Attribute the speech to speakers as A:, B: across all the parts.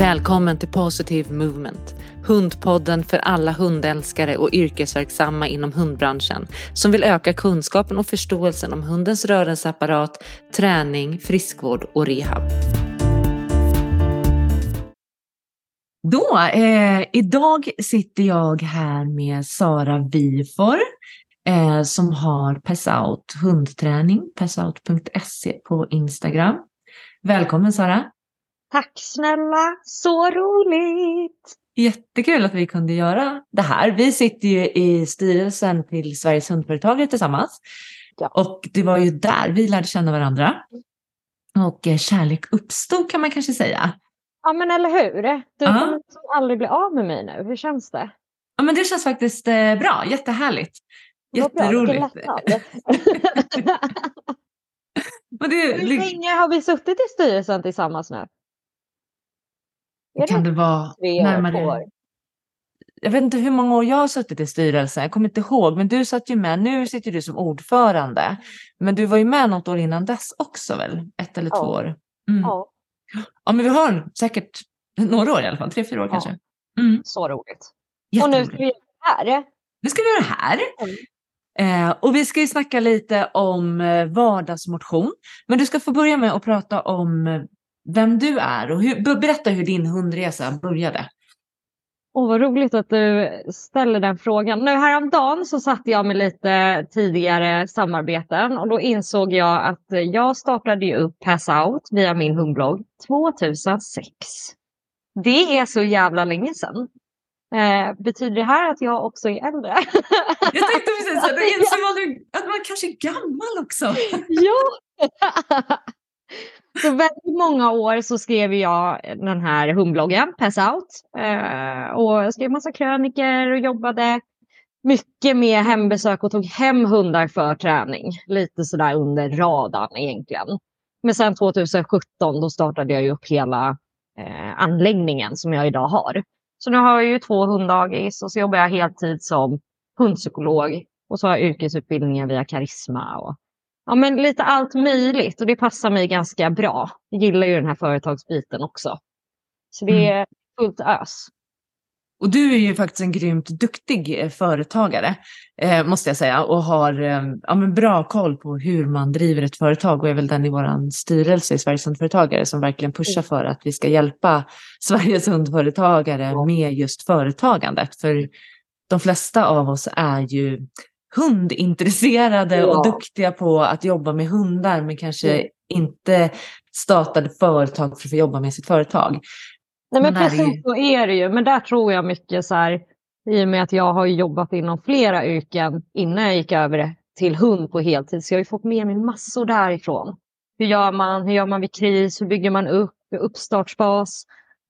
A: Välkommen till Positive Movement, hundpodden för alla hundälskare och yrkesverksamma inom hundbranschen som vill öka kunskapen och förståelsen om hundens rörelseapparat, träning, friskvård och rehab. Då, eh, idag sitter jag här med Sara Vifor eh, som har Passout hundträning, passout.se på Instagram. Välkommen Sara!
B: Tack snälla, så roligt!
A: Jättekul att vi kunde göra det här. Vi sitter ju i styrelsen till Sveriges hundföretagare tillsammans. Ja. Och det var ju där vi lärde känna varandra. Och eh, kärlek uppstod kan man kanske säga.
B: Ja men eller hur. Du ja. kommer liksom aldrig bli av med mig nu. Hur känns det?
A: Ja men det känns faktiskt eh, bra. Jättehärligt. Jätteroligt.
B: men det, Hur länge har vi suttit i styrelsen tillsammans nu?
A: Är kan det, det vara närmare? År? Jag vet inte hur många år jag har suttit i styrelsen, jag kommer inte ihåg, men du satt ju med, nu sitter du som ordförande, men du var ju med något år innan dess också väl? Ett eller ja. två år? Mm. Ja. ja, men vi har säkert några år i alla fall, tre, fyra år ja. kanske.
B: Mm. Så roligt. Och nu ska vi göra det här.
A: Nu ska vi göra det här. Mm. Eh, och vi ska ju snacka lite om eh, vardagsmotion. Men du ska få börja med att prata om eh, vem du är och hur, berätta hur din hundresa började.
B: Åh, vad roligt att du ställer den frågan. Nu häromdagen så satte jag med lite tidigare samarbeten och då insåg jag att jag startade ju upp Pass Out via min hundblogg 2006. Det är så jävla länge sedan. Eh, betyder det här att jag också är äldre?
A: Jag tänkte precis att, att man kanske är gammal också.
B: ja! Så väldigt många år så skrev jag den här hundbloggen, Pass Out. Eh, och jag skrev massa kröniker och jobbade mycket med hembesök och tog hem hundar för träning. Lite sådär under radarn egentligen. Men sen 2017 då startade jag upp hela eh, anläggningen som jag idag har. Så nu har jag ju två hunddagis och så jobbar jag heltid som hundpsykolog. Och så har jag yrkesutbildningen via Karisma och ja, men lite allt möjligt och det passar mig ganska bra. Jag gillar ju den här företagsbiten också. Så det mm. är fullt ös.
A: Och du är ju faktiskt en grymt duktig eh, företagare, eh, måste jag säga, och har eh, ja, men bra koll på hur man driver ett företag och är väl den i vår styrelse i Sveriges hundföretagare som verkligen pushar mm. för att vi ska hjälpa Sveriges hundföretagare med just företagandet. För de flesta av oss är ju hundintresserade ja. och duktiga på att jobba med hundar men kanske mm. inte startade företag för att få jobba med sitt företag.
B: Nej men, men precis är... så är det ju. Men där tror jag mycket så här, i och med att jag har jobbat inom flera yrken innan jag gick över till hund på heltid. Så jag har fått med mig massor därifrån. Hur gör man? Hur gör man vid kris? Hur bygger man upp? Uppstartsfas?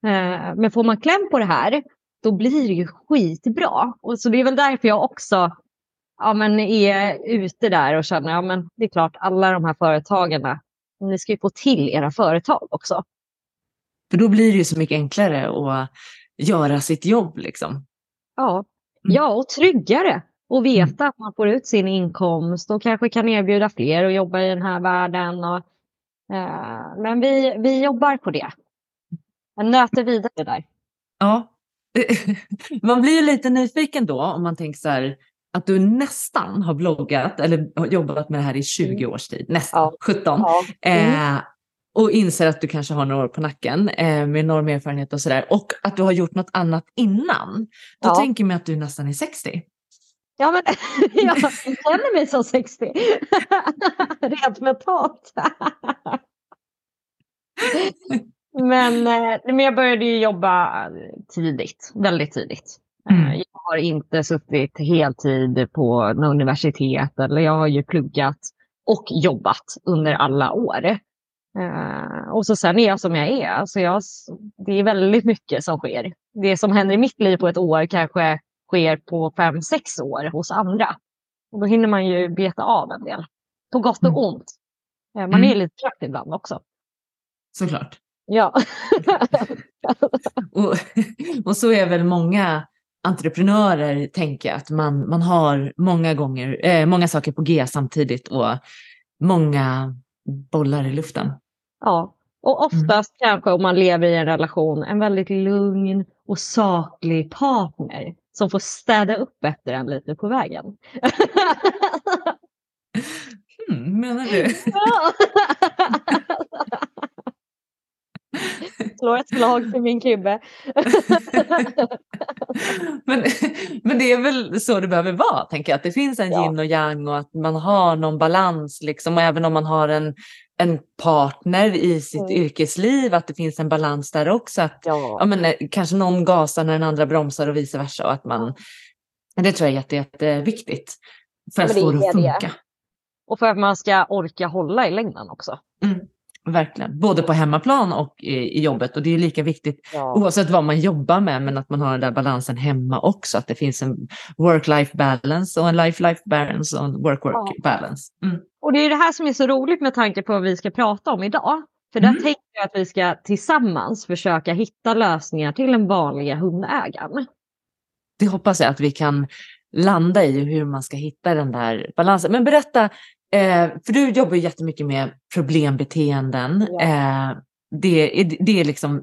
B: Eh, men får man kläm på det här, då blir det ju skitbra. Och så det är väl därför jag också ja, men är ute där och känner ja, men det är klart alla de här företagarna, ni ska ju få till era företag också.
A: För då blir det ju så mycket enklare att göra sitt jobb liksom.
B: Ja, mm. ja och tryggare och veta mm. att man får ut sin inkomst och kanske kan erbjuda fler att jobba i den här världen. Och, eh, men vi, vi jobbar på det. Jag nöter vidare där.
A: Ja, man blir ju lite nyfiken då om man tänker så här, att du nästan har bloggat eller jobbat med det här i 20 mm. års tid, nästan ja. 17. Ja. Mm. Eh, och inser att du kanske har några år på nacken eh, med enorm erfarenhet och sådär. Och att du har gjort något annat innan. Då ja. tänker man att du nästan är 60.
B: Ja, men jag känner mig som 60. Rent mentalt. men, eh, men jag började ju jobba tidigt, väldigt tidigt. Mm. Eh, jag har inte suttit heltid på universitet eller jag har ju pluggat och jobbat under alla år. Uh, och så sen är jag som jag är. Alltså jag, det är väldigt mycket som sker. Det som händer i mitt liv på ett år kanske sker på fem, sex år hos andra. Och då hinner man ju beta av en del. På gott och mm. ont. Uh, man mm. är lite trött ibland också.
A: Såklart.
B: Ja.
A: och, och så är väl många entreprenörer tänker att man, man har många gånger, eh, många saker på G samtidigt och många bollar i luften.
B: Ja, Och
A: Mm.
B: oftast kanske om man lever i en relation, en väldigt lugn och saklig partner som får städa upp efter en lite på vägen.
A: Hmm, menar du?
B: Ja. Slår ett slag för min kribbe.
A: men, men det är väl så det behöver vara, tänker jag. Att det finns en
B: Ja.
A: yin och yang och att man har någon balans. Liksom. Och även om man har en, en partner i sitt
B: Mm.
A: yrkesliv, att det finns en balans där också. Att, ja,
B: Ja.
A: men, eh, kanske någon gasar när den andra bromsar och vice versa. Och att man, det tror jag är jätte, jätteviktigt för
B: Ja,
A: att få
B: det
A: att
B: är det.
A: funka.
B: Och för att man ska orka hålla i längden också.
A: Verkligen, både på hemmaplan och i, i jobbet. Och det är lika viktigt
B: Ja.
A: oavsett vad man jobbar med, men att man har den där balansen hemma också. Att det finns en work-life balance och en life-life balance och en work-work
B: Ja.
A: balance. Mm.
B: Och det är det här som är så roligt med tanke på vad vi ska prata om idag. För där
A: Mm.
B: tänker jag att vi ska tillsammans försöka hitta lösningar till den vanliga hundägaren.
A: Det hoppas jag att vi kan landa i hur man ska hitta den där balansen. Men berätta, eh, för du jobbar ju jättemycket med problembeteenden.
B: Ja.
A: Eh, det, är, det är liksom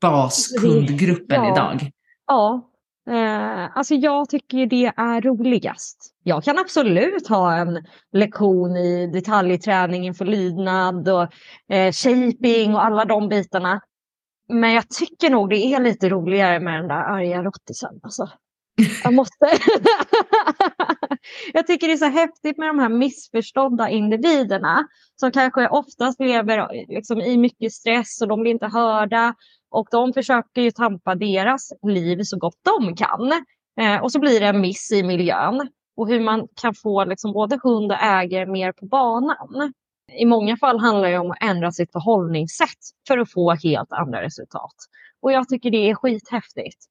A: baskundgruppen
B: Ja.
A: idag.
B: Ja, eh, alltså jag tycker det är roligast. Jag kan absolut ha en lektion i detaljträning inför lydnad och eh, shaping och alla de bitarna. Men jag tycker nog det är lite roligare med den där arga rottisen. Alltså. Jag måste. jag tycker det är så häftigt med de här missförstådda individerna som kanske oftast lever liksom, i mycket stress och de blir inte hörda. Och de försöker ju tampa deras liv så gott de kan. Eh, och så blir det en miss i miljön. Och hur man kan få liksom, både hund och ägare mer på banan. I många fall handlar det om att ändra sitt förhållningssätt för att få helt andra resultat. Och jag tycker det är skithäftigt.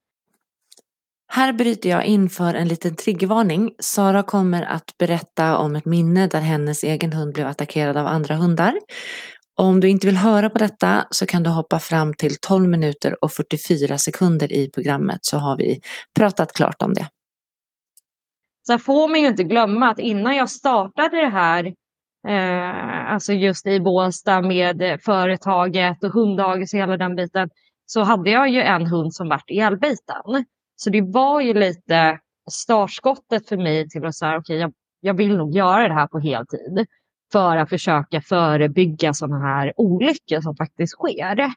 A: Här bryter jag in för en liten triggervarning. Sara kommer att berätta om ett minne där hennes egen hund blev attackerad av andra hundar. Om du inte vill höra på detta så kan du hoppa fram till 12 minuter och 44 sekunder i programmet så har vi pratat klart om det.
B: Sen får man ju inte glömma att innan jag startade det här, eh, alltså just i Båstad med företaget och hunddagis och hela den biten, så hade jag ju en hund som vart ihjälbiten. Så det var ju lite startskottet för mig till att säga, okej, jag, jag vill nog göra det här på heltid för att försöka förebygga sådana här olyckor som faktiskt sker.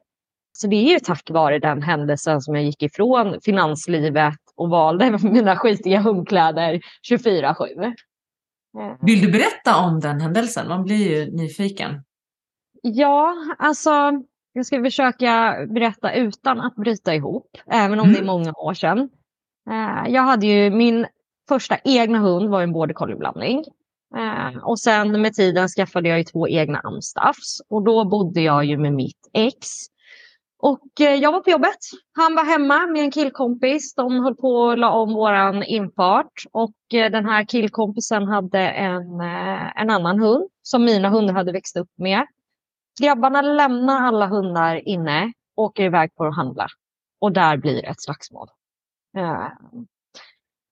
B: Så det är ju tack vare den händelsen som jag gick ifrån finanslivet och valde mina skitiga hundkläder 24-7. Eh,
A: Vill du berätta om den händelsen? Man blir ju nyfiken.
B: Ja, alltså jag ska försöka berätta utan att bryta ihop, även om det är
A: Mm.
B: många år sedan. Eh, Jag hade ju min första egna hund var en border collie-blandning. Eh, Och sen med tiden skaffade jag ju två egna amstaffs och då bodde jag ju med mitt ex. Och eh, jag var på jobbet. Han var hemma med en killkompis. De höll på att la om våran infart och den här killkompisen hade en, en annan hund som mina hundar hade växt upp med. Grabbarna lämnar alla hundar inne, åker iväg på att handla och där blir det ett slagsmål. Eh,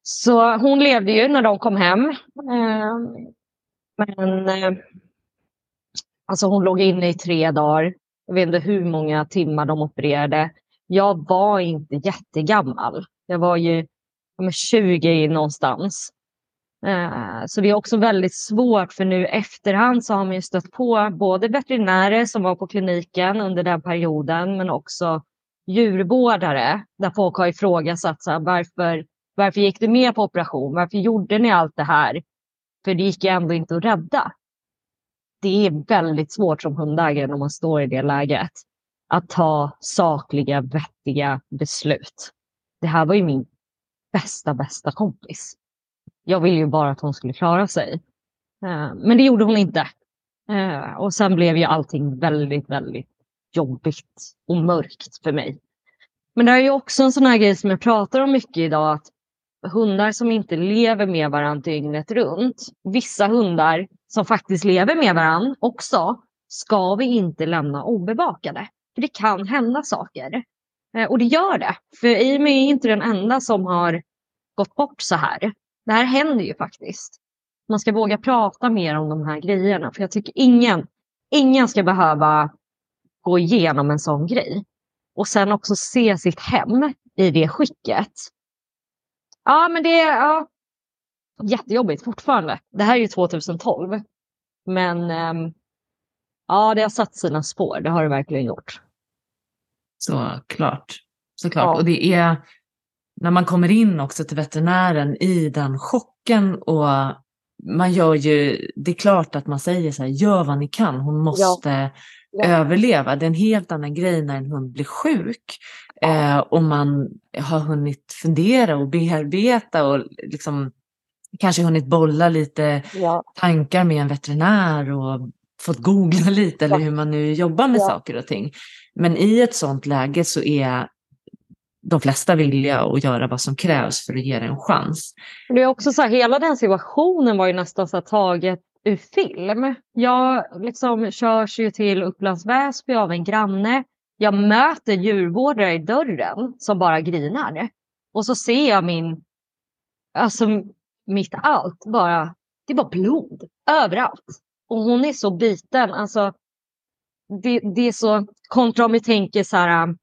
B: Så hon levde ju när de kom hem. Eh, Men eh, alltså hon låg inne i tre dagar. Jag vet inte hur många timmar de opererade. Jag var inte jättegammal. Jag var ju 20 någonstans. Eh, så det är också väldigt svårt för nu i efterhand så har man ju stött på både veterinärer som var på kliniken under den perioden men också djurvårdare där folk har ifrågasatt så här, varför, varför gick du med på operation? Varför gjorde ni allt det här? För det gick ju ändå inte att rädda. Det är väldigt svårt som hundägare när man står i det läget att ta sakliga, vettiga beslut. Det här var ju min bästa, bästa kompis. Jag ville ju bara att hon skulle klara sig. Eh, men det gjorde hon inte. Eh, och sen blev ju allting väldigt, väldigt jobbigt och mörkt för mig. Men det är ju också en sån här grej som jag pratar om mycket idag. Att hundar som inte lever med varandra dygnet runt. Vissa hundar som faktiskt lever med varandra också. Ska vi inte lämna obevakade. För det kan hända saker. Eh, och det gör det. För Amy är inte den enda som har gått bort så här. Det här händer ju faktiskt. Man ska våga prata mer om de här grejerna. För jag tycker ingen, ingen ska behöva gå igenom en sån grej. Och sen också se sitt hem i det skicket. Ja, men det är ja, jättejobbigt fortfarande. Det här är ju 2012. Men ähm, ja, det har satt sina spår. Det har det verkligen gjort.
A: Såklart. Såklart. Ja. Och det är när man kommer in också till veterinären i den chocken och man gör ju, det är klart att man säger så här, gör vad ni kan, hon måste ja. Ja. överleva. Det är en helt annan grej när en hund blir sjuk ja. eh, och man har hunnit fundera och bearbeta och liksom kanske hunnit bolla lite tankar med en veterinär och fått googla lite eller hur man nu jobbar med saker och ting. Men i ett sånt läge så är de flesta vilja och göra vad som krävs för att ge det en chans.
B: Det är också så här, hela den situationen var ju nästan så taget ur film. Jag liksom körs ju till Upplands Väsby av en granne. Jag möter djurvårdare i dörren som bara grinar. Och så ser jag min, alltså mitt allt bara, det var blod överallt. Och hon är så biten, alltså det, det är så kontra om vi tänker så här,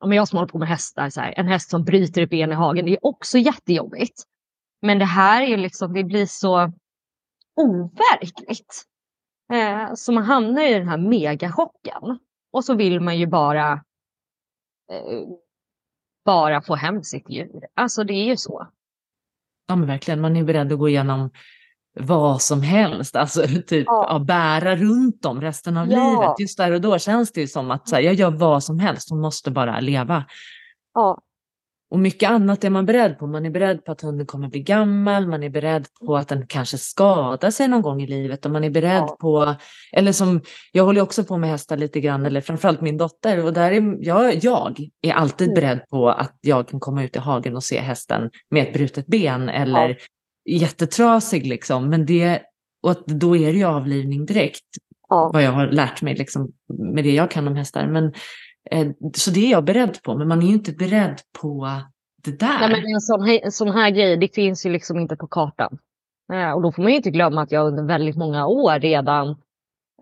B: om jag som håller på med hästar, så här, en häst som bryter ett ben i hagen, det är också jättejobbigt. Men det här är liksom, det blir så overkligt. Eh, så man hamnar i den här megachocken. Och så vill man ju bara eh, bara få hem sitt djur. Alltså det är ju så.
A: Ja men verkligen, man är beredd att gå igenom vad som helst, alltså typ ja. Ja, bära runt dem resten av ja. livet. Just där och då känns det ju som att så här, jag gör vad som helst, hon måste bara leva.
B: Ja.
A: Och mycket annat är man beredd på. Man är beredd på att hunden kommer bli gammal, man är beredd på att den kanske skadar sig någon gång i livet och man är beredd ja. på, eller som, jag håller också på med hästar lite grann, eller framförallt min dotter, och där är jag, jag är alltid mm. beredd på att jag kan komma ut i hagen och se hästen med ett brutet ben eller ja. Jättetrasig liksom, men det, och att då är det ju avlivning direkt, ja. vad jag har lärt mig liksom, med det jag kan om hästar. Men Eh, så det är jag beredd på, men man är ju inte beredd på det där.
B: Nej, men en sån, här, en sån här grej, det finns ju liksom inte på kartan. Eh, och då får man ju inte glömma att jag under väldigt många år redan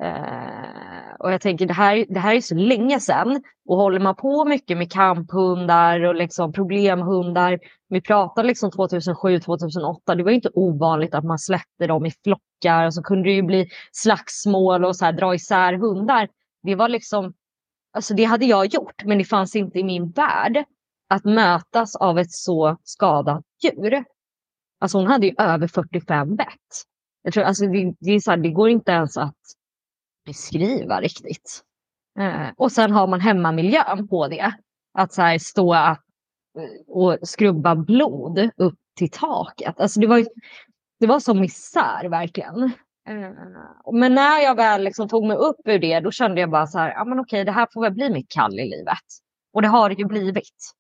B: eh, och jag tänker det här, det här är så länge sedan och håller man på mycket med kamphundar och liksom problemhundar. Vi pratar liksom 2007, 2008. Det var inte ovanligt att man släppte dem i flockar och så kunde det ju bli slagsmål och så här, dra isär hundar. Det var liksom Alltså det hade jag gjort, men det fanns inte i min värld att mötas av ett så skadat djur. Alltså hon hade ju över 45 bett. Jag tror, alltså det, det, är så här, det går inte ens att beskriva riktigt. Eh, och sen har man hemmamiljön på det. Att så här, stå eh, och skrubba blod upp till taket. Alltså det var, det var som misär verkligen. Eh, men när jag väl liksom tog mig upp ur det, då kände jag bara så här, ja men okej, det här får väl bli mitt kall i livet. Och det har det ju blivit.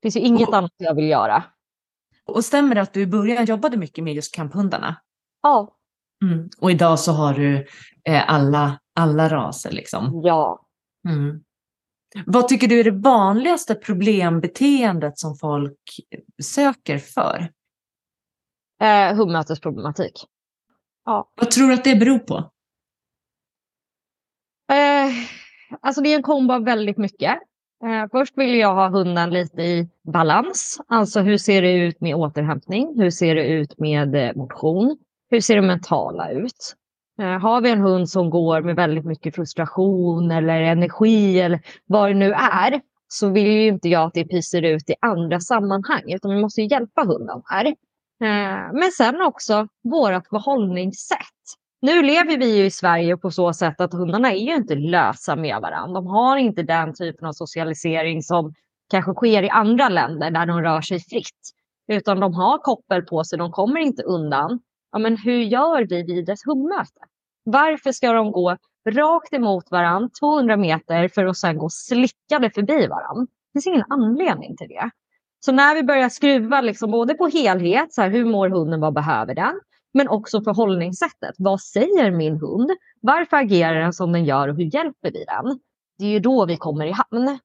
B: Det finns ju inget och, annat jag vill göra.
A: Och stämmer det att du i början jobbade mycket med just kamphundarna?
B: Ja.
A: Mm. Och idag så har du eh, alla, alla raser liksom?
B: Ja.
A: Mm. Vad tycker du är det vanligaste problembeteendet som folk söker för?
B: Eh, hubbmötesproblematik.
A: Ja. Vad tror du att det beror på?
B: Eh, alltså det är en kombo av väldigt mycket. Eh, först vill jag ha hunden lite i balans. Alltså hur ser det ut med återhämtning? Hur ser det ut med eh, motion? Hur ser det mentala ut? Eh, har vi en hund som går med väldigt mycket frustration eller energi eller vad det nu är så vill ju inte jag att det pyser ut i andra sammanhang utan vi måste hjälpa hunden här. Eh, men sen också vårt förhållningssätt. Nu lever vi ju i Sverige på så sätt att hundarna är ju inte lösa med varandra. De har inte den typen av socialisering som kanske sker i andra länder där de rör sig fritt. Utan de har koppel på sig, de kommer inte undan. Ja, men hur gör vi vid ett hundmöte? Varför ska de gå rakt emot varandra 200 meter för att sedan gå slickade förbi varandra? Det finns ingen anledning till det. Så när vi börjar skruva liksom både på helhet, så här, hur mår hunden, vad behöver den? Men också förhållningssättet. Vad säger min hund? Varför agerar den som den gör och hur hjälper vi den? Det är ju då vi kommer i hamn.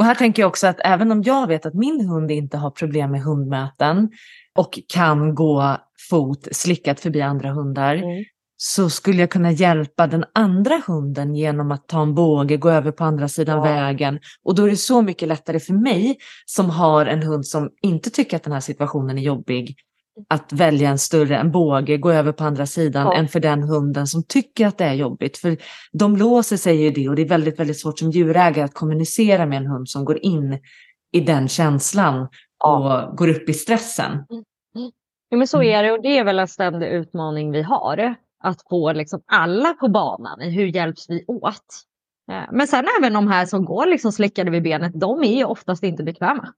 A: Och här tänker jag också att även om jag vet att min hund inte har problem med hundmöten och kan gå fot slickat förbi andra hundar, mm. så skulle jag kunna hjälpa den andra hunden genom att ta en båge, gå över på andra sidan
B: Ja.
A: vägen. Och då är det så mycket lättare för mig som har en hund som inte tycker att den här situationen är jobbig att välja en större, en båge, gå över på andra sidan
B: Ja.
A: än för den hunden som tycker att det är jobbigt. För de låser sig i det och det är väldigt, väldigt svårt som djurägare att kommunicera med en hund som går in i den känslan
B: Ja.
A: och går upp i stressen.
B: Ja, men så
A: Mm.
B: är det och det är väl en ständig utmaning vi har. Att få liksom alla på banan i hur hjälps vi åt. Eh, Men sen även de här som går liksom slickade vid benet, de är ju oftast inte bekväma.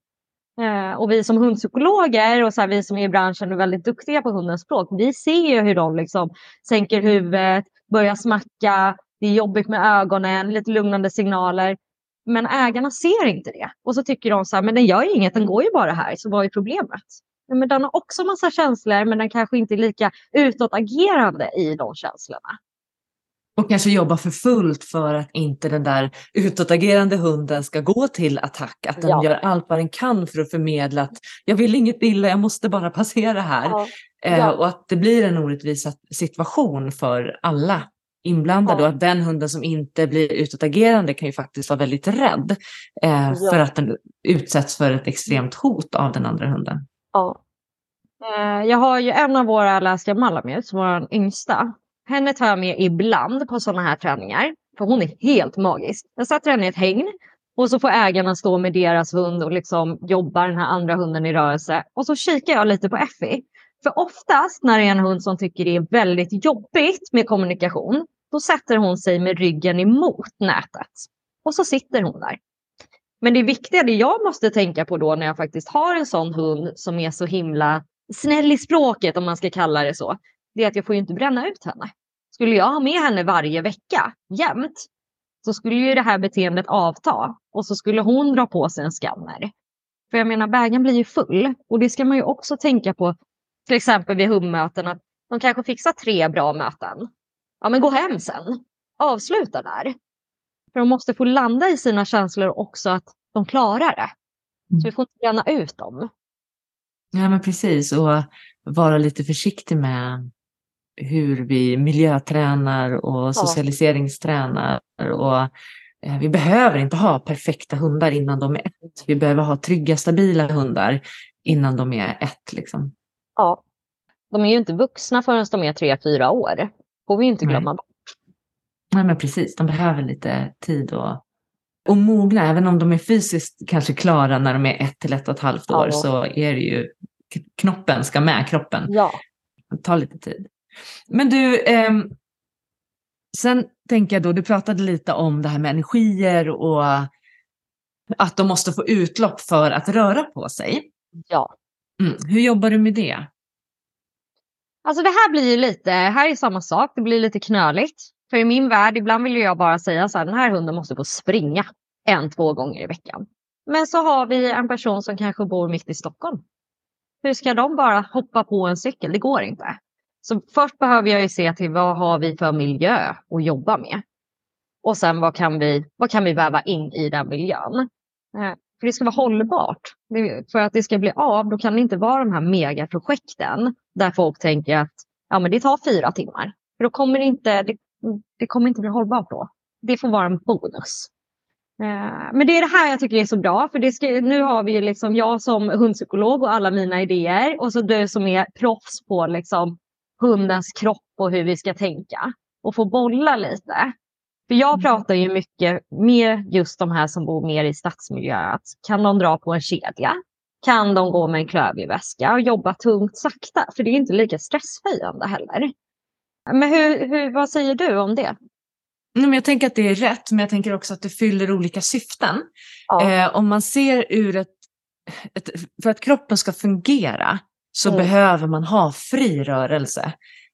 B: Eh, Och vi som hundpsykologer och så här, vi som är i branschen och väldigt duktiga på hundens språk, vi ser ju hur de liksom sänker huvudet, börjar smacka, det är jobbigt med ögonen, lite lugnande signaler. Men ägarna ser inte det. Och så tycker de så här, men den gör ju inget, den går ju bara här, så vad är problemet? Ja, men den har också massa känslor, men den kanske inte är lika utåtagerande i de känslorna.
A: Och kanske jobba för fullt för att inte den där utåtagerande hunden ska gå till attack. Att den
B: Ja.
A: gör allt vad den kan för att förmedla att jag vill inget illa, jag måste bara passera här.
B: Ja.
A: Eh,
B: Ja.
A: och att det blir en orättvis situation för alla inblandade.
B: Ja.
A: Och att den hunden som inte blir utåtagerande kan ju faktiskt vara väldigt rädd. Eh,
B: Ja.
A: För att den utsätts för ett extremt hot av den andra hunden.
B: Ja. Eh, Jag har ju en av våra läskiga Malamutes, vår yngsta. Henne tar jag med ibland på sådana här träningar. För hon är helt magisk. Jag sätter henne i ett hägn och så får ägarna stå med deras hund och liksom jobba den här andra hunden i rörelse. Och så kikar jag lite på Effie. För oftast när det är en hund som tycker det är väldigt jobbigt med kommunikation, då sätter hon sig med ryggen emot nätet. Och så sitter hon där. Men det viktiga, det jag måste tänka på då när jag faktiskt har en sån hund som är så himla snäll i språket, om man ska kalla det så, det är att jag får ju inte bränna ut henne. Skulle jag ha med henne varje vecka, jämt, så skulle ju det här beteendet avta och så skulle hon dra på sig en skanner. För jag menar, bägaren blir ju full och det ska man ju också tänka på, till exempel vid hundmöten, att de kanske fixar tre bra möten. Ja, men gå hem sen. Avsluta där. För de måste få landa i sina känslor också att de klarar det. Så vi får inte bränna ut dem.
A: Ja men precis och vara lite försiktig med hur vi miljötränar och socialiseringstränar. Och, eh, vi behöver inte ha perfekta hundar innan de är ett. Vi behöver ha trygga, stabila hundar innan de är ett. Liksom.
B: Ja. De är ju inte vuxna förrän de är tre, fyra år. får vi inte
A: Nej.
B: glömma bort.
A: Nej men precis, de behöver lite tid och, och mogna. Även om de är fysiskt kanske klara när de är ett till ett och ett halvt år
B: Ja.
A: så är det ju knoppen ska med kroppen.
B: Ja.
A: Det tar lite tid. Men du, ehm, sen tänker jag då, du pratade lite om det här med energier och att de måste få utlopp för att röra på sig.
B: ja.
A: Mm. Hur jobbar du med det?
B: Alltså det här blir ju lite, här är samma sak, det blir lite knöligt. För i min värld, ibland vill jag bara säga så här, den här hunden måste få springa en, två gånger i veckan. Men så har vi en person som kanske bor mitt i Stockholm. Hur ska de bara hoppa på en cykel? Det går inte. Så först behöver jag ju se till vad har vi för miljö att jobba med. Och sen vad kan vi, vad kan vi väva in i den miljön? Eh, för det ska vara hållbart. För att det ska bli av, då kan det inte vara de här megaprojekten där folk tänker att ja, men det tar fyra timmar. För då kommer det inte, det, det kommer inte bli hållbart då. Det får vara en bonus. Eh, men det är det här jag tycker är så bra. För det ska, nu har vi ju liksom jag som hundpsykolog och alla mina idéer. Och så du som är proffs på liksom hundens kropp och hur vi ska tänka. Och få bolla lite. För jag
A: Mm.
B: pratar ju mycket med just de här som bor mer i stadsmiljö. Att kan de dra på en kedja? Kan de gå med en klövjeväska och jobba tungt sakta? För det är inte lika stresshöjande heller. Men hur, hur, vad säger du om det?
A: Nej, men jag tänker att det är rätt, men jag tänker också att det fyller olika syften.
B: Ja.
A: Eh, om man ser ur ett, ett... För att kroppen ska fungera så
B: Mm.
A: behöver man ha fri rörelse.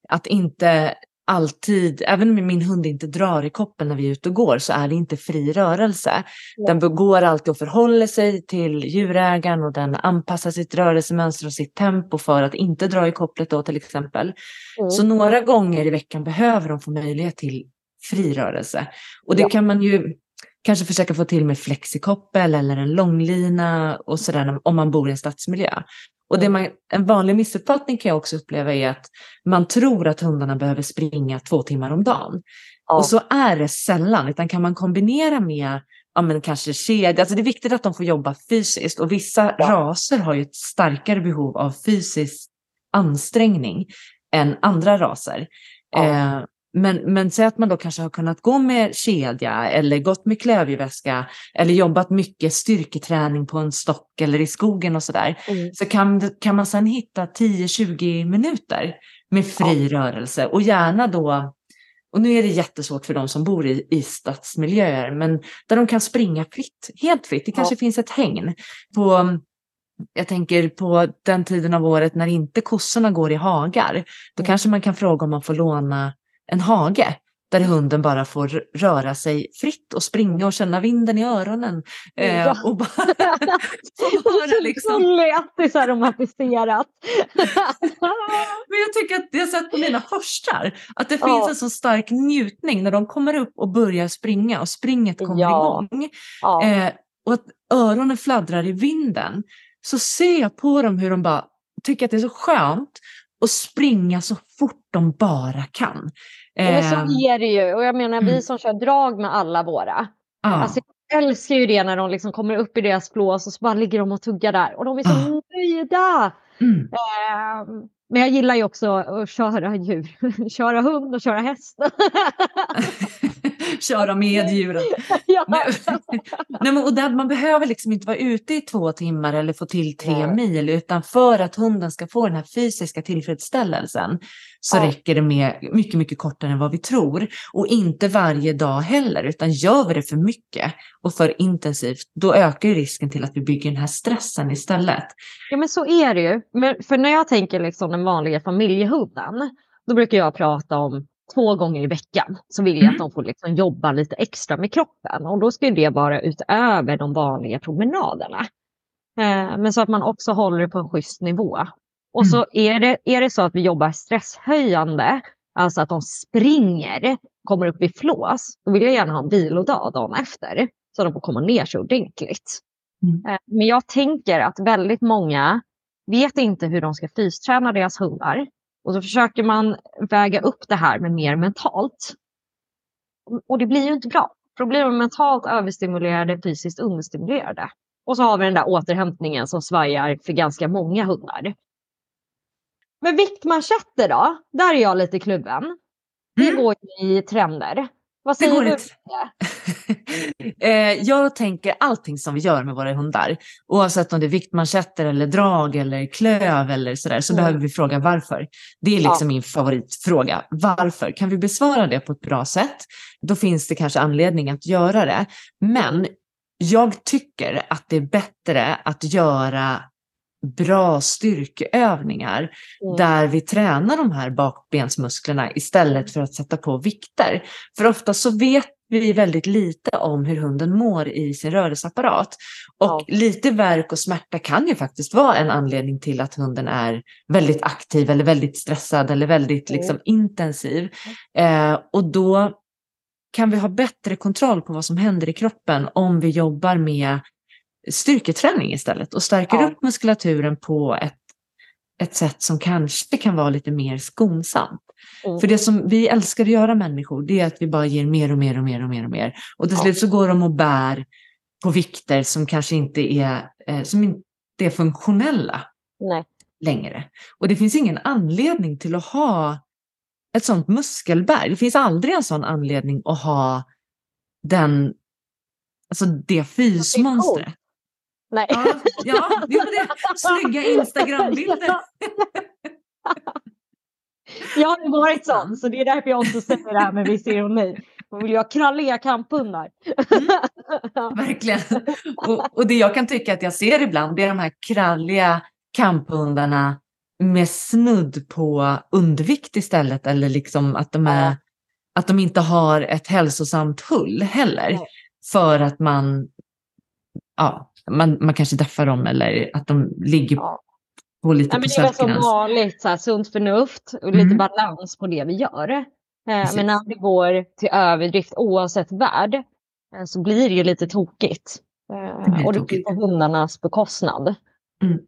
A: Att inte alltid, även om min hund inte drar i koppen när vi är ute och går, så är det inte fri rörelse. Den går alltid och förhåller sig till djurägaren och den anpassar sitt rörelsemönster och sitt tempo för att inte dra i kopplet då till exempel.
B: Mm.
A: Så några gånger i veckan behöver de få möjlighet till fri rörelse. Och det
B: Ja.
A: kan man ju kanske försöka få till med flexikoppel eller en långlina och sådär om man bor i en stadsmiljö. Och det man, en vanlig missuppfattning kan jag också uppleva är att man tror att hundarna behöver springa två timmar om dagen.
B: Ja.
A: Och så är det sällan, utan kan man kombinera med ja, men kanske kedja, alltså det är viktigt att de får jobba fysiskt och vissa
B: Ja.
A: raser har ju ett starkare behov av fysisk ansträngning än andra raser.
B: Ja.
A: Eh, men, men säg att man då kanske har kunnat gå med kedja eller gått med klövjeväska eller jobbat mycket styrketräning på en stock eller i skogen och sådär.
B: Mm.
A: Så kan, kan man sedan hitta 10-20 minuter med fri rörelse och gärna då, och nu är det jättesvårt för de som bor i, i stadsmiljöer, men där de kan springa fritt, helt fritt. Det kanske finns ett hägn på jag tänker på den tiden av året när inte kossorna går i hagar. Då
B: Mm.
A: kanske man kan fråga om man får låna en hage där hunden bara får röra sig fritt och springa och känna vinden i öronen. Eh,
B: Ja.
A: och bara få höra liksom.
B: Det är så här romantiserat.
A: Men jag tycker att jag har sett på mina horstar att det
B: Ja.
A: finns en så stark njutning när de kommer upp och börjar springa och springet kommer
B: Ja.
A: igång.
B: ja.
A: Eh, och att öronen fladdrar i vinden. Så ser jag på dem hur de bara tycker att det är så skönt att springa så fort de bara kan.
B: Ja, Men
A: Eh,
B: så är det ju. Och jag menar vi
A: mm.
B: som kör drag med alla våra.
A: ja.
B: Alltså, jag älskar ju det när de liksom kommer upp i deras flås och så bara ligger de och tuggar där. Och de är så
A: Ah.
B: nöjda.
A: mm.
B: Ehm, men jag gillar ju också att köra djur. köra hund och köra häst.
A: Köra med djuren.
B: ja.
A: Nej, Nej, men, och där, man behöver liksom inte vara ute i två timmar eller få till tre
B: Nej.
A: mil, utan för att hunden ska få den här fysiska tillfredsställelsen så
B: Ja.
A: räcker det med mycket, mycket kortare än vad vi tror. Och inte varje dag heller, utan gör vi det för mycket och för intensivt, då ökar risken till att vi bygger den här stressen istället.
B: ja men så är det ju. Men för när jag tänker liksom den vanliga familjehunden. Då brukar jag prata om två gånger i veckan. Så vill jag
A: Mm.
B: att de får liksom jobba lite extra med kroppen. Och då ska det vara utöver de vanliga promenaderna. Eh, men så att man också håller det på en schysst nivå. Och så är det, är det så att vi jobbar stresshöjande, alltså att de springer, kommer upp i flås, då vill jag gärna ha en vilodag dagen efter. Så de får komma ner sig ordentligt.
A: Mm.
B: Eh, Men jag tänker att väldigt många vet inte hur de ska fysträna deras hundar. Och så försöker man väga upp det här med mer mentalt. Och det blir ju inte bra. För då blir de mentalt överstimulerade, fysiskt understimulerade. Och så har vi den där återhämtningen som svajar för ganska många hundar. Men viktmanschetter då? Där är jag lite kluven. Det
A: Mm.
B: går ju i trender. Vad
A: Det
B: säger
A: går
B: du?
A: inte. eh, jag tänker allting som vi gör med våra hundar, oavsett om det är viktmanschetter eller drag eller klöv eller sådär, så
B: Mm.
A: behöver vi fråga varför. Det är liksom min favoritfråga. Varför? Kan vi besvara det på ett bra sätt? Då finns det kanske anledning att göra det. Men jag tycker att det är bättre att göra bra styrkeövningar
B: Mm.
A: där vi tränar de här bakbensmusklerna istället för att sätta på vikter. För ofta så vet vi väldigt lite om hur hunden mår i sin rörelseapparat. Och
B: Ja.
A: lite värk och smärta kan ju faktiskt vara en anledning till att hunden är väldigt aktiv eller väldigt stressad eller väldigt
B: Mm.
A: liksom, intensiv. Eh, och då kan vi ha bättre kontroll på vad som händer i kroppen om vi jobbar med styrketräning istället och stärker
B: Ja.
A: upp muskulaturen på ett, ett sätt som kanske kan vara lite mer skonsamt.
B: Mm.
A: För det som vi älskar att göra människor, det är att vi bara ger mer och mer och mer och mer och mer. Och till
B: Ja.
A: slut så går de och bär på vikter som kanske inte är, eh, som inte är funktionella
B: Nej.
A: längre. Och det finns ingen anledning till att ha ett sånt muskelberg. Det finns aldrig en sån anledning att ha den, alltså det fysmonstret.
B: Nej.
A: Ja, ja jo, det snygga Instagrambilder.
B: Jag har ju varit sån, så det är därför jag också säger det här med viss ironi. Man vill ju ha kralliga kamphundar.
A: Verkligen. Och, och det jag kan tycka att jag ser ibland, det är de här kralliga kamphundarna med snudd på undervikt istället. Eller liksom att de, är, att de inte har ett hälsosamt hull heller. För att man, ja, man, man kanske deffar dem eller att de ligger
B: Ja.
A: på lite
B: men
A: på
B: det är väl som vanligt, så här, sunt förnuft och lite
A: Mm.
B: balans på det vi gör. Eh,
A: Precis.
B: men när det går till överdrift oavsett värld eh, så blir det ju lite tokigt. Eh,
A: Det
B: och det blir på hundarnas bekostnad.
A: Mm.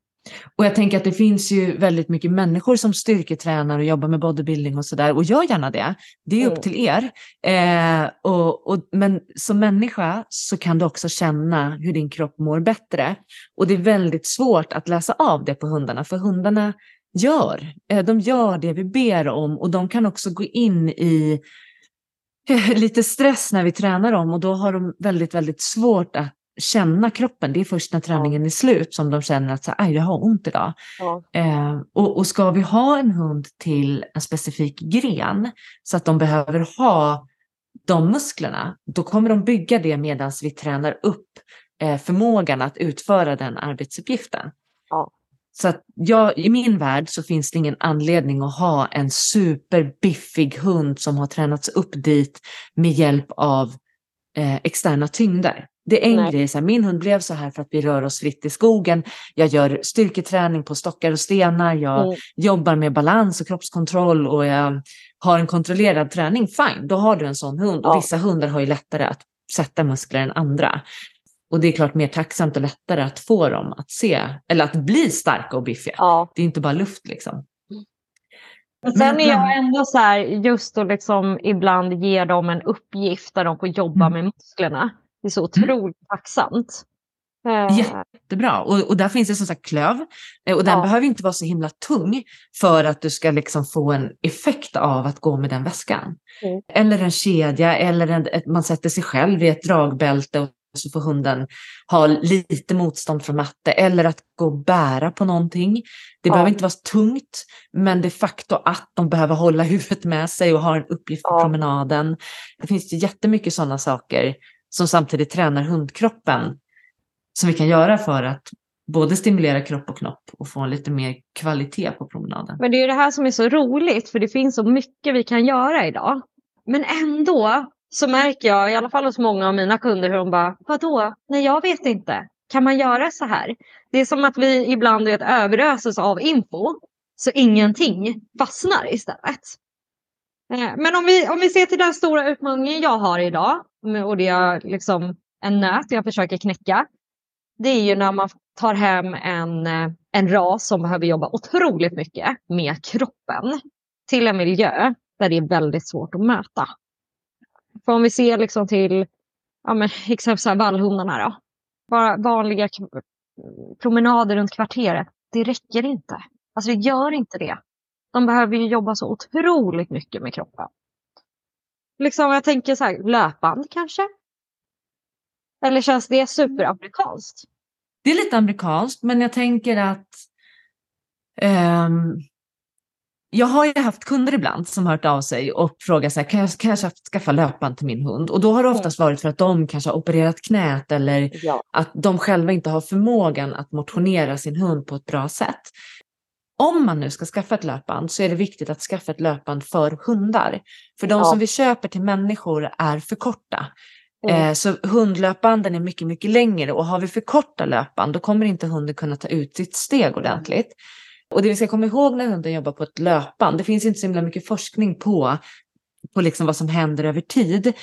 A: Och jag tänker att det finns ju väldigt mycket människor som styrketränar och jobbar med bodybuilding och sådär. Och gör gärna det. Det är upp
B: Mm.
A: till er. Eh, och, och, men som människa så kan du också känna hur din kropp mår bättre. Och det är väldigt svårt att läsa av det på hundarna. För hundarna gör, eh, de gör det vi ber om. Och de kan också gå in i lite stress när vi tränar dem. Och då har de väldigt, väldigt svårt att känna kroppen. Det är först när träningen är slut som de känner att så, "Aj, jag har ont idag.
B: Ja.
A: Eh, och, och ska vi ha en hund till en specifik gren så att de behöver ha de musklerna, då kommer de bygga det medan vi tränar upp eh, förmågan att utföra den arbetsuppgiften.
B: Ja.
A: Så att jag, i min värld så finns det ingen anledning att ha en superbiffig hund som har tränats upp dit med hjälp av eh, externa tyngder. Det är en
B: Nej.
A: grej, så här, min hund blev så här för att vi rör oss fritt i skogen. Jag gör styrketräning på stockar och stenar. Jag
B: Mm.
A: jobbar med balans och kroppskontroll och jag har en kontrollerad träning. Fine, då har du en sån hund. Och
B: Ja.
A: vissa hundar har ju lättare att sätta muskler än andra. Och det är klart mer tacksamt och lättare att få dem att se, eller att bli starka och biffiga.
B: Ja.
A: Det är inte bara luft liksom.
B: Men sen är jag ändå så här, just att liksom ibland ge dem en uppgift där de får jobba
A: Mm.
B: med musklerna. Det är så otroligt tacksamt. Eh,
A: Jättebra. Och, och där finns det som sagt klöv. Eh, Och den
B: Ja.
A: behöver inte vara så himla tung för att du ska liksom få en effekt av att gå med den väskan.
B: Mm.
A: Eller en kedja, eller en, man sätter sig själv i ett dragbälte och så får hunden ha lite motstånd från matte. Eller att gå och bära på någonting. Det
B: Ja.
A: behöver inte vara tungt, men de facto att de behöver hålla huvudet med sig och ha en uppgift på
B: Ja.
A: promenaden. Det finns ju jättemycket sådana saker som samtidigt tränar hundkroppen som vi kan göra för att både stimulera kropp och knopp och få en lite mer kvalitet på promenaden.
B: Men det är ju det här som är så roligt för det finns så mycket vi kan göra idag. Men ändå så märker jag, i alla fall hos många av mina kunder, hur de bara, vadå? Nej, jag vet inte. Kan man göra så här? Det är som att vi ibland vet, överöses av info, så ingenting fastnar istället. Eh, men om vi, om vi ser till den stora utmaningen jag har idag, och det är liksom en nöt jag försöker knäcka, det är ju när man tar hem en, eh, en ras som behöver jobba otroligt mycket med kroppen till en miljö där det är väldigt svårt att möta. För om vi ser liksom till ja, men, exempelvis här vallhundarna då. Bara vanliga promenader runt kvarteret, det räcker inte. Alltså det gör inte det. De behöver ju jobba så otroligt mycket med kroppen. Liksom jag tänker så här, löpband kanske? Eller känns det superamerikanskt?
A: Det är lite amerikanskt, men jag tänker att ehm, jag har ju haft kunder ibland som har hört av sig och frågat så här, kan jag, kan jag skaffa löpband till min hund? Och då har det oftast varit för att de kanske har opererat knät eller
B: Ja.
A: att de själva inte har förmågan att motionera sin hund på ett bra sätt. Om man nu ska skaffa ett löpband så är det viktigt att skaffa ett löpband för hundar. För de
B: Ja.
A: som vi köper till människor är för korta.
B: Mm.
A: Eh, så hundlöpbanden är mycket, mycket längre och har vi för korta löpband då kommer inte hunden kunna ta ut sitt steg ordentligt. Och det vi ska komma ihåg när hunden jobbar på ett löpband, det finns inte så himla mycket forskning på, på liksom vad som händer över tid, eh,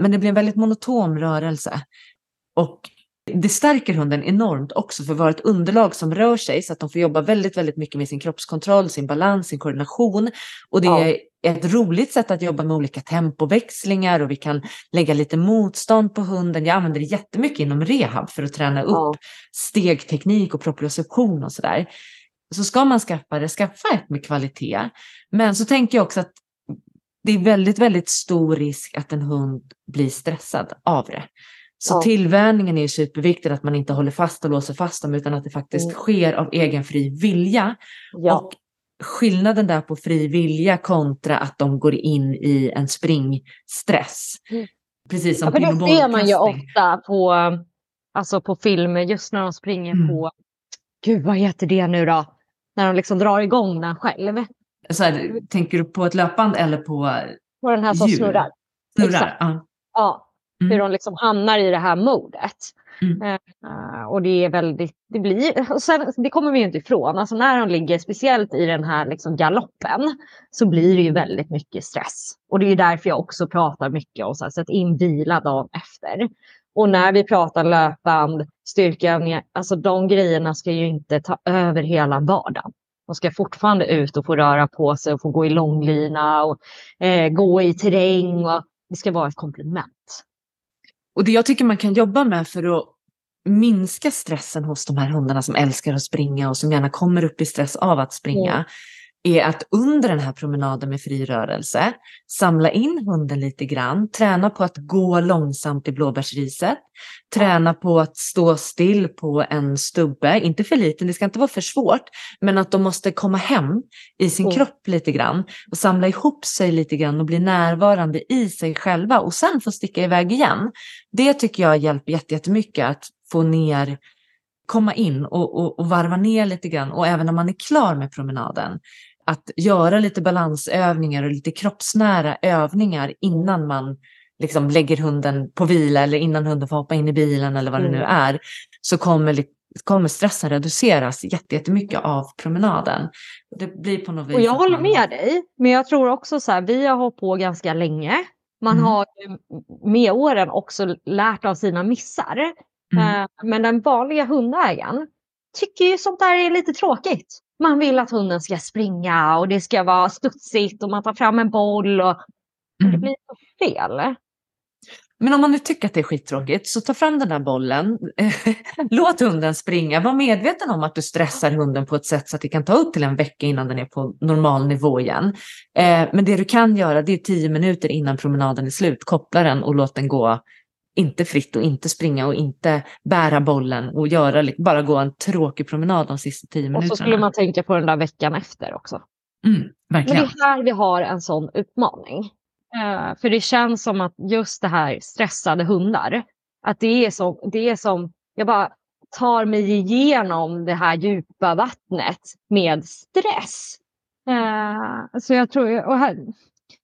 A: men det blir en väldigt monoton rörelse. Och det stärker hunden enormt också för att vara ett underlag som rör sig så att de får jobba väldigt, väldigt mycket med sin kroppskontroll, sin balans, sin koordination. Och det
B: Ja.
A: är ett roligt sätt att jobba med olika tempoväxlingar och vi kan lägga lite motstånd på hunden. Jag använder det jättemycket inom rehab för att träna upp
B: Ja.
A: stegteknik och proprioception och sådär. Så ska man skaffa det, skaffa ett med kvalitet. Men så tänker jag också att det är väldigt, väldigt stor risk att en hund blir stressad av det. Så
B: Ja.
A: tillvänjningen är ju superviktigt, att man inte håller fast och låser fast dem, utan att det faktiskt
B: Mm.
A: sker av egen fri vilja.
B: Ja.
A: Och skillnaden där på fri vilja kontra att de går in i en springstress.
B: Mm.
A: Precis som
B: Ja, för det ser man ju ofta på, alltså på filmer just när de springer
A: Mm.
B: på, gud vad heter det nu då? När de liksom drar igång den själv.
A: Så här, tänker du på ett löpband eller på
B: På den här som
A: Djur.
B: snurrar.
A: snurrar?
B: Exakt.
A: Ja.
B: Ja,
A: Mm.
B: hur de liksom hamnar i det här modet.
A: Mm.
B: Eh, och det är väldigt, det blir, och sen, det kommer vi ju inte ifrån. Alltså när de ligger speciellt i den här liksom galoppen så blir det ju väldigt mycket stress. Och det är därför jag också pratar mycket om så här, sätt in vila dagen efter. Och när vi pratar löpband, styrkeövningar, alltså de grejerna ska ju inte ta över hela vardagen. De ska fortfarande ut och få röra på sig och få gå i långlina och eh, gå i terräng. Och det ska vara ett komplement.
A: Och det jag tycker man kan jobba med för att minska stressen hos de här hundarna som älskar att springa och som gärna kommer upp i stress av att springa, mm är att under den här promenaden med fri rörelse samla in hunden lite grann, träna på att gå långsamt i blåbärsriset, träna på att stå still på en stubbe, inte för liten, det ska inte vara för svårt, men att de måste komma hem i sin mm. kropp lite grann och samla ihop sig lite grann och bli närvarande i sig själva och sen få sticka iväg igen. Det tycker jag hjälper jättemycket att få ner komma in och, och, och varva ner lite grann och även om man är klar med promenaden att göra lite balansövningar och lite kroppsnära övningar innan man liksom lägger hunden på vila eller innan hunden får hoppa in i bilen eller vad det nu mm. är, så kommer, kommer stressen reduceras jättemycket av promenaden. Det blir på något
B: och jag håller med dig, men jag tror också så här, vi har hållit på ganska länge. Man mm. har med åren också lärt av sina missar. Mm. Eh, men den vanliga hundägaren tycker ju sånt där är lite tråkigt man vill att hunden ska springa och det ska vara studsigt och man tar fram en boll och mm. det blir så fel.
A: Men om man nu tycker att det är skittråkigt så ta fram den där bollen, låt hunden springa, var medveten om att du stressar hunden på ett sätt så att det kan ta upp till en vecka innan den är på normal nivå igen. Eh, men det du kan göra det är tio minuter innan promenaden är slut, koppla den och låt den gå inte fritt och inte springa och inte bära bollen och göra, bara gå en tråkig promenad de sista tio minuterna.
B: Och så skulle man tänka på den där veckan efter också.
A: Mm, verkligen.
B: Men det är här vi har en sån utmaning. Uh, för det känns som att just det här stressade hundar, att det är, så, det är som, jag bara tar mig igenom det här djupa vattnet med stress. Uh, så jag tror, och här,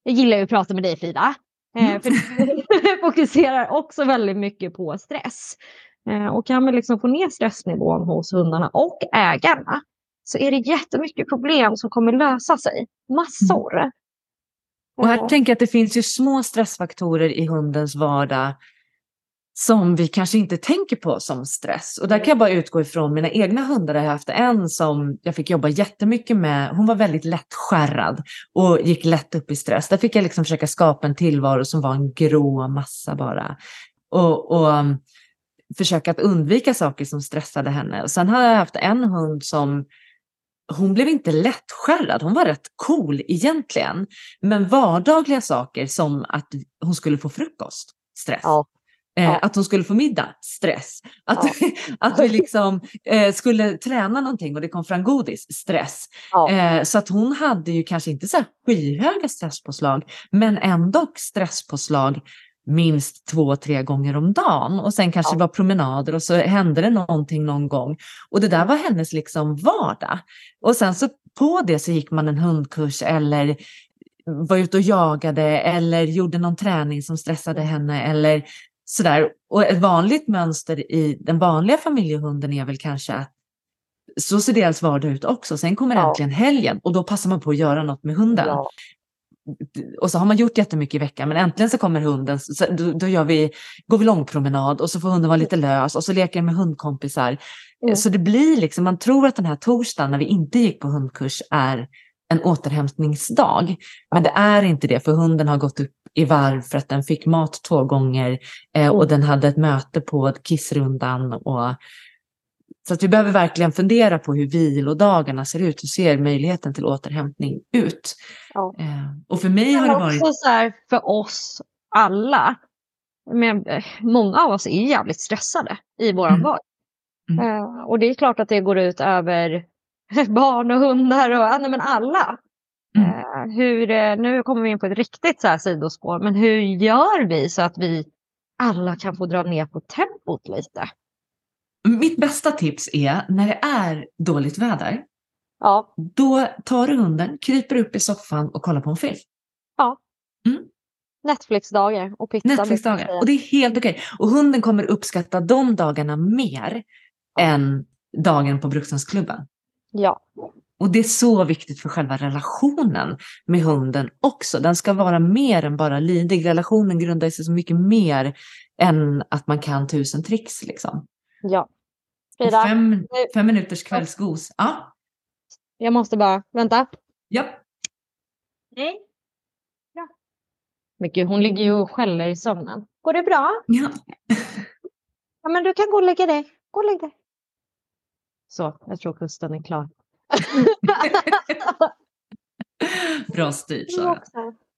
B: jag gillar ju att prata med dig Frida. Eh. För fokuserar också väldigt mycket på stress. Eh, och kan vi liksom få ner stressnivån hos hundarna och ägarna så är det jättemycket problem som kommer lösa sig. Massor. Mm.
A: Och här tänker jag att det finns ju små stressfaktorer i hundens vardag som vi kanske inte tänker på som stress. Och där kan jag bara utgå ifrån mina egna hundar. Jag har haft en som jag fick jobba jättemycket med. Hon var väldigt lättskärrad och gick lätt upp i stress. Där fick jag liksom försöka skapa en tillvaro som var en grå massa bara. Och, och um, försöka att undvika saker som stressade henne. Och sen har jag haft en hund som hon blev inte lättskärrad, hon var rätt cool egentligen. Men vardagliga saker som att hon skulle få frukost, stress. Ja. Eh, ja. Att hon skulle få middag, stress. Att, ja. att vi liksom eh, skulle träna någonting och det kom fram godis, stress. Ja. Eh, så att hon hade ju kanske inte så skyhöga stresspåslag, men ändå stresspåslag minst två, tre gånger om dagen. Och sen kanske det var promenader och så hände det någonting någon gång. Och det där var hennes liksom vardag. Och sen så på det så gick man en hundkurs eller var ute och jagade eller gjorde någon träning som stressade henne eller Sådär. Och ett vanligt mönster i den vanliga familjehunden är väl kanske att så ser deras vardag ut också. Sen kommer ja. äntligen helgen och då passar man på att göra något med hunden. Ja. Och så har man gjort jättemycket i veckan men äntligen så kommer hunden, så då, då gör vi, går vi långpromenad och så får hunden vara lite lös och så leker med hundkompisar. Mm. Så det blir liksom, man tror att den här torsdagen när vi inte gick på hundkurs är en återhämtningsdag. Men det är inte det, för hunden har gått upp i varv för att den fick mat två gånger eh, och den hade ett möte på kissrundan. Och, så att vi behöver verkligen fundera på hur vilodagarna ser ut. Hur ser möjligheten till återhämtning ut? Ja. Eh, och för mig har det varit...
B: Också så här, för oss alla. Men, många av oss är jävligt stressade i vår mm. vardag. Mm. Eh, och det är klart att det går ut över barn och hundar och nej, men alla. Mm. Uh, hur, uh, nu kommer vi in på ett riktigt så här sidospår, men hur gör vi så att vi alla kan få dra ner på tempot lite?
A: Mitt bästa tips är när det är dåligt väder.
B: Ja.
A: Då tar du hunden, kryper upp i soffan och kollar på en film.
B: Ja. Mm. Netflix-dagar och pizza.
A: Netflix-dagar. Och det är helt okej. Okay. Och hunden kommer uppskatta de dagarna mer än dagen på Brukshundsklubben.
B: Ja.
A: Och det är så viktigt för själva relationen med hunden också. Den ska vara mer än bara lydig. Relationen grundar sig så mycket mer än att man kan tusen tricks. Liksom.
B: Ja.
A: Frida, fem, fem minuters kvällsgos. Ja.
B: Jag måste bara, vänta.
A: Ja.
B: Nej. Ja. Men gud, hon ligger ju och skäller i sömnen. Går det bra?
A: Ja.
B: ja, men du kan gå och lägga dig. Gå och lägg dig. Så, jag tror kusten är klar.
A: Bra styrt, Sara.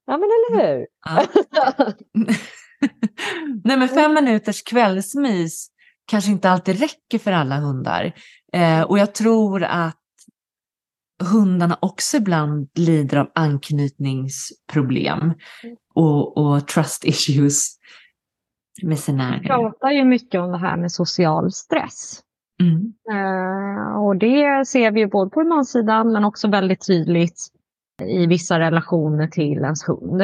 B: Ja, men eller hur? Ja.
A: Nej, men fem minuters kvällsmys kanske inte alltid räcker för alla hundar. Eh, och jag tror att hundarna också ibland lider av anknytningsproblem och, och trust issues med sina ägare. Vi
B: pratar ju mycket om det här med social stress.
A: Mm.
B: Eh, och det ser vi ju både på manssidan men också väldigt tydligt i vissa relationer till ens hund.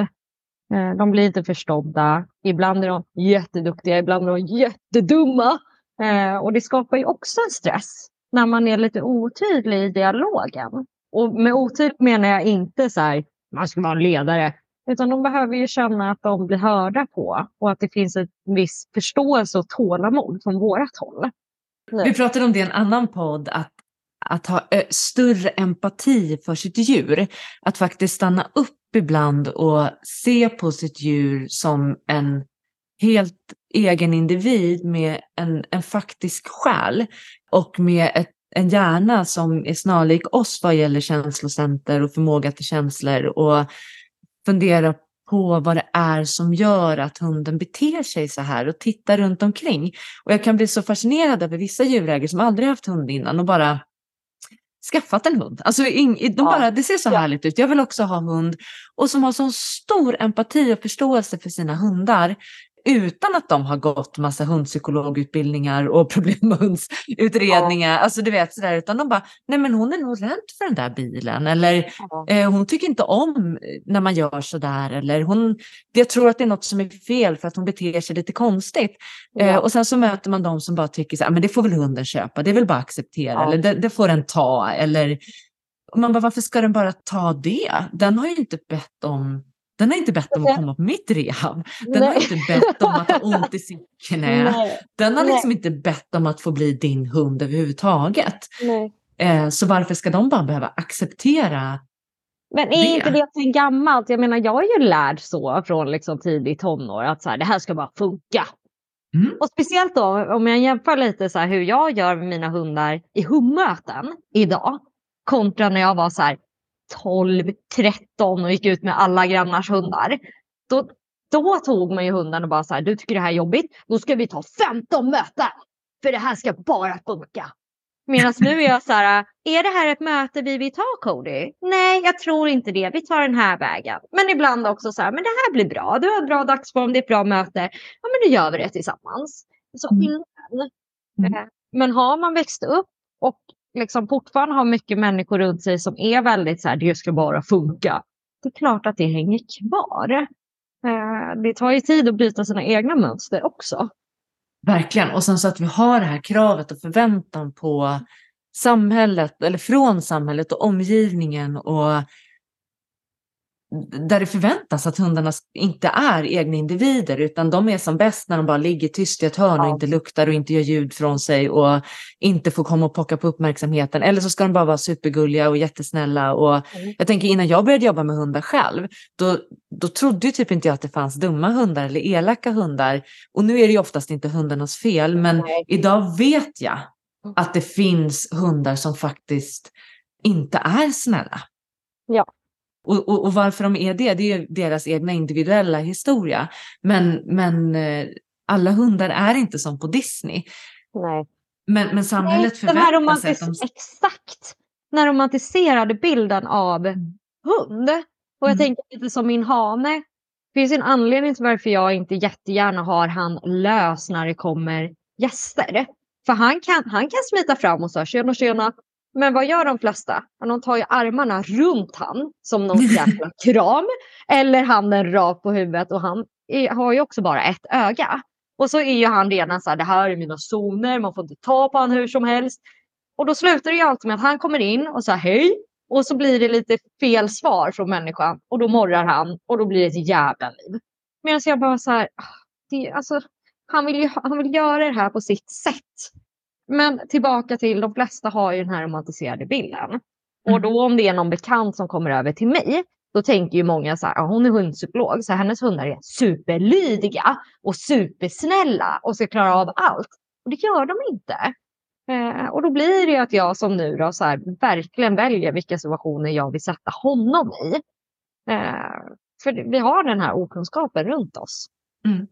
B: Eh, de blir inte förstådda. Ibland är de jätteduktiga, ibland är de jättedumma. Eh, och det skapar ju också en stress när man är lite otydlig i dialogen. Och med otydligt menar jag inte så här, man ska vara en ledare, utan de behöver ju känna att de blir hörda på och att det finns en viss förståelse och tålamod från vårat håll.
A: Vi pratade om det i en annan podd, att, att ha större empati för sitt djur. Att faktiskt stanna upp ibland och se på sitt djur som en helt egen individ med en, en faktisk själ och med ett, en hjärna som är snarlik oss vad gäller känslocenter och förmåga till känslor och fundera på vad det är som gör att hunden beter sig så här och titta runt omkring. Och jag kan bli så fascinerad över vissa djurägare som aldrig haft hund innan och bara skaffat en hund. Alltså, de bara, det ser så ja. härligt ut, jag vill också ha hund. Och som har så stor empati och förståelse för sina hundar utan att de har gått massa hundpsykologutbildningar och problemhundsutredningar. Ja. Alltså du vet sådär, utan de bara, nej men hon är nog rädd för den där bilen. Eller ja. eh, hon tycker inte om när man gör sådär. Eller hon, jag tror att det är något som är fel för att hon beter sig lite konstigt. Ja. Eh, och sen så möter man de som bara tycker så här, men det får väl hunden köpa, det är väl bara att acceptera. Eller det, det får den ta. Eller man bara, varför ska den bara ta det? Den har ju inte bett om den har inte bett om att komma på mitt rehab. Den Nej. har inte bett om att ha ont i sitt knä. Nej. Den har liksom Nej. inte bett om att få bli din hund överhuvudtaget. Eh, så varför ska de bara behöva acceptera
B: men är det? inte det sen gammalt? Jag menar, jag är ju lärd så från liksom tidigt tonår att så här, det här ska bara funka. Mm. Och speciellt då om jag jämför lite så här, hur jag gör med mina hundar i hummöten idag kontra när jag var så här 12, 13 och gick ut med alla grannars hundar. Då, då tog man ju hunden och bara så här, du tycker det här är jobbigt, då ska vi ta 15 möten. För det här ska bara funka. Medan nu är jag så här, är det här ett möte vi vill ta Cody? Nej, jag tror inte det. Vi tar den här vägen. Men ibland också så här, men det här blir bra. Du har en bra dagsform, det är ett bra möte. Ja, men då gör vi det tillsammans. Så mm. mm. Eh, men har man växt upp och liksom fortfarande har mycket människor runt sig som är väldigt så här, det ska bara funka. Det är klart att det hänger kvar. Eh, det tar ju tid att bryta sina egna mönster också.
A: Verkligen, och sen så att vi har det här kravet och förväntan på samhället eller från samhället och omgivningen och där det förväntas att hundarna inte är egna individer utan de är som bäst när de bara ligger tyst i ett hörn och inte luktar och inte gör ljud från sig och inte får komma och pocka på uppmärksamheten. Eller så ska de bara vara supergulliga och jättesnälla. Och mm. Jag tänker innan jag började jobba med hundar själv, då, då trodde typ inte jag att det fanns dumma hundar eller elaka hundar. Och nu är det ju oftast inte hundarnas fel, men idag vet jag mm. att det finns hundar som faktiskt inte är snälla.
B: Ja.
A: Och, och, och, varför de är det, det är deras egna individuella historia. Men, men eh, alla hundar är inte som på Disney.
B: Nej.
A: Men, men samhället Nej, förväntar sig att de...
B: Exakt! Den romantiserade bilden av hund. Och jag mm. tänker lite som min hane. Det finns en anledning till varför jag inte jättegärna har han lös när det kommer gäster. För han kan, han kan smita fram och säga tjena tjena, men vad gör de flesta? De tar ju armarna runt han som någon jävla kram. Eller handen rakt på huvudet och han är, har ju också bara ett öga. Och så är ju han redan så här, det här är mina zoner, man får inte ta på honom hur som helst. Och då slutar det ju alltid med att han kommer in och säger hej. Och så blir det lite fel svar från människan. Och då morrar han och då blir det ett jävla liv. Medan jag bara så här, ah, det, alltså, han, vill ju, han vill göra det här på sitt sätt. Men tillbaka till, de flesta har ju den här romantiserade bilden. Mm. Och då om det är någon bekant som kommer över till mig, då tänker ju många så här, ja, hon är hundpsykolog, så hennes hundar är superlydiga och supersnälla och ska klara av allt. Och det gör de inte. Eh, och då blir det att jag som nu då, så här, verkligen väljer vilka situationer jag vill sätta honom i. Eh, för vi har den här okunskapen runt oss.
A: Mm.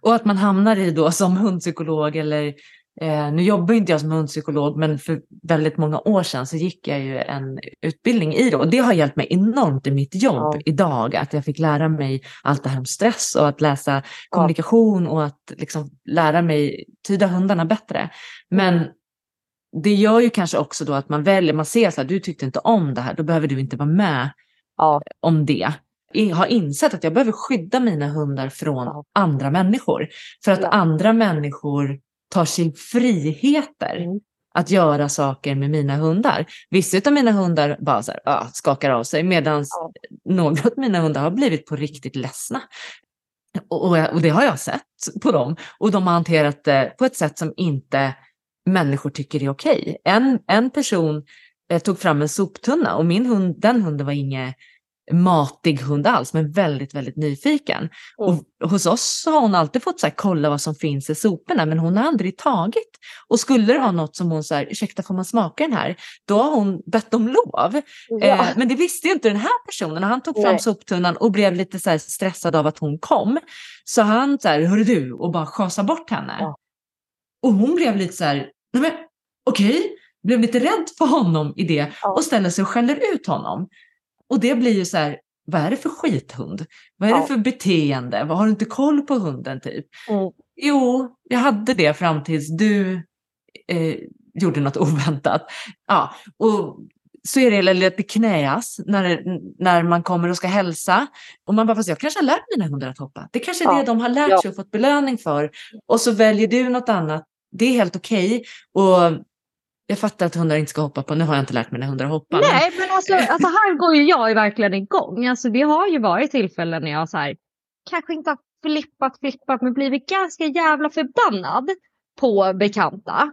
A: Och att man hamnar i då som hundpsykolog eller Eh, nu jobbar inte jag som hundpsykolog, men för väldigt många år sedan så gick jag ju en utbildning i det och det har hjälpt mig enormt i mitt jobb ja. idag. Att jag fick lära mig allt det här om stress och att läsa kommunikation ja. och att liksom lära mig tyda hundarna bättre. Men det gör ju kanske också då att man väljer, man ser så här, du tyckte inte om det här, då behöver du inte vara med ja. om det. Jag har insett att jag behöver skydda mina hundar från andra människor. För att andra människor tar sig friheter mm. att göra saker med mina hundar. Vissa av mina hundar bara så här, ah, skakar av sig medan ja. några av mina hundar har blivit på riktigt ledsna. Och, och, och, det har jag sett på dem. Och de har hanterat det på ett sätt som inte människor tycker är okej. En, en person eh, tog fram en soptunna och min hund, den hunden var inget matig hund alls, men väldigt, väldigt nyfiken. Mm. Och hos oss har hon alltid fått så här, kolla vad som finns i soporna, men hon har aldrig tagit. Och skulle det vara något som hon säger, ursäkta får man smaka den här? Då har hon bett om lov. Ja. Eh, men det visste ju inte den här personen. Och han tog fram Nej. soptunnan och blev lite så stressad av att hon kom. Så han så här, hörru du, och bara schasade bort henne. Ja. Och hon blev lite så här, nej men okej, okay. blev lite rädd för honom i det och ställer sig och skäller ut honom. Och det blir ju så här, vad är det för skithund? Vad är ja. det för beteende? Vad har du inte koll på hunden typ? Mm. Jo, jag hade det fram tills du eh, gjorde något oväntat. Ja, och så är det lite knäas när, när man kommer och ska hälsa. Och man bara, fast jag kanske har lärt mina hundar att hoppa. Det kanske är ja. det de har lärt sig och fått belöning för. Och så väljer du något annat. Det är helt okej. Okay jag fattar att hundar inte ska hoppa på, nu har jag inte lärt mina hundar att hoppa.
B: Nej, men alltså, alltså, här går ju jag verkligen igång. Alltså det har ju varit tillfällen när jag så här, kanske inte har flippat, flippat, men blivit ganska jävla förbannad på bekanta.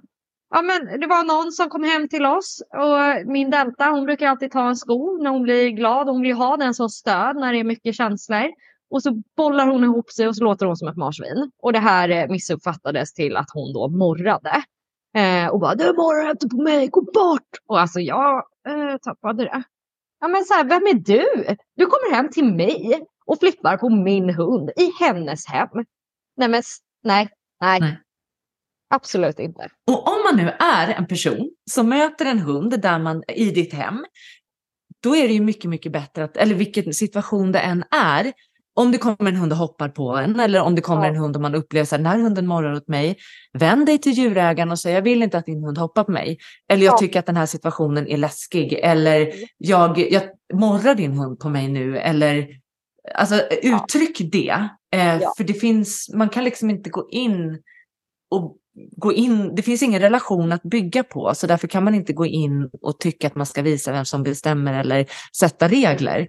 B: Ja, men det var någon som kom hem till oss och min Delta, hon brukar alltid ta en sko när hon blir glad. Hon vill ha den som stöd när det är mycket känslor. Och så bollar hon ihop sig och så låter hon som ett marsvin. Och det här eh, missuppfattades till att hon då morrade. Eh, och bara, du morrar inte på mig, gå bort! Och alltså jag eh, tappade det. Ja men så här, vem är du? Du kommer hem till mig och flippar på min hund i hennes hem. Nej men nej, nej. nej. Absolut inte.
A: Och om man nu är en person som möter en hund där man, i ditt hem, då är det ju mycket, mycket bättre att, eller vilken situation det än är, om det kommer en hund och hoppar på en eller om det kommer ja. en hund och man upplever att den här hunden morrar åt mig, vänd dig till djurägaren och säg jag vill inte att din hund hoppar på mig. Eller jag ja. tycker att den här situationen är läskig. Eller jag, jag morrar din hund på mig nu. Eller alltså uttryck ja. det. Eh, för det finns, man kan liksom inte gå in och gå in, det finns ingen relation att bygga på, så därför kan man inte gå in och tycka att man ska visa vem som bestämmer eller sätta regler.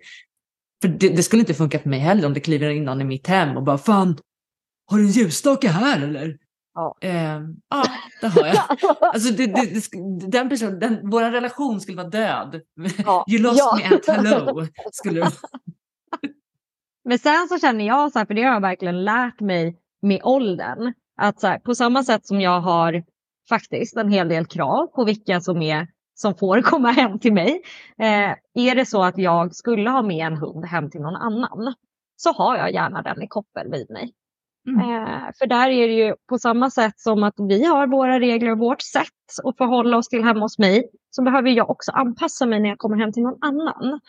A: För det, det, skulle inte funka för mig heller om det kliver in någon i mitt hem och bara fan, har du en ljusstake här eller? Ja, eh, ja det har jag. Alltså det, det, den personen, den, vår relation skulle vara död. Ja. You lost ja. me at hello. Skulle
B: Men sen så känner jag så här, för det har jag verkligen lärt mig med åldern. Att så här, på samma sätt som jag har faktiskt en hel del krav på vilka som är som får komma hem till mig. Eh, är det så att jag skulle ha med en hund hem till någon annan så har jag gärna den i koppel vid mig. Mm. Eh, för där är det ju på samma sätt som att vi har våra regler och vårt sätt att förhålla oss till hemma hos mig så behöver jag också anpassa mig när jag kommer hem till någon annan.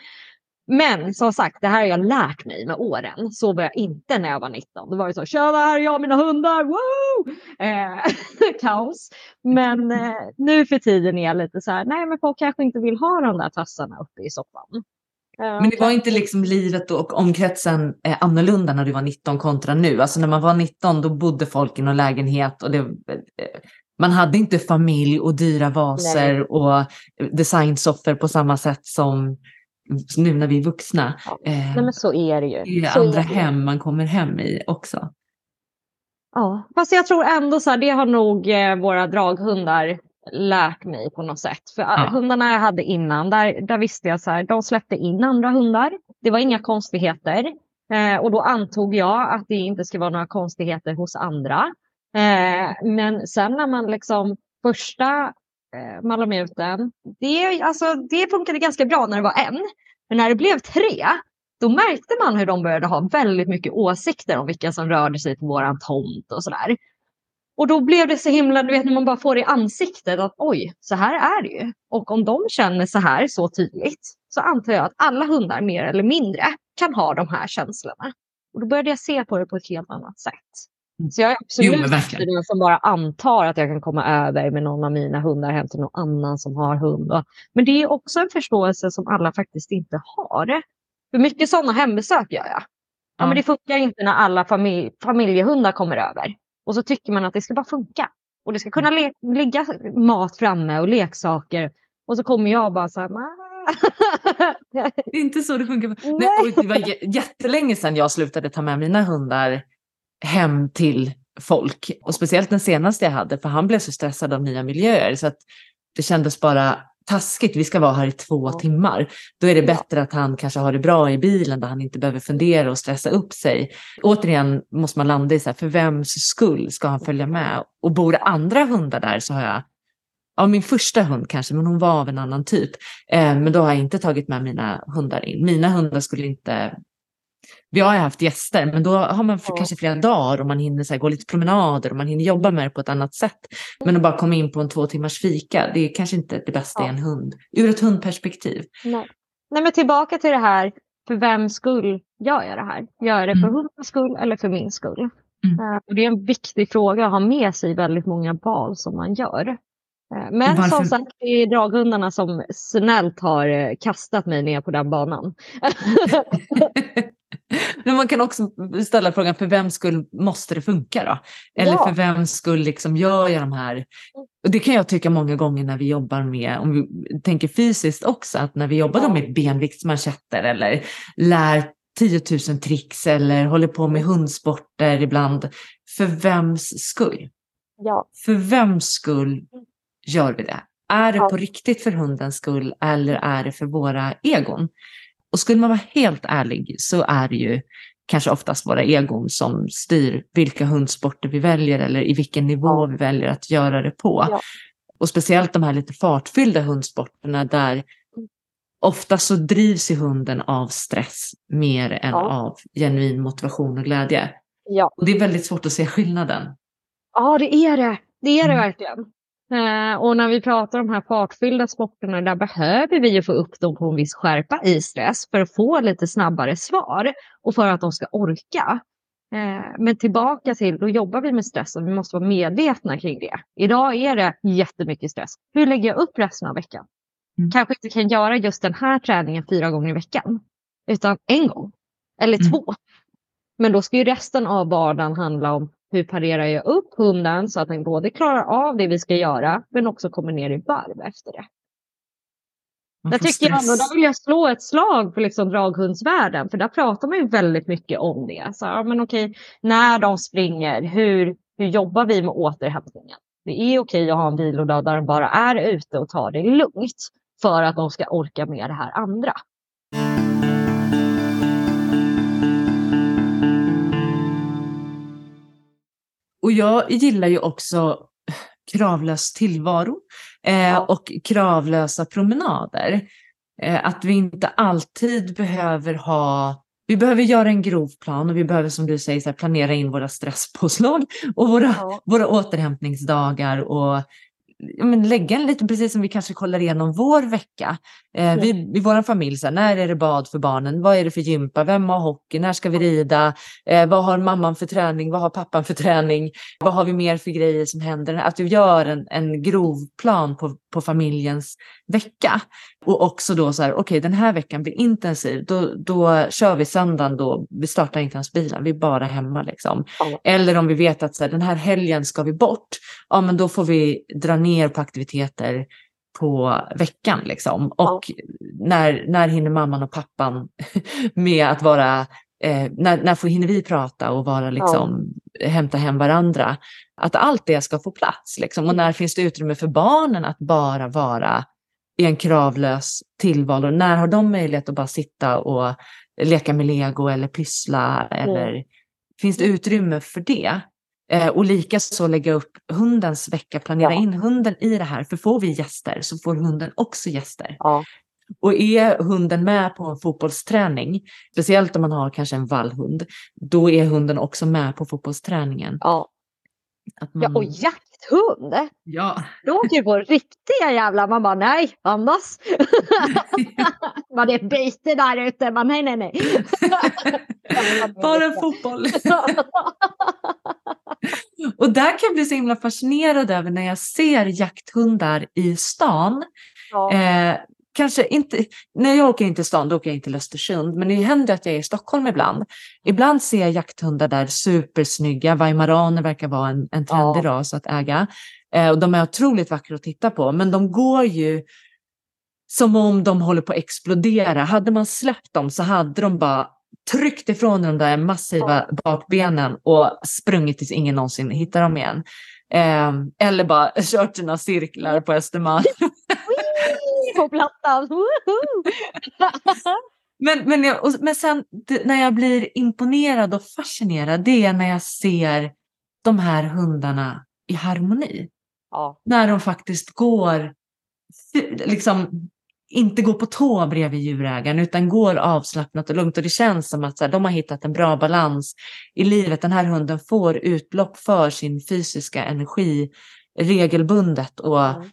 B: Men som sagt, det här har jag lärt mig med åren. Så var jag inte när jag var 19. Då var det så, tjena här är jag och mina hundar, woo! Eh, kaos. Men eh, nu för tiden är jag lite så här, nej men folk kanske inte vill ha de där tassarna uppe i soffan.
A: Eh, men det var inte liksom livet och omkretsen eh, annorlunda när du var 19 kontra nu? Alltså när man var 19 då bodde folk i någon lägenhet och det, eh, man hade inte familj och dyra vaser
B: Nej.
A: och designsoffor på samma sätt som nu när vi är vuxna.
B: Ja.
A: Eh,
B: Nej så är det ju.
A: det är
B: Så
A: andra
B: är det.
A: hem man kommer hem i också.
B: Ja, fast jag tror ändå så här, det har nog eh, våra draghundar lärt mig på något sätt. För
A: Ja.
B: hundarna jag hade innan, där, där visste jag så här, de släppte in andra hundar. Det var inga konstigheter. Eh, och då antog jag att det inte ska vara några konstigheter hos andra. Eh, men sen när man liksom första eh, malamuten, det, alltså, det funkade ganska bra när det var en. Men när det blev tre, då märkte man hur de började ha väldigt mycket åsikter om vilka som rörde sig på våran tomt och sådär. Och då blev det så himla, du vet när man bara får det i ansiktet att oj, så här är det ju. Och om de känner så här så tydligt så antar jag att alla hundar mer eller mindre kan ha de här känslorna. Och då började jag se på det på ett helt annat sätt.
A: Mm.
B: Så jag är absolut inte den som bara antar att jag kan komma över med någon av mina hundar hem till någon annan som har hund. Men det är också en förståelse som alla faktiskt inte har. För mycket sådana hembesök gör jag. Ja,
A: Ja.
B: men det funkar inte när alla familj, familjehundar kommer över. Och så tycker man att det ska bara funka. Och det ska kunna ligga mat framme och leksaker. Och så kommer jag bara så här.
A: Det är inte så det funkar. Nej,
B: Nej.
A: det var jä- jättelänge sedan jag slutade ta med mina hundar hem till folk. Och speciellt den senaste jag hade, för han blev så stressad av nya miljöer. Så att det kändes bara taskigt. Vi ska vara här i två timmar. Då är det bättre att han kanske har det bra i bilen där han inte behöver fundera och stressa upp sig. Återigen måste man landa i så här, för vems skull ska han följa med? Och bor det andra hundar där så har jag Ja, min första hund kanske, men hon var av en annan typ. Eh, men då har jag inte tagit med mina hundar in. Mina hundar skulle inte... Vi har ju haft gäster, men då har man
B: Ja.
A: kanske flera dagar och man hinner så här, gå lite promenader och man hinner jobba med det på ett annat sätt. Men att bara komma in på en två timmars fika, det är kanske inte det bästa i
B: Ja.
A: en hund. Ur ett hundperspektiv.
B: Nej. Nej, men tillbaka till det här. För vems skull gör jag det här? Gör jag det för
A: Mm.
B: hundens skull eller för min skull?
A: Mm.
B: Eh, och det är en viktig fråga att ha med sig i väldigt många val som man gör. Eh, men
A: varför-
B: som sagt, det är draghundarna som snällt har eh, kastat mig ner på den banan.
A: Men man kan också ställa frågan, för vem skull måste det funka då? Eller
B: Ja.
A: för vem skull liksom gör jag de här... Och det kan jag tycka många gånger när vi jobbar med, om vi tänker fysiskt också, att när vi jobbar
B: Ja.
A: med benviktsmanschetter eller lär 10 000 tricks eller håller på med hundsporter ibland. För vems skull?
B: Ja.
A: För vems skull gör vi det? Är det
B: Ja.
A: på riktigt för hundens skull eller är det för våra egon? Och skulle man vara helt ärlig så är det ju kanske oftast våra egon som styr vilka hundsporter vi väljer eller i vilken nivå vi väljer att göra det på.
B: Ja.
A: Och speciellt de här lite fartfyllda hundsporterna där ofta så drivs ju hunden av stress mer än
B: Ja.
A: av genuin motivation och glädje.
B: Ja.
A: Och det är väldigt svårt att se skillnaden.
B: ja, det är det. Det är det
A: Mm.
B: verkligen. Eh, och när vi pratar om de här fartfyllda sporterna, där behöver vi ju få upp dem på en viss skärpa i stress för att få lite snabbare svar och för att de ska orka. Eh, men tillbaka till, då jobbar vi med stress och vi måste vara medvetna kring det. Idag är det jättemycket stress. Hur lägger jag upp resten av veckan?
A: Mm.
B: Kanske inte kan göra just den här träningen fyra gånger i veckan, utan en gång eller
A: Mm.
B: två. Men då ska ju resten av vardagen handla om hur parerar jag upp hunden så att den både klarar av det vi ska göra men också kommer ner i varv efter det. Där tycker jag, där vill jag slå ett slag för liksom draghundsvärlden för där pratar man ju väldigt mycket om det. Så, ja, men okej, när de springer, hur, hur jobbar vi med återhämtningen? Det är okej att ha en vilodag där de bara är ute och tar det lugnt för att de ska orka med det här andra.
A: Och jag gillar ju också kravlös tillvaro eh, och kravlösa promenader. Eh, att vi inte alltid behöver ha vi behöver göra en grov plan och vi behöver som du säger här, planera in våra stresspåslag och våra,
B: Ja.
A: våra återhämtningsdagar och men lägga en lite, precis som vi kanske kollar igenom vår vecka. Eh, vi, I vår familj, så här, när är det bad för barnen? Vad är det för gympa? Vem har hockey? När ska vi rida? Eh, vad har mamman för träning? Vad har pappan för träning? Vad har vi mer för grejer som händer? Att vi gör en, en grov plan på, på familjens vecka. Och också då så här, okej okay, den här veckan blir intensiv, då, då kör vi söndagen då, vi startar inte ens bilen, vi är bara hemma liksom. Mm. Eller om vi vet att så här, den här helgen ska vi bort, ja men då får vi dra ner på aktiviteter på veckan liksom. Och mm. när, när hinner mamman och pappan med att vara Eh, när, när får, hinner vi prata och vara liksom, ja. hämta hem varandra? Att allt det ska få plats. Liksom. Och när finns det utrymme för barnen att bara vara i en kravlös tillvaro? När har de möjlighet att bara sitta och leka med lego eller pyssla? Mm. Eller finns det utrymme för det? Eh, och likaså lägga upp hundens vecka, planera ja. in hunden i det här. För får vi gäster så får hunden också gäster. Ja. Och är hunden med på en fotbollsträning, speciellt om man har kanske en vallhund, då är hunden också med på fotbollsträningen.
B: Ja. Man... Ja, och jakthund!
A: Ja.
B: Då åker på riktiga jävla, man bara nej, andas. man är byte där ute, man nej, nej, nej.
A: Bara fotboll. och där kan jag bli så himla fascinerad över när jag ser jakthundar i stan. Ja. Eh, kanske inte, när jag åker in till stan, då åker jag inte till Östersund, men det händer att jag är i Stockholm ibland. Ibland ser jag jakthundar där supersnygga, Weimaraner verkar vara en, en trendig ja. ras att äga. Eh, och de är otroligt vackra att titta på, men de går ju som om de håller på att explodera. Hade man släppt dem så hade de bara tryckt ifrån de där massiva bakbenen och sprungit tills ingen någonsin hittar dem igen. Eh, eller bara kört sina cirklar på Östermalm.
B: På plattan.
A: men, men, jag, men sen när jag blir imponerad och fascinerad, det är när jag ser de här hundarna i harmoni. Ja. När de faktiskt går, liksom inte går på tå bredvid djurägaren utan går avslappnat och lugnt. Och det känns som att här, de har hittat en bra balans i livet. Den här hunden får utlopp för sin fysiska energi regelbundet och mm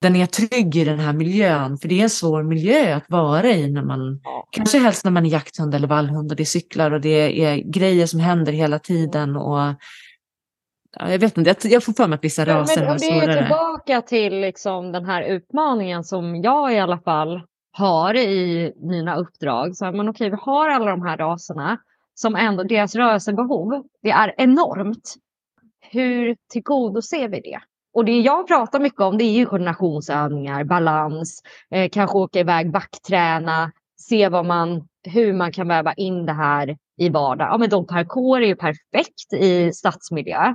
A: den är trygg i den här miljön. För det är en svår miljö att vara i när man, ja. kanske helst när man är jakthund eller vallhund och det är cyklar och det är grejer som händer hela tiden. Och, ja, jag vet inte, jag får för mig att vissa raser
B: har svårare. Det är tillbaka till liksom den här utmaningen som jag i alla fall har i mina uppdrag. Så, men okej, vi har alla de här raserna som ändå, deras rörelsebehov, det är enormt. Hur tillgodoser vi det? Och det jag pratar mycket om det är ju koordinationsövningar, balans, eh, kanske åka iväg backträna, se vad man, hur man kan väva in det här i vardag. Ja, men de parkour är ju perfekt i stadsmiljö.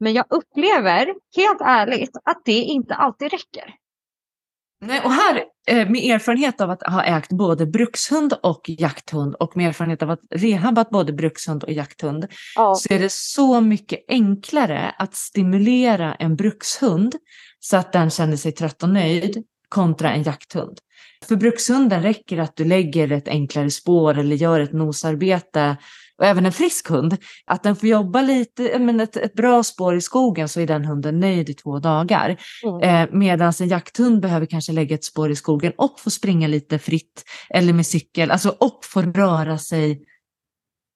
B: Men jag upplever helt ärligt att det inte alltid räcker.
A: Nej, och här eh, med erfarenhet av att ha ägt både brukshund och jakthund och med erfarenhet av att rehabbat både brukshund och jakthund ja. så är det så mycket enklare att stimulera en brukshund så att den känner sig trött och nöjd kontra en jakthund. För brukshunden räcker att du lägger ett enklare spår eller gör ett nosarbete och även en frisk hund, att den får jobba lite, men ett, ett bra spår i skogen så är den hunden nöjd i två dagar. Mm. Eh, Medan en jakthund behöver kanske lägga ett spår i skogen och få springa lite fritt eller med cykel, alltså och få röra sig,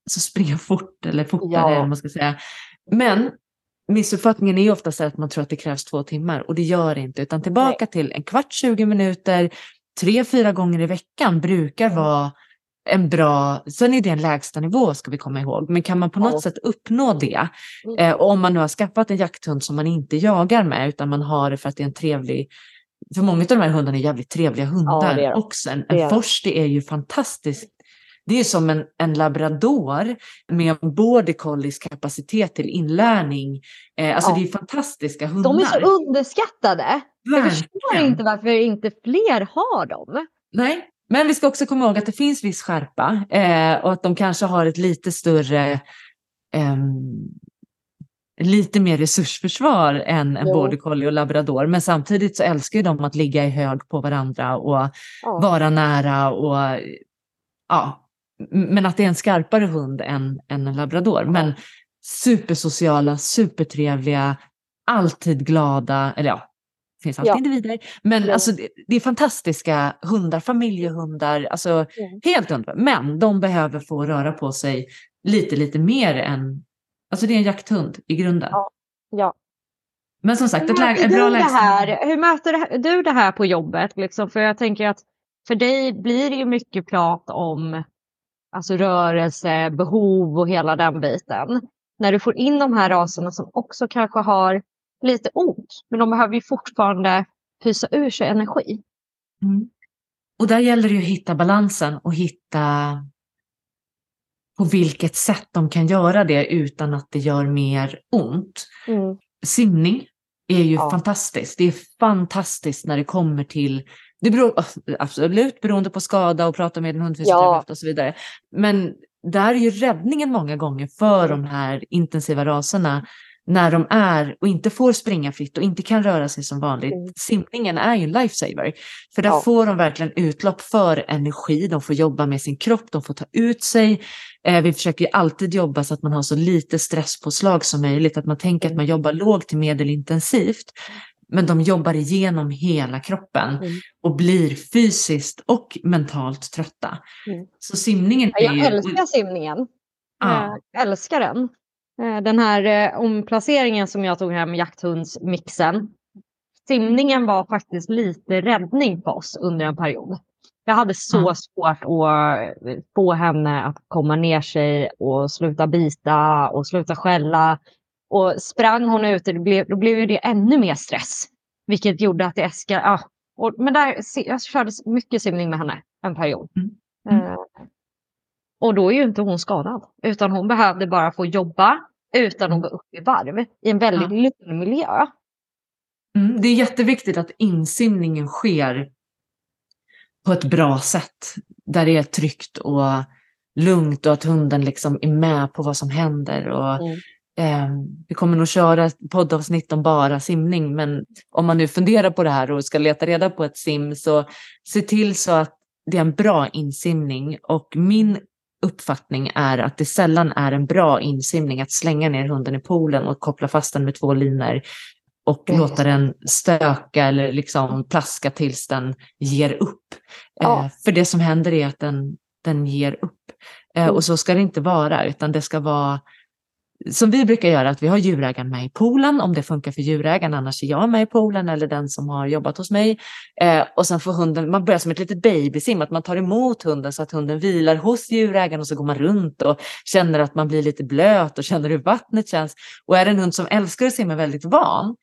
A: alltså springa fort eller fortare, ja. man ska säga. Men missuppfattningen är ju ofta så att man tror att det krävs två timmar och det gör det inte, utan tillbaka Nej. till en kvart, 20 minuter, tre, fyra gånger i veckan brukar mm. vara en bra, sen är det en lägsta nivå ska vi komma ihåg, men kan man på något ja. sätt uppnå det, mm. eh, om man nu har skaffat en jakthund som man inte jagar med, utan man har det för att det är en trevlig, för många av de här hundarna är jävligt trevliga hundar ja, också. En, en forsti är ju fantastiskt det är som en, en labrador med border collies kapacitet till inlärning. Eh, alltså ja. det är fantastiska hundar.
B: De är så underskattade. Verkligen. Jag förstår inte varför inte fler har dem.
A: Nej, men vi ska också komma ihåg att det finns viss skärpa eh, och att de kanske har ett lite större eh, lite mer resursförsvar än en border collie och labrador. Men samtidigt så älskar ju de att ligga i hög på varandra och ja. vara nära och ja, men att det är en skarpare hund än, än en labrador. Men supersociala, supertrevliga, alltid glada, eller ja, Det finns alltid
B: Ja.
A: individer. Men
B: Ja.
A: alltså, det, det är fantastiska hundar, familjehundar, alltså
B: Mm.
A: helt underbara. Men de behöver få röra på sig lite, lite mer än... Alltså det är en jakthund i grunden.
B: Ja. Ja.
A: Men som sagt, ett, läge, ett bra läge.
B: här? Hur möter du det här på jobbet? Liksom? För jag tänker att för dig blir det ju mycket prat om alltså rörelse, behov och hela den biten. När du får in de här raserna som också kanske har lite ont, men de behöver ju fortfarande pysa ur sig energi.
A: Mm. Och där gäller det ju att hitta balansen och hitta på vilket sätt de kan göra det utan att det gör mer ont. Simning är ju
B: Ja.
A: fantastiskt. Det är fantastiskt när det kommer till, det beror absolut beroende på skada och prata med en hundfysioterapeut och så vidare. Men där är ju räddningen många gånger för de här intensiva raserna när de är och inte får springa fritt och inte kan röra sig som vanligt.
B: Mm.
A: Simningen är ju en lifesaver. För där
B: Ja.
A: får de verkligen utlopp för energi, de får jobba med sin kropp, de får ta ut sig. Eh, vi försöker alltid jobba så att man har så lite stresspåslag som möjligt, att man tänker att man jobbar lågt till medelintensivt. Men de jobbar igenom hela kroppen
B: Mm.
A: och blir fysiskt och mentalt trötta.
B: Mm.
A: Så simningen är
B: Jag
A: ju...
B: älskar simningen.
A: Ja.
B: Jag älskar den. Eh, Den här eh, omplaceringen som jag tog hem, jakthundsmixen. Simningen var faktiskt lite räddning på oss under en period. Jag hade så
A: Ja.
B: svårt att eh, få henne att komma ner sig och sluta bita och sluta skälla. Och sprang hon ute, det blev, då blev det ännu mer stress. Vilket gjorde att det eskade. Ja. Och, men där, jag körde mycket simning med henne en period.
A: Mm. Mm.
B: Och då är ju inte hon skadad. Utan hon behövde bara få jobba utan att gå upp i varv i en väldigt lugn miljö.
A: Mm, det är jätteviktigt att insimningen sker på ett bra sätt. Där det är tryggt och lugnt och att hunden liksom är med på vad som händer. Och,
B: Mm.
A: eh, vi kommer nog köra ett poddavsnitt om bara simning, men om man nu funderar på det här och ska leta reda på ett sim så se till så att det är en bra insimning. Och min uppfattning är att det sällan är en bra insimning att slänga ner hunden i poolen och koppla fast den med två linor och
B: Mm.
A: låta den stöka eller liksom plaska tills den ger upp.
B: Ja.
A: Eh, för det som händer är att den, den ger upp. Eh,
B: Mm.
A: Och så ska det inte vara, utan det ska vara som vi brukar göra, att vi har djurägaren med i poolen om det funkar för djurägaren, annars är jag med i poolen eller den som har jobbat hos mig. Eh, och sen får hunden, man börjar som ett litet babysim, att man tar emot hunden så att hunden vilar hos djurägaren och så går man runt och känner att man blir lite blöt och känner hur vattnet känns. Och är det en hund som älskar att simma väldigt van,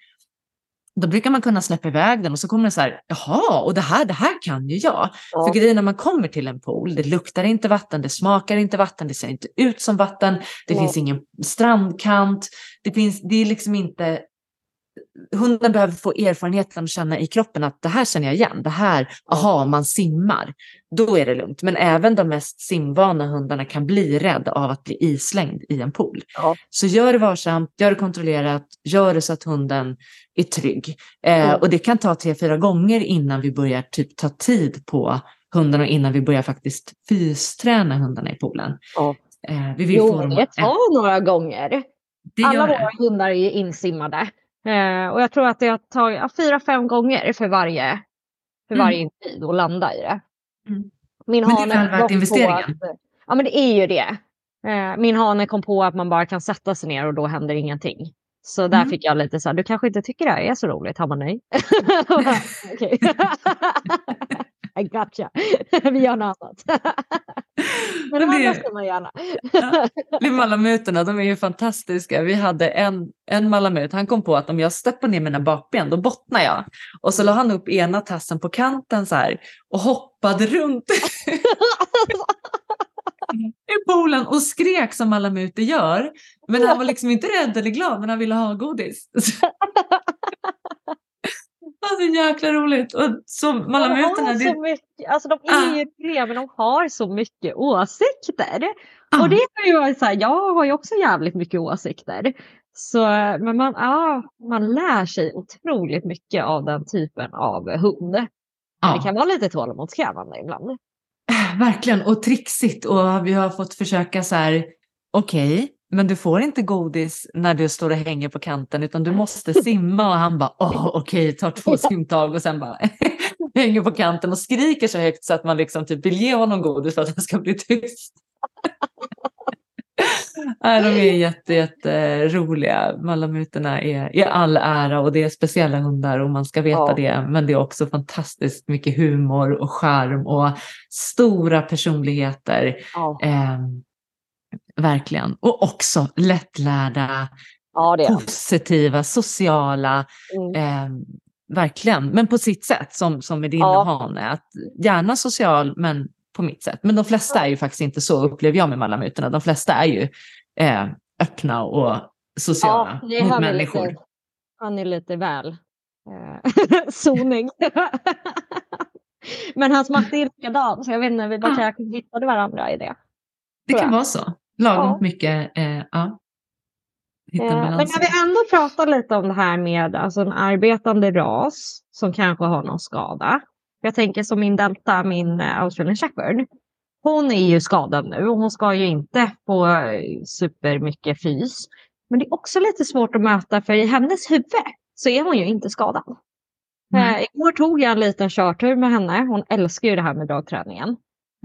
A: då brukar man kunna släppa iväg den och så kommer den så här, jaha, och det här, det här kan ju jag.
B: Ja.
A: För grejen när man kommer till en pool, det luktar inte vatten, det smakar inte vatten, det ser inte ut som vatten, det
B: Nej.
A: finns ingen strandkant, det, finns, det är liksom inte... Hunden behöver få erfarenheten och känna i kroppen att det här känner jag igen, det här, aha, man simmar. Då är det lugnt. Men även de mest simvana hundarna kan bli rädda av att bli islängd i en pool.
B: Ja.
A: Så gör det varsamt, gör det kontrollerat, gör det så att hunden är trygg. Eh. Och det kan ta tre, fyra gånger innan vi börjar typ ta tid på hundarna och innan vi börjar faktiskt fysträna hundarna i poolen.
B: Ja.
A: Eh, vi vill
B: Jo,
A: få dem
B: det tar några gånger.
A: det
B: Alla våra hundar är insimmade. Eh, och jag tror att det har tagit ja, fyra, fem gånger för varje, för
A: Mm.
B: varje individ att landa i det.
A: Mm.
B: Min
A: Men det är väl värt
B: på
A: investeringen.
B: Att, ja men det är ju det. Eh, min hane kom på att man bara kan sätta sig ner och då händer ingenting. Så där
A: Mm.
B: fick jag lite så här, du kanske inte tycker det här är så roligt? Han bara nej. I gotcha. Vi gör något annat. Men det andra ska man gärna.
A: De malamuterna, de är ju fantastiska. Vi hade en, en malamut, han kom på att om jag steppar ner mina bakben, då bottnar jag. Och så la han upp ena tassen på kanten så här och hoppade runt i poolen och skrek som malamuter gör. Men han var liksom inte rädd eller glad, men han ville ha godis. Det var så jäkla roligt. Och så
B: De
A: malamuterna, det,
B: så mycket, alltså de
A: Ah.
B: är ju det, men de har så mycket åsikter.
A: Ja.
B: Och det är ju så här, jag har ju också jävligt mycket åsikter. Så, men man, ja, man lär sig otroligt mycket av den typen av hund.
A: Ja.
B: Det kan vara lite tålamodskrävande ibland.
A: Verkligen, och trixigt. Och vi har fått försöka så här, okej, men du får inte godis när du står och hänger på kanten utan du måste simma och han bara åh okej, tar två simtag och sen bara hänger på kanten och skriker så högt så att man liksom typ vill ge honom godis för att han ska bli tyst. Nej, de är jätte, jätte roliga. Malamuterna är i all ära och det är speciella hundar och man ska veta ja. det. Men det är också fantastiskt mycket humor och charm och stora personligheter. Ja. Eh, verkligen. Och också lättlärda, ja, positiva, sociala. Mm. Eh, verkligen, men på sitt sätt som, som med din ja. och Hane. Att gärna social men på mitt sätt. Men de flesta är ju faktiskt inte så, upplever jag med Malamuterna. De flesta är ju eh, öppna och sociala ja, mot människor.
B: Lite, han är lite väl eh, soning. Men hans matte är likadan, så jag vet inte, vi bara kanske hittade varandra i det.
A: Det kan vara så. Lagom ja. mycket, eh, ja.
B: Eh, men när vi ändå pratar lite om det här med alltså en arbetande ras som kanske har någon skada. Jag tänker som min delta, min eh, australian shepherd. Hon är ju skadad nu och hon ska ju inte få eh, supermycket fys. Men det är också lite svårt att möta för i hennes huvud så är hon ju inte skadad. Mm. Eh, igår tog jag en liten körtur med henne. Hon älskar ju det här med dragträningen.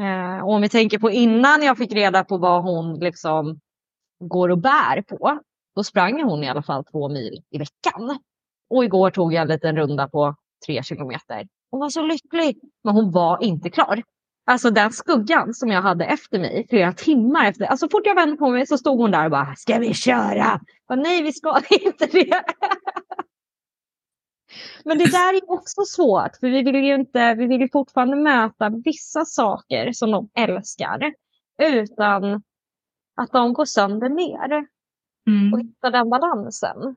B: Eh, och om vi tänker på innan jag fick reda på vad hon liksom går och bär på. Då sprang hon i alla fall två mil i veckan. Och igår tog jag en liten runda på tre kilometer. Hon var så lycklig, men hon var inte klar. Alltså den skuggan som jag hade efter mig flera timmar efter. Alltså fort jag vände på mig så stod hon där och bara, ska vi köra? Bara, Nej, vi ska inte det. Men det där är också svårt, för vi vill ju inte, vi vill ju fortfarande möta vissa saker som de älskar utan att de går sönder mer. Mm. Och hitta den balansen.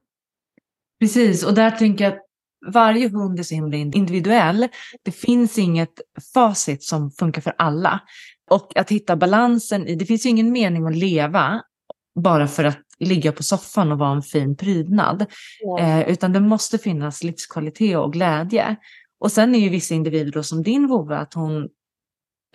A: Precis, och där tänker jag att varje hund är så himla individuell. Det finns inget facit som funkar för alla. Och att hitta balansen i, det finns ju ingen mening att leva bara för att ligga på soffan och vara en fin prydnad. Ja. Eh, utan det måste finnas livskvalitet och glädje. Och sen är ju vissa individer då som din vovve, att hon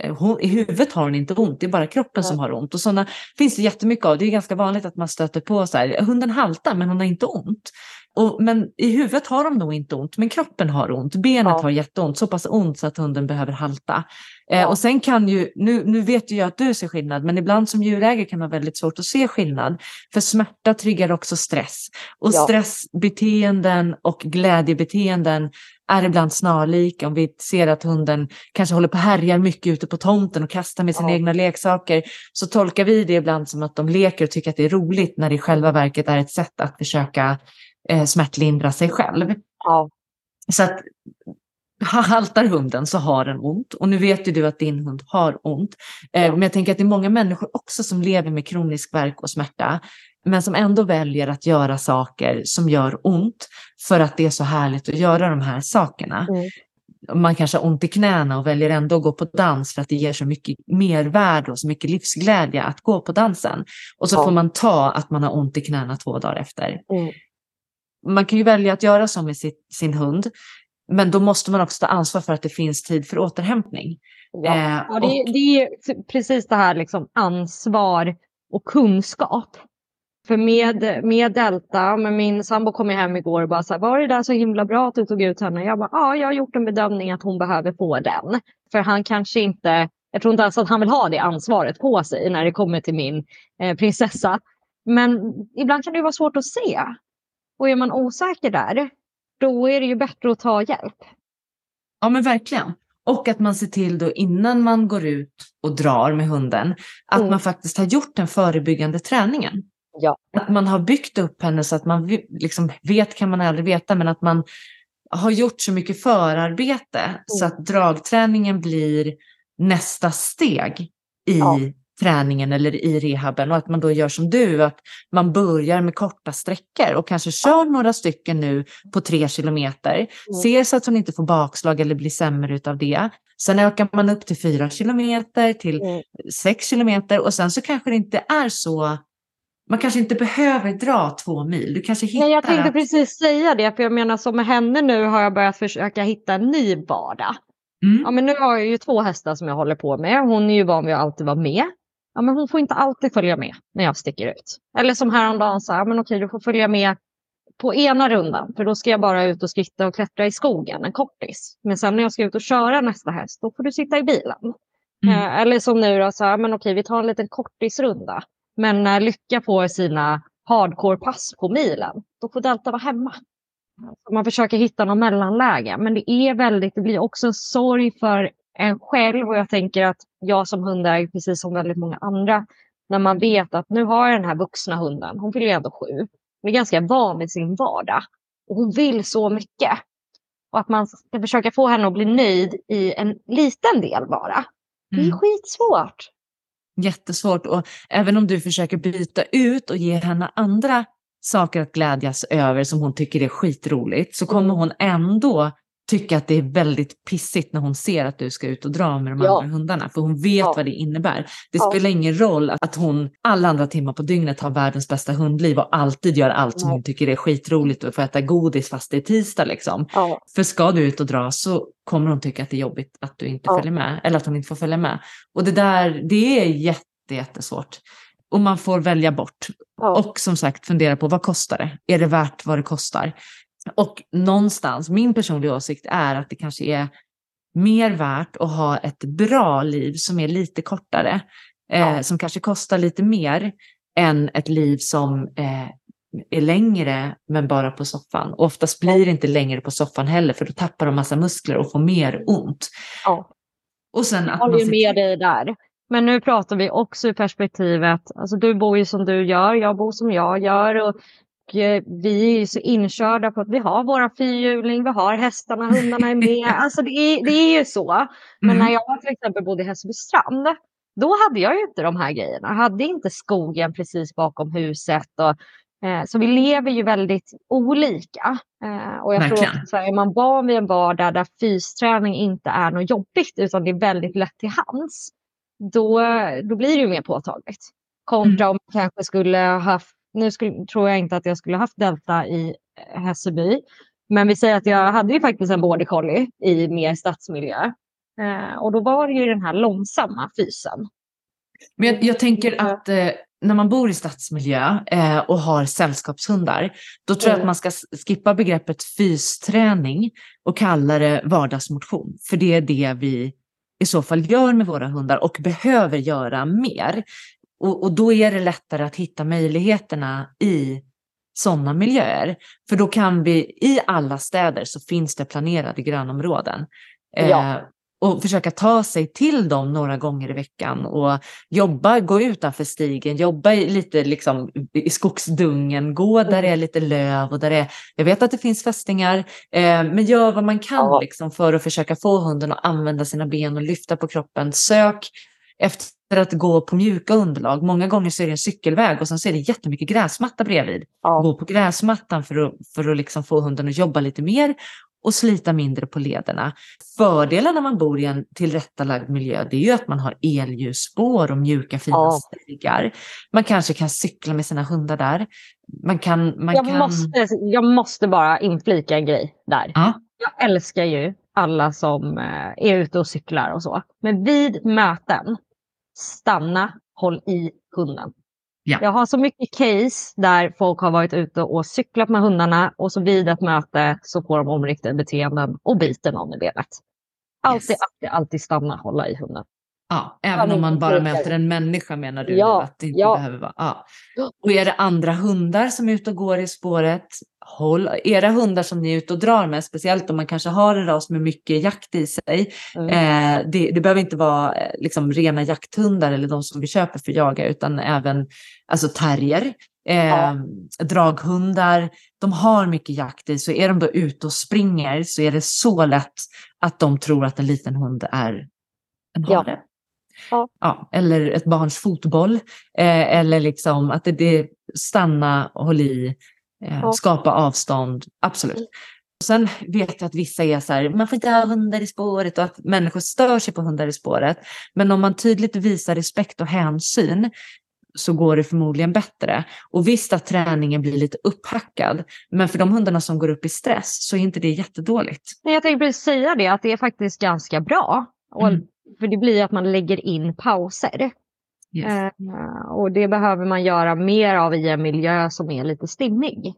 A: Eh, hon, i huvudet har hon inte ont, det är bara kroppen ja. som har ont. Och sådana finns det jättemycket av. Det är ganska vanligt att man stöter på så här, hunden haltar men hon har inte ont. Och, men i huvudet har de nog inte ont, men kroppen har ont. Benet ja. har jätteont, så pass ont så att hunden behöver halta. Eh, ja. och sen kan ju, nu, nu vet ju jag att du ser skillnad, men ibland som djurägare kan man ha väldigt svårt att se skillnad. För smärta triggar också stress. Och stressbeteenden och glädjebeteenden är ibland snarlika. Om vi ser att hunden kanske håller på och härjar mycket ute på tomten och kastar med sina ja. egna leksaker så tolkar vi det ibland som att de leker och tycker att det är roligt när det i själva verket är ett sätt att försöka eh, smärtlindra sig själv. Ja. Så att haltar hunden så har den ont. Och nu vet ju du att din hund har ont. Eh, ja. Men jag tänker att det är många människor också som lever med kronisk värk och smärta men som ändå väljer att göra saker som gör ont för att det är så härligt att göra de här sakerna. Mm. Man kanske har ont i knäna och väljer ändå att gå på dans för att det ger så mycket mervärde och så mycket livsglädje att gå på dansen. Och så ja. får man ta att man har ont i knäna två dagar efter. Mm. Man kan ju välja att göra så med sitt, sin hund, men då måste man också ta ansvar för att det finns tid för återhämtning.
B: Ja, eh, och det, och... det, är precis det här liksom ansvar och kunskap. För med, med Delta, men min sambo kom hem igår och bara så här, var det där så himla bra att du tog ut henne? Jag bara, ja, jag har gjort en bedömning att hon behöver få den. För han kanske inte, jag tror inte ens att han vill ha det ansvaret på sig när det kommer till min eh, prinsessa. Men ibland kan det vara svårt att se. Och är man osäker där, då är det ju bättre att ta hjälp.
A: Ja, men verkligen. Och att man ser till då innan man går ut och drar med hunden, att mm. man faktiskt har gjort den förebyggande träningen. Ja. Att man har byggt upp henne så att man liksom vet kan man aldrig veta, men att man har gjort så mycket förarbete mm. så att dragträningen blir nästa steg i ja. Träningen eller i rehaben och att man då gör som du, att man börjar med korta sträckor och kanske kör några stycken nu på tre kilometer, mm. ser så att hon inte får bakslag eller blir sämre utav det. Sen ökar man upp till fyra kilometer, till mm. sex kilometer och sen så kanske det inte är så man kanske inte behöver dra två mil. Du kanske hittar...
B: Nej, jag tänkte precis säga det, för jag menar som med henne nu har jag börjat försöka hitta en ny vardag. Mm. Ja, men nu har jag ju två hästar som jag håller på med. Hon är ju van vid att alltid vara med. Ja, men hon får inte alltid följa med när jag sticker ut. Eller som häromdagen sa, ja, men okej, du får följa med på ena rundan, för då ska jag bara ut och skritta och klättra i skogen, en kortis. Men sen när jag ska ut och köra nästa häst, då får du sitta i bilen. Mm. Eh, eller som nu då, så, ja, men okej, vi tar en liten kortisrunda. Men när Lycka får sina hardcore-pass på milen, då får Delta vara hemma. Man försöker hitta någon mellanläge, men det är väldigt, det blir också en sorg för en själv och jag tänker att jag som hundägare, precis som väldigt många andra, när man vet att nu har jag den här vuxna hunden, hon fyller ändå sju, hon är ganska van vid sin vardag och hon vill så mycket. Och att man ska försöka få henne att bli nöjd i en liten del bara. Det är mm. skitsvårt.
A: Jättesvårt och även om du försöker byta ut och ge henne andra saker att glädjas över som hon tycker är skitroligt så kommer mm. hon ändå tycka att det är väldigt pissigt när hon ser att du ska ut och dra med de ja. andra hundarna. För hon vet ja. vad det innebär. Det ja. spelar ingen roll att hon alla andra timmar på dygnet har världens bästa hundliv och alltid gör allt som hon tycker är skitroligt och får äta godis fast det är tisdag liksom. För ska du ut och dra så kommer hon tycka att det är jobbigt att du inte följer med eller att hon inte får följa med. Och det där, det är jätte, jättesvårt. Och man får välja bort. Och som sagt fundera på vad kostar det? Är det värt vad det kostar? Och någonstans, min personliga åsikt är att det kanske är mer värt att ha ett bra liv som är lite kortare, eh, ja. som kanske kostar lite mer än ett liv som eh, är längre men bara på soffan. Och oftast blir det inte längre på soffan heller för då tappar de massa muskler och får mer ont.
B: Ja. Och sen att jag håller man med dig där. Men nu pratar vi också i perspektivet, alltså du bor ju som du gör, jag bor som jag gör och vi är så inkörda på att vi har våra fyrhjuling, vi har hästarna, hundarna är med. Alltså det är, det är ju så. Men mm. när jag till exempel bodde i Hässelbystrand, då hade jag ju inte de här grejerna. Jag hade inte skogen precis bakom huset. Och, eh, så vi lever ju väldigt olika. Eh, och jag Verkligen. tror att är man van vid en vardag där fysträning inte är något jobbigt utan det är väldigt lätt till hands, då, då blir det ju mer påtagligt. Kontra mm. om man kanske skulle ha haft nu skulle, tror jag inte att jag skulle haft Delta i eh, Hässelby. Men vi säger att jag hade ju faktiskt en border collie i mer stadsmiljö. Eh, och då var det ju den här långsamma fysen.
A: Men jag, jag tänker att eh, när man bor i stadsmiljö eh, och har sällskapshundar, då tror jag att mm. man ska skippa begreppet fysträning och kalla det vardagsmotion. För det är det vi i så fall gör med våra hundar och behöver göra mer. Och, och då är det lättare att hitta möjligheterna i sådana miljöer. För då kan vi, i alla städer så finns det planerade grönområden. Ja. Eh, och försöka ta sig till dem några gånger i veckan och jobba, gå utanför stigen, jobba i, lite liksom i skogsdungen, gå där det är lite löv och där det är, jag vet att det finns fästingar, eh, men gör vad man kan ja. liksom, för att försöka få hunden att använda sina ben och lyfta på kroppen. Sök efter att gå på mjuka underlag. Många gånger så är det en cykelväg och sen så är det jättemycket gräsmatta bredvid. Ja. Gå på gräsmattan för att, för att liksom få hunden att jobba lite mer och slita mindre på lederna. Fördelen när man bor i en tillrättalagd miljö det är ju att man har elljusspår och mjuka fina ja. stigar. Man kanske kan cykla med sina hundar där. Man kan, man
B: jag,
A: kan...
B: Måste, jag måste bara inflika en grej där. Ja. Jag älskar ju alla som eh, är ute och cyklar och så. Men vid möten stanna, håll i hunden. Ja. Jag har så mycket case där folk har varit ute och cyklat med hundarna och så vid ett möte så får de omriktade beteenden och biter någon i benet. Alltid, yes. alltid, alltid stanna, hålla i hunden.
A: Ja, även om man bara möter en människa menar du? Ja, att det inte ja. behöver vara. Ja. Och är det andra hundar som är ute och går i spåret, håll era hundar som ni är ute och drar med, speciellt om man kanske har en ras med mycket jakt i sig. Mm. Eh, det, det, behöver inte vara eh, liksom, rena jakthundar eller de som vi köper för att jaga, utan även alltså, terrier. Eh, ja. Draghundar, de har mycket jakt i, så är de då ute och springer så är det så lätt att de tror att en liten hund är en hare. Ja. Ja. ja. eller ett barns fotboll. Eh, eller liksom att det, det stanna, håll i, eh, ja. skapa avstånd. Absolut. Mm. sen vet jag att vissa är så här, man får inte ha hundar i spåret och att människor stör sig på hundar i spåret. Men om man tydligt visar respekt och hänsyn så går det förmodligen bättre. Och visst att träningen blir lite upphackad, men för de hundarna som går upp i stress så är inte det jättedåligt.
B: Jag tänkte precis säga det, att det är faktiskt ganska bra. Och mm. För det blir att man lägger in pauser.
A: Yes.
B: Eh, och det behöver man göra mer av i en miljö som är lite stimmig.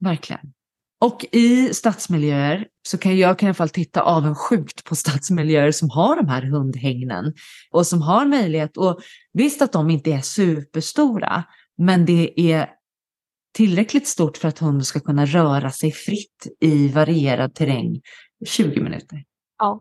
A: Verkligen. Och i stadsmiljöer så kan jag kan i alla fall titta avundsjukt på stadsmiljöer som har de här hundhägnen och som har möjlighet. Och visst att de inte är superstora, men det är tillräckligt stort för att hunden ska kunna röra sig fritt i varierad terräng 20 minuter.
B: Ja,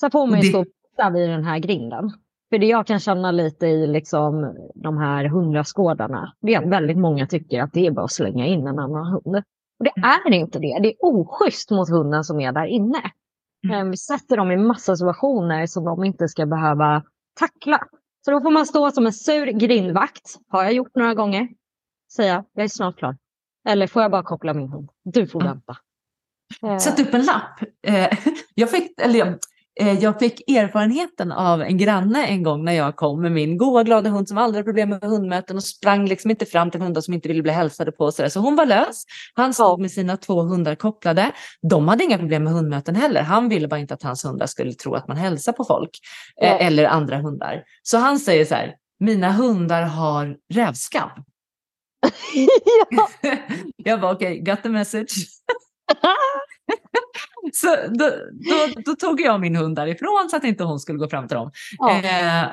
B: så får man ju
A: Det-
B: stå vid den här grinden. För det jag kan känna lite i liksom de här hundraskådarna, det är att väldigt många tycker att det är bara att slänga in en annan hund. Och det är inte det. Det är oschysst mot hunden som är där inne.
A: Mm.
B: Eh, Vi sätter dem i massa situationer som de inte ska behöva tackla. Så då får man stå som en sur grindvakt. Har jag gjort några gånger. Säga, jag är snart klar. Eller får jag bara koppla min hund? Du får vänta.
A: Sätt upp en lapp. Eh, Jag fick, eller jag, jag fick erfarenheten av en granne en gång när jag kom med min goa glada hund som aldrig hade problem med hundmöten och sprang liksom inte fram till hundar som inte ville bli hälsade på. Så, så hon var lös. Han stod med sina två hundar kopplade. De hade inga problem med hundmöten heller. Han ville bara inte att hans hundar skulle tro att man hälsar på folk eh,
B: Ja.
A: eller andra hundar. Så han säger så här, mina hundar har rävskabb.
B: ja.
A: jag var okej, got the message. Så då, då, då tog jag min hund därifrån så att inte hon skulle gå fram till dem.
B: Ja.
A: Eh,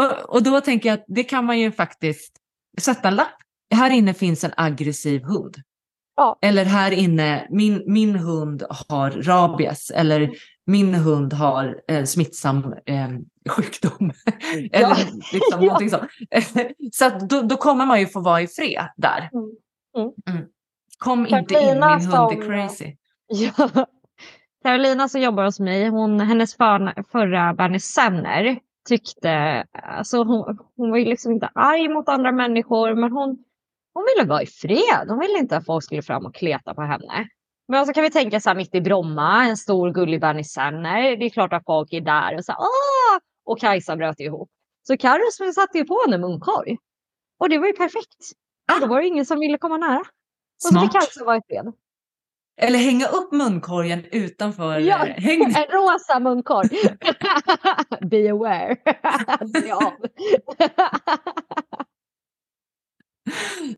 A: och, och då tänker jag att det kan man ju faktiskt sätta en lapp. Här inne finns en aggressiv hund.
B: Ja.
A: Eller här inne, min, min hund har rabies. Eller min hund har en smittsam eh, sjukdom. Eller liksom
B: Ja.
A: någonting sånt. så då, då kommer man ju få vara i fred där.
B: Mm. Mm.
A: Kom inte in, min hund är
B: som-
A: crazy.
B: Ja. Carolina som jobbar hos mig, hon, hennes för, förra Bernie Senner tyckte, alltså hon, hon var ju liksom inte arg mot andra människor men hon, hon ville vara i fred. Hon ville inte att folk skulle fram och kleta på henne. Men så kan vi tänka så här mitt i Bromma, en stor gullig Bernie Senner. Det är klart att folk är där och så här, Åh! Och Kajsa bröt ihop. Så Carro satte ju på henne munkorg. Och det var ju perfekt. Då var det ingen som ville komma nära. Och så fick. Kajsa vara i fred.
A: Eller hänga upp munkorgen utanför
B: Ja.
A: ja. hängnet.
B: En rosa munkorg. Be aware. ja.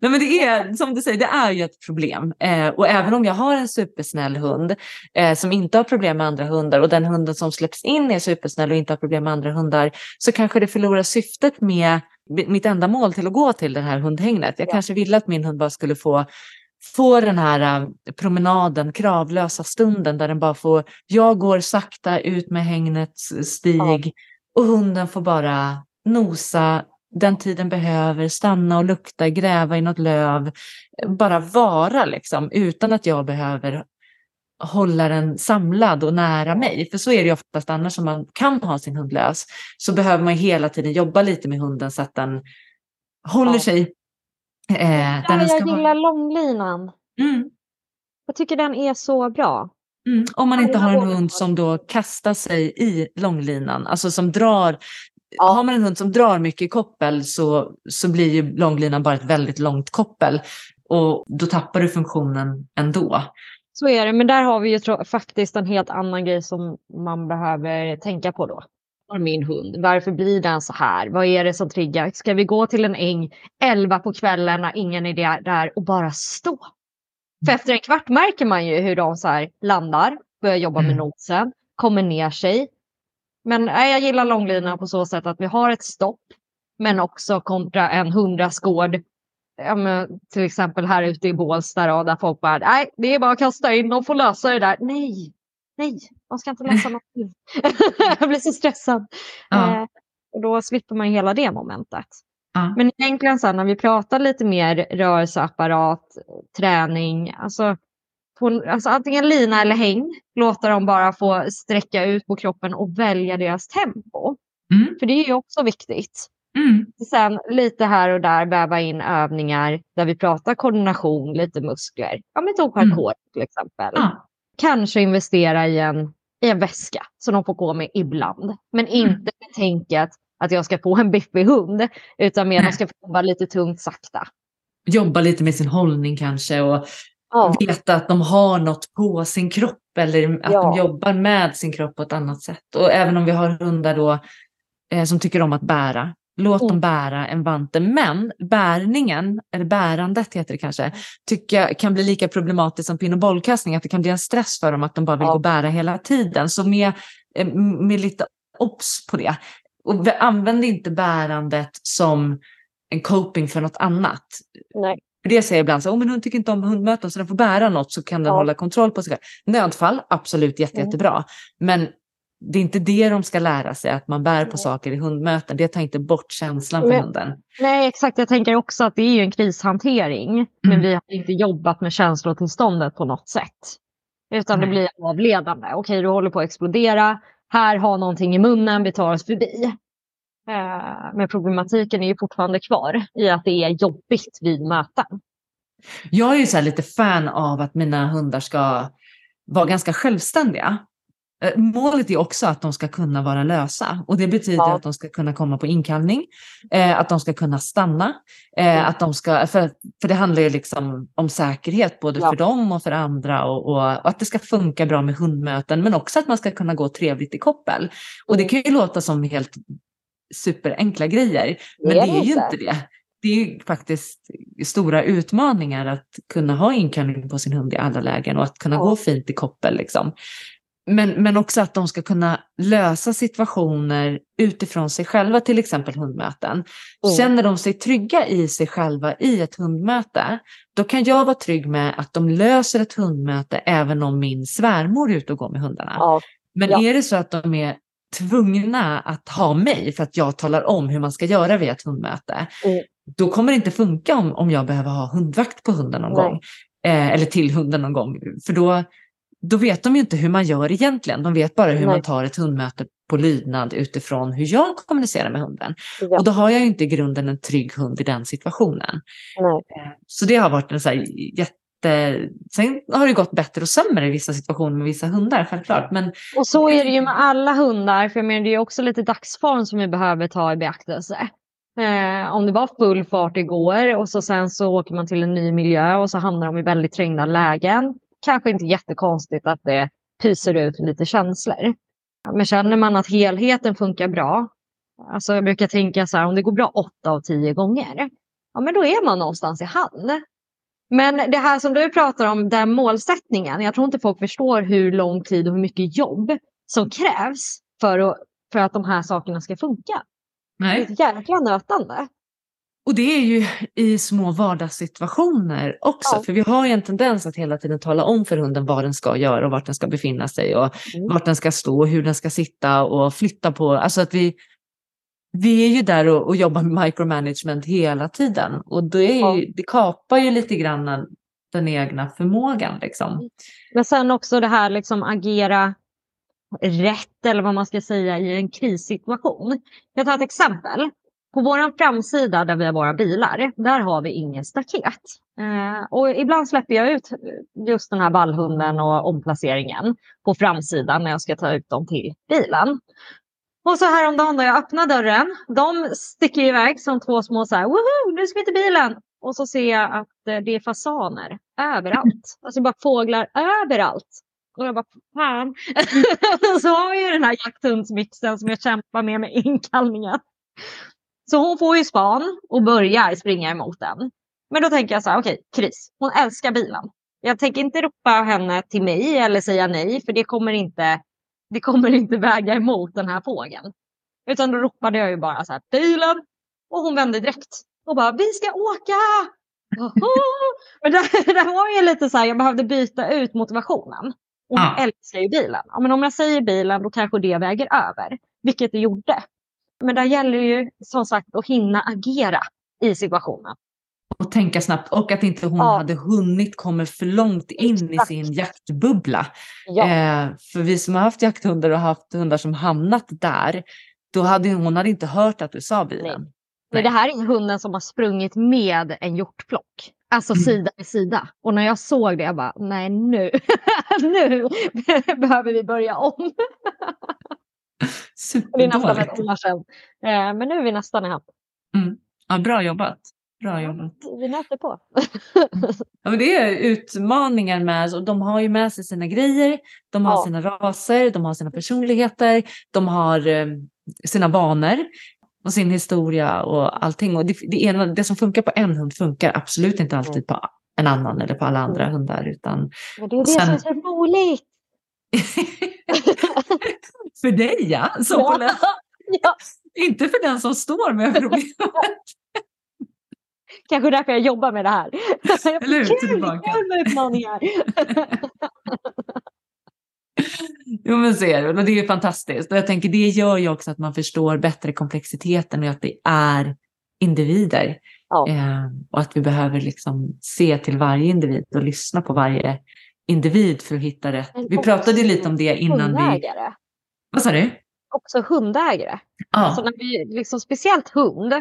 A: Nej, men det är som du säger, det är ju ett problem. Eh, och även om jag har en supersnäll hund eh, som inte har problem med andra hundar och den hunden som släpps in är supersnäll och inte har problem med andra hundar så kanske det förlorar syftet med mitt enda mål till att gå till det här hundhägnet. Jag
B: Ja.
A: kanske ville att min hund bara skulle få få den här eh, promenaden, kravlösa stunden där den bara får, jag går sakta ut med hägnets stig och hunden får bara nosa den tiden behöver, stanna och lukta, gräva i något löv, bara vara liksom utan att jag behöver hålla den samlad och nära mig. För så är det ju oftast annars om man kan ha sin hund lös. Så behöver man hela tiden jobba lite med hunden så att den håller
B: Ja.
A: sig. Eh,
B: Ja, jag
A: vara.
B: gillar långlinan.
A: Mm.
B: Jag tycker den är så bra.
A: Mm, om man inte har en hund som då kastar sig i långlinan, alltså som drar.
B: Ja.
A: Har man en hund som drar mycket i koppel så, så blir ju långlinan bara ett väldigt långt koppel och då tappar du funktionen ändå.
B: Så är det, men där har vi ju faktiskt en helt annan grej som man behöver tänka på då. För Min hund, varför blir den så här? Vad är det som triggar? Ska vi gå till en äng 11 på kvällen när ingen är där- och bara stå? För efter en kvart märker man ju hur de så här landar, börjar jobba med
A: Mm.
B: nosen, kommer ner sig. Men jag gillar långlinan på så sätt att vi har ett stopp, men också kontra en hundraskåd ja, men, till exempel här ute i Bålsta då, där folk bara, nej, det är bara att kasta in, de får lösa det där. Nej, nej, de ska inte lösa någonting. jag blir så stressad.
A: Ja.
B: Eh, och då slipper man hela det momentet.
A: Ja.
B: Men egentligen sen när vi pratar lite mer rörelseapparat, träning, alltså, på, alltså antingen lina eller häng, låta dem bara få sträcka ut på kroppen och välja deras tempo.
A: Mm,
B: För det är ju också viktigt.
A: mm,
B: Sen lite här och där väva in övningar där vi pratar koordination, lite muskler. Ja, men tog
A: Mm.
B: till exempel.
A: ja,
B: Kanske investera i en, i en väska som de får gå med ibland. Men
A: Mm.
B: inte med tänket att jag ska få en biffig hund, utan mer att de ska få jobba lite tungt sakta.
A: Jobba lite med sin hållning kanske och
B: Ja,
A: veta att de har något på sin kropp eller att
B: Ja.
A: de jobbar med sin kropp på ett annat sätt. Och även om vi har hundar då eh, som tycker om att bära. Låt
B: Mm.
A: dem bära en vante. Men bärningen, eller bärandet heter det kanske, tycker jag kan bli lika problematiskt som pin och bollkastning. Att det kan bli en stress för dem att de bara vill
B: Ja.
A: gå och bära hela tiden. Så med, eh, med lite obs på det. Och använd inte bärandet som en coping för något annat.
B: Nej.
A: För det säger jag ibland, så, oh, men hon tycker inte om hundmöten så den får bära något så kan den
B: Ja.
A: hålla kontroll på sig själv. Nödfall, absolut jätte,
B: Mm.
A: jättebra. Men det är inte det de ska lära sig, att man bär på saker i hundmöten. Det tar inte bort känslan för
B: Men-
A: hunden.
B: Nej, exakt. Jag tänker också att det är en krishantering. Men
A: Mm.
B: vi har inte jobbat med känslotillståndet på något sätt. Utan det
A: Nej.
B: blir avledande. Okej, du håller på att explodera. Här har någonting i munnen, vi tar oss förbi. Eh, men problematiken är ju fortfarande kvar i att det är jobbigt vid möten.
A: Jag är ju så här lite fan av att mina hundar ska vara ganska självständiga. Eh, Målet är också att de ska kunna vara lösa och det betyder
B: Ja.
A: att de ska kunna komma på inkallning, eh, att de ska kunna stanna, eh,
B: Mm.
A: att de ska, för, för det handlar ju liksom om säkerhet både
B: Ja.
A: för dem och för andra och, och, och att det ska funka bra med hundmöten men också att man ska kunna gå trevligt i koppel. Och det
B: Mm.
A: kan ju låta som helt superenkla grejer, men
B: Det är
A: det är ju
B: inte.
A: inte det. Det är ju faktiskt stora utmaningar att kunna ha inkallning på sin hund i alla lägen och att kunna
B: Ja.
A: gå fint i koppel. Liksom. Men, men också att de ska kunna lösa situationer utifrån sig själva, till exempel hundmöten.
B: Mm.
A: Känner de sig trygga i sig själva i ett hundmöte, då kan jag vara trygg med att de löser ett hundmöte även om min svärmor är ute och går med hundarna.
B: Ja,
A: Men
B: Ja.
A: är det så att de är tvungna att ha mig för att jag talar om hur man ska göra vid ett hundmöte,
B: Mm.
A: då kommer det inte funka om, om jag behöver ha hundvakt på hunden någon
B: Nej.
A: gång. Eh, eller till hunden någon gång. För då, då vet de ju inte hur man gör egentligen. De vet bara hur
B: Nej.
A: man tar ett hundmöte på lydnad utifrån hur jag kommunicerar med hunden.
B: ja,
A: Och då har jag ju inte i grunden en trygg hund i den situationen.
B: nej.
A: Eh, Så det har varit en så här jätte... Sen har det gått bättre och sämre i vissa situationer med vissa hundar, självklart. Men
B: Och så är det ju med alla hundar, för jag menar, det är också lite dagsform som vi behöver ta i beaktelse. Eh, om det var full fart igår och så sen så åker man till en ny miljö och så hamnar de i väldigt trängda lägen. Kanske inte jättekonstigt att det pyser ut lite känslor. Men känner man att helheten funkar bra, alltså jag brukar tänka så här, om det går bra åtta av tio gånger, ja men då är man någonstans i hamn. Men det här som du pratar om, den målsättningen, jag tror inte folk förstår hur lång tid och hur mycket jobb som krävs för att, för att de här sakerna ska funka. Det är
A: nej.
B: ett jäkla nötande.
A: Och det är ju i små vardagssituationer också,
B: Ja.
A: för vi har ju en tendens att hela tiden tala om för hunden vad den ska göra och vart den ska befinna sig och
B: Mm.
A: vart den ska stå och hur den ska sitta och flytta på. Alltså att vi, vi är ju där och, och jobbar med micromanagement hela tiden och det, är ju, det kapar ju lite grann den egna förmågan. Liksom.
B: Men sen också det här liksom agera rätt eller vad man ska säga i en krissituation. Jag tar ett exempel. På vår framsida där vi har våra bilar, där har vi ingen staket. Eh, och ibland släpper jag ut just den här vallhunden och omplaceringen på framsidan när jag ska ta ut dem till bilen. Och så häromdagen då jag öppnar dörren, de sticker iväg som två små så här, woho, nu ska vi till bilen. Och så ser jag att eh, det är fasaner överallt. Alltså bara fåglar överallt. Och jag bara, fan. så har vi ju den här jakthundsmixen som jag kämpar med med inkallningen. Så hon får ju span och börjar springa emot den. Men då tänker jag så här, okej, kris. Hon älskar bilen. Jag tänker inte ropa henne till mig eller säga nej, för det kommer inte, det kommer inte väga emot den här fågeln. Utan då ropade jag ju bara så här, bilen! Och hon vände direkt och bara, vi ska åka! Men det, det var ju lite så här, jag behövde byta ut motivationen. Och hon
A: Ja.
B: älskar ju bilen. Ja, men om jag säger bilen, då kanske det väger över. Vilket det gjorde. Men där gäller ju som sagt att hinna agera i situationen.
A: Och tänka snabbt och att inte hon
B: Ja.
A: hade hunnit komma för långt in i
B: Exakt.
A: sin jaktbubbla.
B: Ja,
A: Eh, för vi som har haft jakthundar och haft hundar som hamnat där, då hade hon hade inte hört att du sa bilen.
B: men det här är hunden som har sprungit med en hjortflock. Alltså
A: Mm.
B: sida vid sida. Och när jag såg det, jag bara, nej nu, nu behöver vi börja om. Det är nästan ett
A: Superdåligt.
B: år sedan. Eh, men nu är vi nästan i hamn.
A: Ja, bra jobbat. Bra jobbat.
B: Vi nöter på.
A: Ja, men det är utmaningar med, och de har ju med sig sina grejer, de har
B: Ja.
A: sina raser, de har sina personligheter, de har eh, sina vanor. och sin historia och allting. Och det, det, ena, det som funkar på en hund funkar absolut inte alltid på en annan eller på alla andra
B: Mm.
A: hundar. Utan
B: Men det är det
A: sen-
B: som är så roligt.
A: för dig ja, på lätt.
B: Ja,
A: inte för den som står med problemet.
B: kanske därför jag jobbar med det här.
A: Eller hur?
B: får Kul,
A: tillbaka.
B: kul med utmaningar.
A: Jo men så är det, är fantastiskt. Och jag tänker det gör ju också att man förstår bättre komplexiteten och att det är individer.
B: Ja.
A: Eh, och att vi behöver liksom se till varje individ och lyssna på varje individ för att hitta rätt.
B: Men
A: Vi pratade lite om det innan vi...
B: Hundägare.
A: Vad sa du?
B: Också hundägare. Alltså
A: Ja,
B: när vi, liksom, speciellt hund,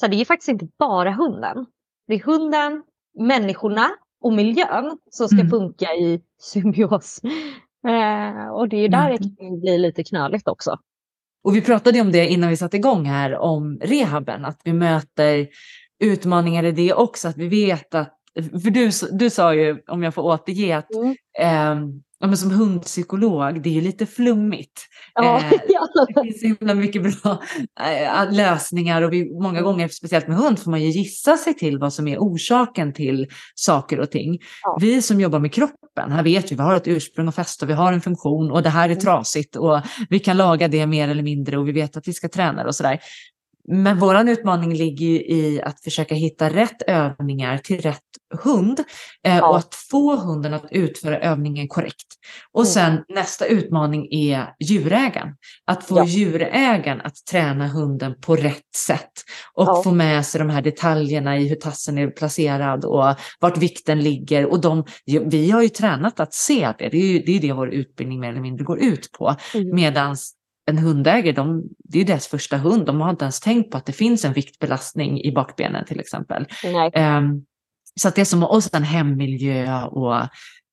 B: så det är faktiskt inte bara hunden. Det är hunden, människorna och miljön som ska
A: Mm.
B: funka i symbios. Eh, och det är där
A: Mm.
B: det kan bli lite knöligt också.
A: och vi pratade om det innan vi satte igång här om rehaben, att vi möter utmaningar i det också, att vi vet att för du, du sa ju, om jag får återge, att
B: Mm.
A: eh, som hundpsykolog, det är ju lite flummigt.
B: Ja,
A: Eh. Det finns så himla mycket bra eh, lösningar och vi, många gånger, speciellt med hund, får man ju gissa sig till vad som är orsaken till saker och ting.
B: Ja.
A: Vi som jobbar med kroppen, här vet vi, vi har ett ursprung och fäste och vi har en funktion och det här är
B: Mm.
A: trasigt och vi kan laga det mer eller mindre och vi vet att vi ska träna och sådär. Men vår utmaning ligger i att försöka hitta rätt övningar till rätt hund eh,
B: Ja.
A: och att få hunden att utföra övningen korrekt. Och
B: Mm.
A: sen nästa utmaning är djurägaren. Att få
B: Ja.
A: djurägaren att träna hunden på rätt sätt och
B: Ja.
A: få med sig de här detaljerna i hur tassen är placerad och vart vikten ligger. Och de, vi har ju tränat att se det. Det är ju det, är det vår utbildning mer eller mindre går ut på.
B: Mm.
A: Medan en hundägare, de, det är ju deras första hund. De har inte ens tänkt på att det finns en viktbelastning i bakbenen till exempel. Ehm, så att det är som, och sen hemmiljö och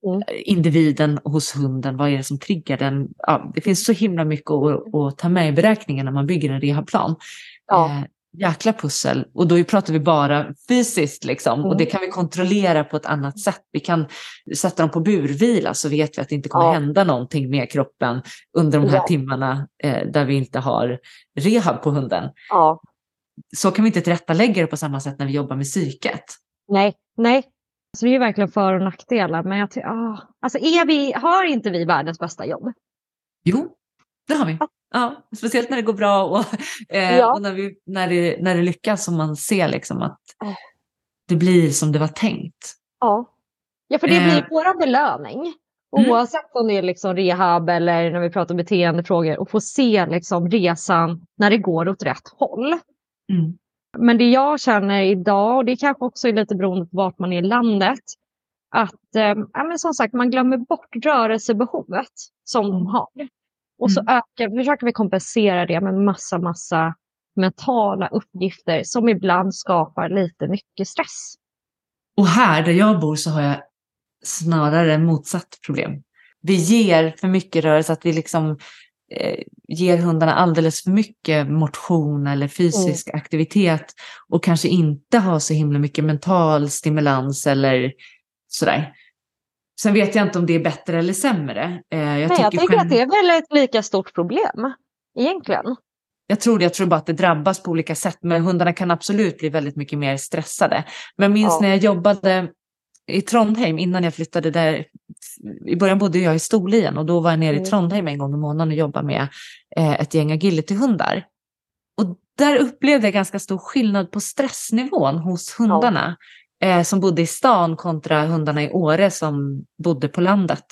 B: Mm.
A: individen hos hunden, vad är det som triggar den? Ja, det finns så himla mycket att, att ta med i beräkningen när man bygger en rehabplan.
B: Ja.
A: Eh, jäkla pussel. Och då pratar vi bara fysiskt liksom. Och
B: Mm.
A: det kan vi kontrollera på ett annat sätt. Vi kan sätta dem på burvila så vet vi att det inte kommer
B: Ja.
A: hända någonting med kroppen under de här
B: Ja.
A: timmarna eh, där vi inte har rehab på hunden.
B: Ja.
A: Så kan vi inte tillrättalägga det på samma sätt när vi jobbar med psyket.
B: Nej, nej. Så det är ju verkligen för och nackdelar. Men jag ty- ah. alltså är vi, har inte vi världens bästa jobb?
A: Jo, det har vi.
B: Ja.
A: Speciellt när det går bra och, eh,
B: Ja.
A: och när, vi, när, det, när det lyckas och man ser liksom att det blir som det var tänkt.
B: Ja. Ja, för det
A: Eh.
B: blir vår belöning.
A: Mm.
B: Oavsett om det är liksom rehab eller när vi pratar beteendefrågor. Och få se liksom resan när det går åt rätt håll.
A: Mm.
B: Men det jag känner idag, och det kanske också är lite beroende på vart man är i landet, att eh, ja, men som sagt, man glömmer bort rörelsebehovet som de har. Och så ökar, försöker vi kompensera det med massa, massa mentala uppgifter som ibland skapar lite mycket stress.
A: Och här där jag bor så har jag snarare motsatt problem. Vi ger för mycket rörelse, att vi liksom eh, ger hundarna alldeles för mycket motion eller fysisk aktivitet och kanske inte har så himla mycket mental stimulans eller sådär. Sen vet jag inte om det är bättre eller sämre. Eh, jag,
B: Nej, jag
A: tycker
B: tänker
A: gen-
B: att det är väl ett lika stort problem egentligen.
A: jag tror det, jag tror bara att det drabbas på olika sätt, men hundarna kan absolut bli väldigt mycket mer stressade. Men jag minns
B: Ja.
A: när jag jobbade i Trondheim innan jag flyttade där. I början bodde jag i Storlien och då var jag nere i
B: Mm.
A: Trondheim en gång i månaden och jobbade med eh, ett gäng agilityhundar. Och där upplevde jag ganska stor skillnad på stressnivån hos hundarna eh, som bodde i stan kontra hundarna i Åre som bodde på landet.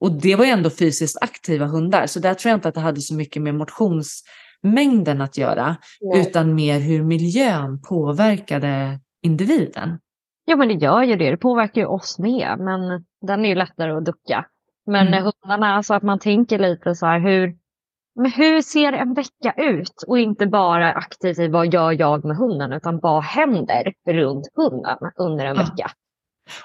A: Och det var ju ändå fysiskt aktiva hundar, så där tror jag inte att det hade så mycket med motionsmängden att göra,
B: Nej.
A: utan mer hur miljön påverkade individen.
B: Ja, men det gör ju det. Det påverkar ju oss med, men den är ju lättare att ducka. Men
A: Mm.
B: hundarna, alltså att man tänker lite så här, hur, men hur ser en vecka ut? Och inte bara aktivt i vad gör jag med hunden, utan vad händer runt hunden under en
A: Ja.
B: vecka?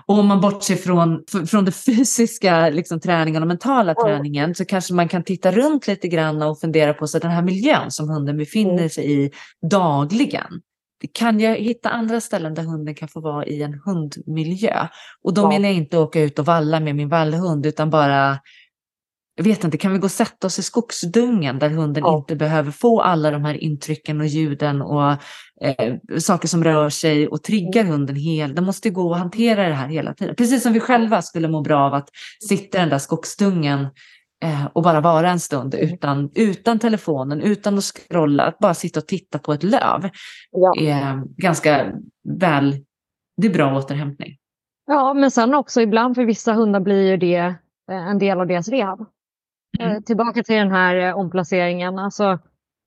A: Och om man bortser från, från det fysiska liksom, träningen och mentala
B: Ja.
A: träningen så kanske man kan titta runt lite grann och fundera på så den här miljön som hunden befinner
B: Mm.
A: sig i dagligen. Kan jag hitta andra ställen där hunden kan få vara i en hundmiljö? Och då
B: Ja.
A: menar jag inte åka ut och valla med min vallhund utan bara jag vet inte, kan vi gå och sätta oss i skogsdungen där hunden
B: Ja.
A: inte behöver få alla de här intrycken och ljuden och eh, saker som rör sig och triggar hunden hel. Den måste gå och hantera det här hela tiden. Precis som vi själva skulle må bra av att sitta i den där skogsdungen eh, och bara vara en stund utan, utan telefonen, utan att scrolla, att bara sitta och titta på ett löv
B: Ja.
A: är ganska väl, det är bra återhämtning.
B: ja, men sen också ibland för vissa hundar blir ju det eh, en del av deras rehab.
A: Mm.
B: Eh, tillbaka till den här eh, omplaceringen. Alltså,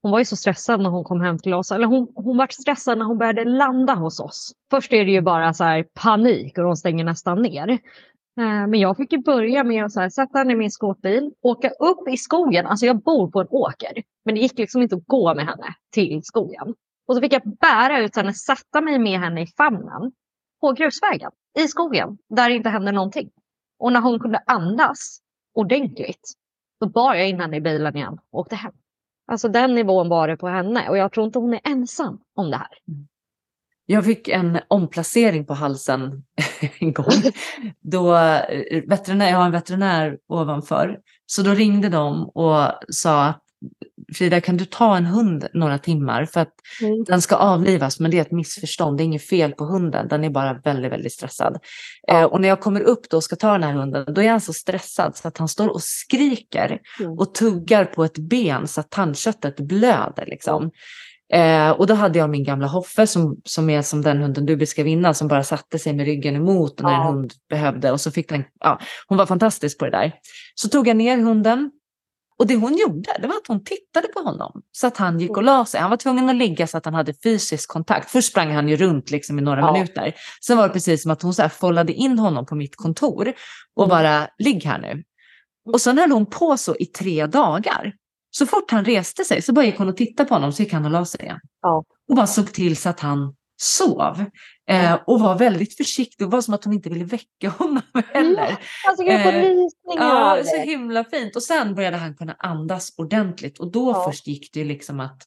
B: hon var ju så stressad när hon kom hem till oss. Eller hon, hon var stressad när hon började landa hos oss. Först är det ju bara så här panik och de stänger nästan ner. Eh, Men jag fick ju börja med att så här, sätta henne i min skåpbil, åka upp i skogen. Alltså jag bor på en åker, men det gick liksom inte att gå med henne till skogen. Och så fick jag bära ut henne, sätta mig med henne i famnen på grusvägen i skogen där det inte hände någonting. Och när hon kunde andas ordentligt, då bar jag in henne i bilen igen och åkte hem. Alltså den nivån var det på henne och jag tror inte hon är ensam om det här.
A: Jag fick en omplacering på halsen en gång. Då, eh, veterinär, jag har en veterinär ovanför. Så då ringde de och sa Frida, kan du ta en hund några timmar? För att den ska avlivas, men det är ett missförstånd. Det är inget fel på hunden. Den är bara väldigt, väldigt stressad.
B: Ja.
A: Eh, och när jag kommer upp då och ska ta den här hunden, då är han så stressad så att han står och skriker
B: Mm.
A: och tuggar på ett ben så att tandköttet blöder. Liksom. Eh, och då hade jag min gamla Hoffe som, som är som den hunden du beskrev innan, som bara satte sig med ryggen emot när
B: Ja.
A: en hund behövde. Och så fick den, ja, hon var fantastisk på det där. Så tog jag ner hunden. Och det hon gjorde, det var att hon tittade på honom. Så att han gick och la sig. Han var tvungen att ligga så att han hade fysisk kontakt. Först sprang han ju runt liksom i några
B: Ja.
A: minuter. Sen var det precis som att hon så här follade in honom på mitt kontor. Och
B: Mm.
A: bara, ligg här nu. Och sen höll hon på så i tre dagar. Så fort han reste sig så bara gick hon och tittade på honom så gick han och la sig igen.
B: Ja.
A: Och bara såg till så att han sov. Eh, och var väldigt försiktig. Det var som att hon inte ville väcka honom heller.
B: Alltså jag får
A: Eh, Ja, så himla fint. Och sen började han kunna andas ordentligt. Och då
B: Ja.
A: först gick det liksom att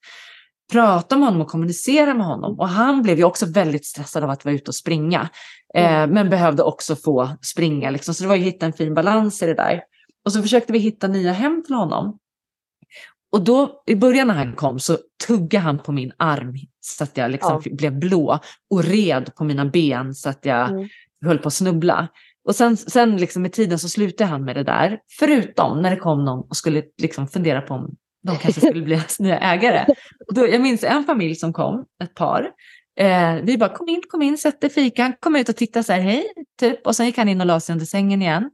A: prata med honom och kommunicera med honom. Och han blev ju också väldigt stressad av att vara ute och springa. Eh,
B: Mm.
A: men behövde också få springa. Liksom. Så det var ju att hitta en fin balans i det där. Och så försökte vi hitta nya hem till honom. Och då i början när han kom så tuggade han på min arm så att jag liksom
B: Ja.
A: blev blå och red på mina ben så att jag
B: Mm.
A: höll på att snubbla. Och sen, sen liksom med tiden så slutade han med det där. Förutom när det kom någon och skulle liksom fundera på om de kanske skulle bli hans nya ägare. Och då, jag minns en familj som kom, ett par. Eh, vi bara kom in, kom in, sätt dig i fikan, kom ut och titta så här, hej, typ. Och sen gick han in och la sig under sängen igen.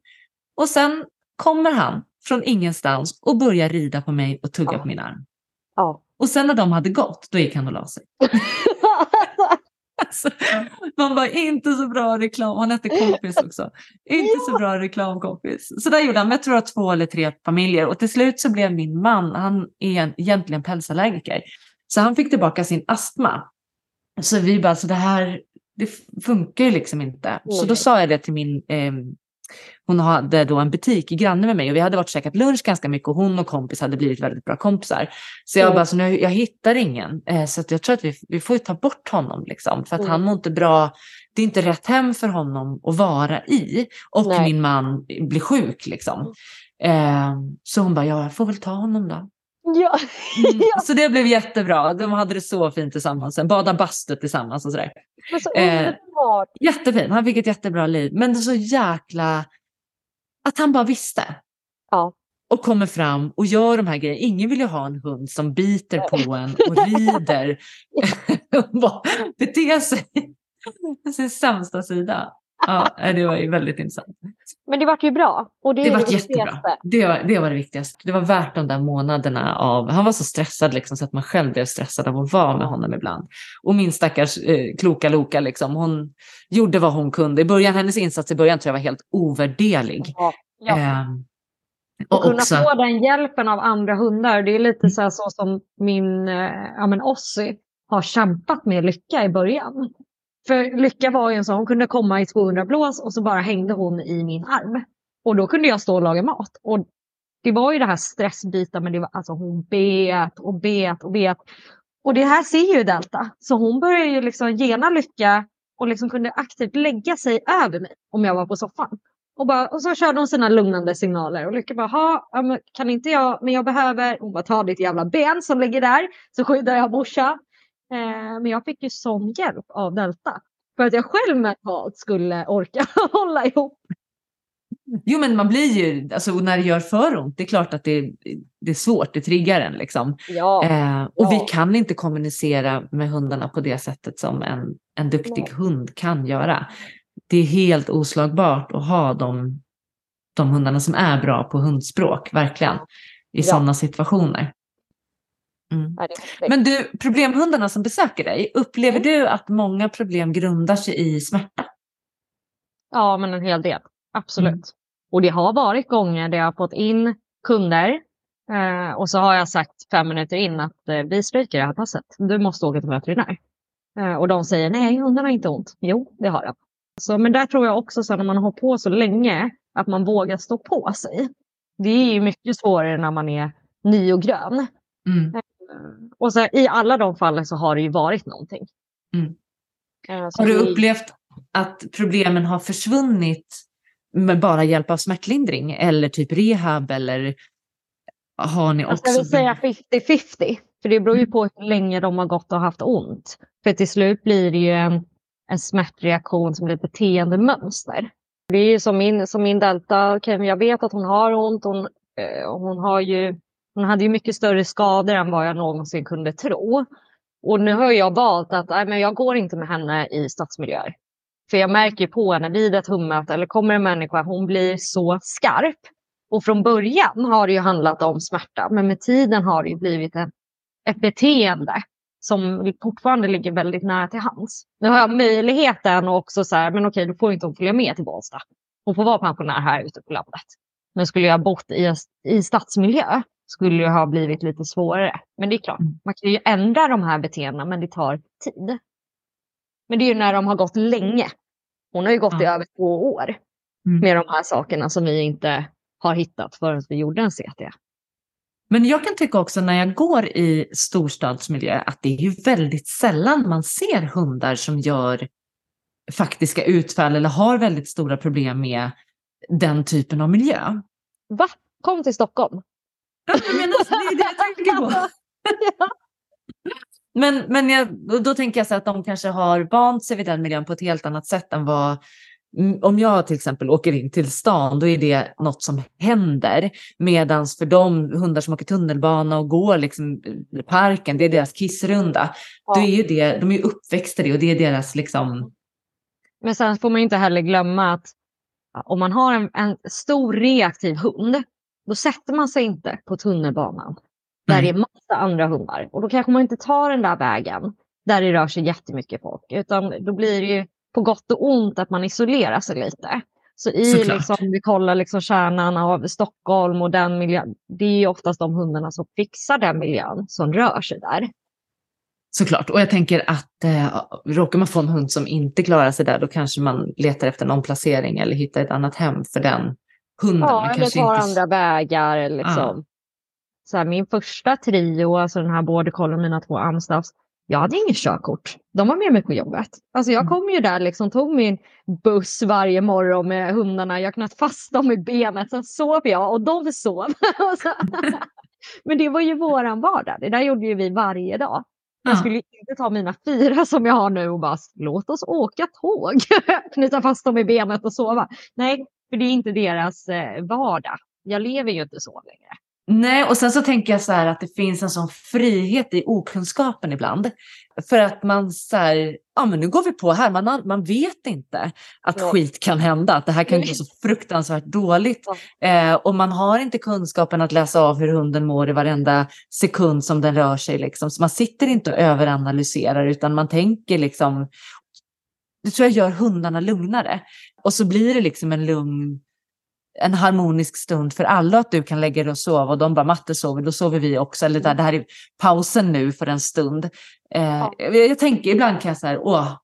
A: Och sen kommer han från ingenstans och börjar rida på mig och tugga
B: Ja.
A: på min arm.
B: Ja.
A: Och sen när de hade gått, då gick han och la sig. Alltså, man var inte så bra reklam. Han hette kompis också. Inte så bra reklamkompis. Så där gjorde han. Jag tror att två eller tre familjer. Och till slut så blev min man, han är egentligen pälsallergiker. Så han fick tillbaka sin astma. Så vi bara, så det här, det funkar ju liksom inte. Så då sa jag det till min, eh, hon hade då en butik i granne med mig och vi hade varit och käkat lunch ganska mycket och hon och kompis hade blivit väldigt bra kompisar. Så jag
B: Mm.
A: bara, så nu, jag hittar ingen. Eh, så att jag tror att vi, vi får ju ta bort honom liksom. För att
B: Mm.
A: han mår inte bra. Det är inte rätt hem för honom att vara i. Och
B: Nej.
A: min man blir sjuk liksom. Eh, så hon bara, ja jag får väl ta honom då.
B: ja.
A: Mm. Så det blev jättebra. De hade det så fint tillsammans. Bada bastu tillsammans och sådär.
B: Så
A: Eh. Jättefint. Han fick ett jättebra liv. Men det är så jäkla... Att han bara visste.
B: Ja.
A: Och kommer fram och gör de här grejerna. Ingen vill ju ha en hund som biter på en och rider. och bara beter sig. Sin sämsta sida. Ja, det var ju väldigt intressant.
B: Men det vart ju bra. Och det,
A: Det
B: är
A: var
B: det
A: jättebra. Det var, det var det viktigaste. Det var värt de där månaderna av... Han var så stressad liksom, så att man själv blev stressad av att vara med honom ibland. Och min stackars eh, kloka Loka, liksom, hon gjorde vad hon kunde. I början, hennes insats i början tror jag var helt ovärderlig.
B: Ja. Ja.
A: Ehm,
B: Och
A: och
B: kunna
A: också,
B: få den hjälpen av andra hundar. Det är lite så, så som min eh, ja, men Ossie har kämpat med Lycka i början. För Lycka var ju en sån, hon kunde komma i 200 blås och så bara hängde hon i min arm. Och då kunde jag stå och laga mat. Och det var ju det här stressbiten, men det var, alltså hon bet och bet och bet. Och det här ser ju Delta. Så hon började ju liksom gena Lycka och liksom kunde aktivt lägga sig över mig om jag var på soffan. Och, bara, och så körde hon sina lugnande signaler och Lycka bara, kan inte jag, men jag behöver, hon bara ta ditt jävla ben som ligger där så skyddar jag morsan. Eh, men jag fick ju sån hjälp av Delta. För att jag själv mentalt skulle orka hålla ihop.
A: Jo, men man blir ju, alltså när det gör för ont, det är klart att det, det är svårt, det triggar en liksom.
B: Ja,
A: eh, och
B: ja.
A: vi kan inte kommunicera med hundarna på det sättet som en, en duktig
B: Nej.
A: hund kan göra. Det är helt oslagbart att ha de, de hundarna som är bra på hundspråk, verkligen, i
B: Ja.
A: sådana situationer. Mm. Men du, problemhundarna som besöker dig, upplever
B: Mm.
A: du att många problem grundar sig i smärta?
B: Ja, men en hel del. Absolut.
A: Mm.
B: Och det har varit gånger där jag har fått in kunder eh, och så har jag sagt fem minuter in att eh, vi stryker det här passet. Du måste åka till veterinär. Eh, och de säger nej, hundarna har inte ont. Jo, det har de. Så, men där tror jag också så när man har på så länge att man vågar stå på sig. Det är ju mycket svårare när man är ny och grön.
A: Mm.
B: Eh, Och så, i alla de fallen så har det ju varit någonting.
A: Mm.
B: Eh,
A: Har du upplevt att problemen har försvunnit med bara hjälp av smärtlindring eller typ rehab eller har ni
B: Jag
A: också?
B: ska väl säga 50-50. För det beror ju på hur länge de har gått och haft ont. För till slut blir det ju en, en smärtreaktion som blir ett beteendemönster. Det är ju som min, som min Delta, jag vet att hon har ont. Hon, eh, hon, har ju, hon hade ju mycket större skador än vad jag någonsin kunde tro. Och nu har jag valt att nej, men jag går inte med henne i stadsmiljöer. För jag märker på henne vid ett hummöte eller kommer en människa, hon blir så skarp. Och från början har det ju handlat om smärta, men med tiden har det ju blivit en, ett beteende som fortfarande ligger väldigt nära till hands. Nu har jag möjligheten och också så här, men okej, då får inte hon följa med till Bålsta. Hon får vara pensionär här ute på landet. Men skulle jag bott i, i stadsmiljö skulle det ha blivit lite svårare. Men det är klart,
A: Mm.
B: man kan ju ändra de här beteendena, men det tar tid. Men det är ju när de har gått länge. Hon har ju gått i
A: Ja.
B: över två år
A: Mm.
B: med de här sakerna som vi inte har hittat förrän vi gjorde en CT.
A: Men jag kan tycka också när jag går i storstadsmiljö att det är ju väldigt sällan man ser hundar som gör faktiska utfall eller har väldigt stora problem med den typen av miljö.
B: Va? Kom till Stockholm.
A: Ja, Jag menar, det är det jag tänker på. Men, men jag, då, tänker jag så att de kanske har vant sig vid den miljön på ett helt annat sätt än vad Mm, om jag till exempel åker in till stan, då är det något som händer. Medan för de hundar som åker tunnelbana och går liksom i parken, det är deras kissrunda.
B: Ja.
A: Då är ju det, de är uppväxta i det och det är deras liksom...
B: Men sen får man inte heller glömma att om man har en, en stor reaktiv hund, då sätter man sig inte på tunnelbanan där
A: Nej.
B: det är massa andra hundar. Och då kanske man inte tar den där vägen där det rör sig jättemycket folk. Utan då blir det ju på gott och ont att man isolerar sig lite. Så i
A: Såklart.
B: liksom, vi kollar liksom kärnan av Stockholm och den miljön. Det är ju oftast de hundarna som fixar den miljön som rör sig där.
A: Såklart. Och jag tänker att eh, råkar man få en hund som inte klarar sig där, då kanske man letar efter en omplacering eller hittar ett annat hem för den hunden.
B: Ja, eller tar
A: inte...
B: andra vägar. Liksom. Så här, min första trio, alltså den här border collie, mina två amstaffs, jag hade ingen körkort. De var med mig på jobbet. Alltså jag
A: Mm.
B: kom ju där, liksom, tog min buss varje morgon med hundarna. Jag knöt fast dem i benet, sen sov jag och de sov. Och Men det var ju våran vardag. Det där gjorde ju vi varje dag. Jag
A: Ja.
B: skulle ju inte ta mina fyra som jag har nu och bara låt oss åka tåg. Knyta fast dem i benet och sova. Nej, för det är inte deras eh, vardag. Jag lever ju inte så längre.
A: Nej, och sen så tänker jag så här att det finns en sån frihet i okunskapen ibland. För att man så här, ja men nu går vi på här, man, man vet inte att
B: Ja.
A: skit kan hända, att det här kan gå så fruktansvärt dåligt. Eh, och man har inte kunskapen att läsa av hur hunden mår i varenda sekund som den rör sig. Liksom. Så man sitter inte och överanalyserar utan man tänker liksom, det tror jag gör hundarna lugnare. Och så blir det liksom en lugn en harmonisk stund för alla att du kan lägga dig och sova och de bara matte sover, då sover vi också. Eller där, det här är pausen nu för en stund. Eh,
B: Ja.
A: jag, tänker ibland kan jag säga, åh,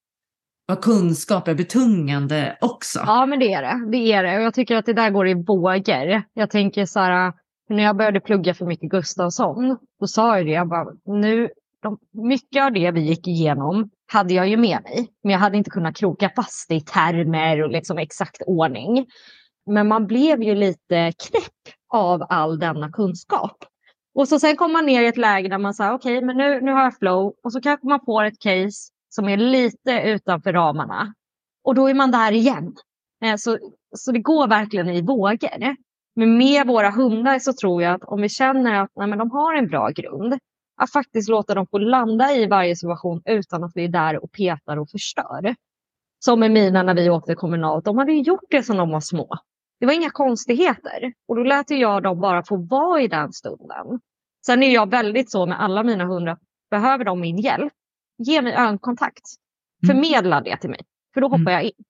A: vad kunskap är betungande också.
B: Ja, men det är det. Det är det. Och jag tycker att det där går i vågor. Jag tänker så här, när jag började plugga för Micke Gustafsson, då sa jag det, jag bara, nu, de, mycket av det vi gick igenom hade jag ju med mig, men jag hade inte kunnat kroka fast det i termer och liksom exakt ordning. Men man blev ju lite knäpp av all denna kunskap. Och så sen kommer man ner i ett läge där man säger okej, okay, men nu, nu har jag flow och så kanske man får ett case som är lite utanför ramarna. Och då är man där igen. Eh, så, så det går verkligen i vågor. Men med våra hundar så tror jag att om vi känner att nej, men de har en bra grund, att faktiskt låta dem få landa i varje situation utan att vi är där och petar och förstör. Som med mina när vi åkte kommunalt, de hade gjort det som de var små. Det var inga konstigheter och då lät jag dem bara få vara i den stunden. Sen är jag väldigt så med alla mina hundar, behöver de min hjälp, ge mig ögonkontakt. Mm. Förmedla det till mig, för då hoppar mm. jag in.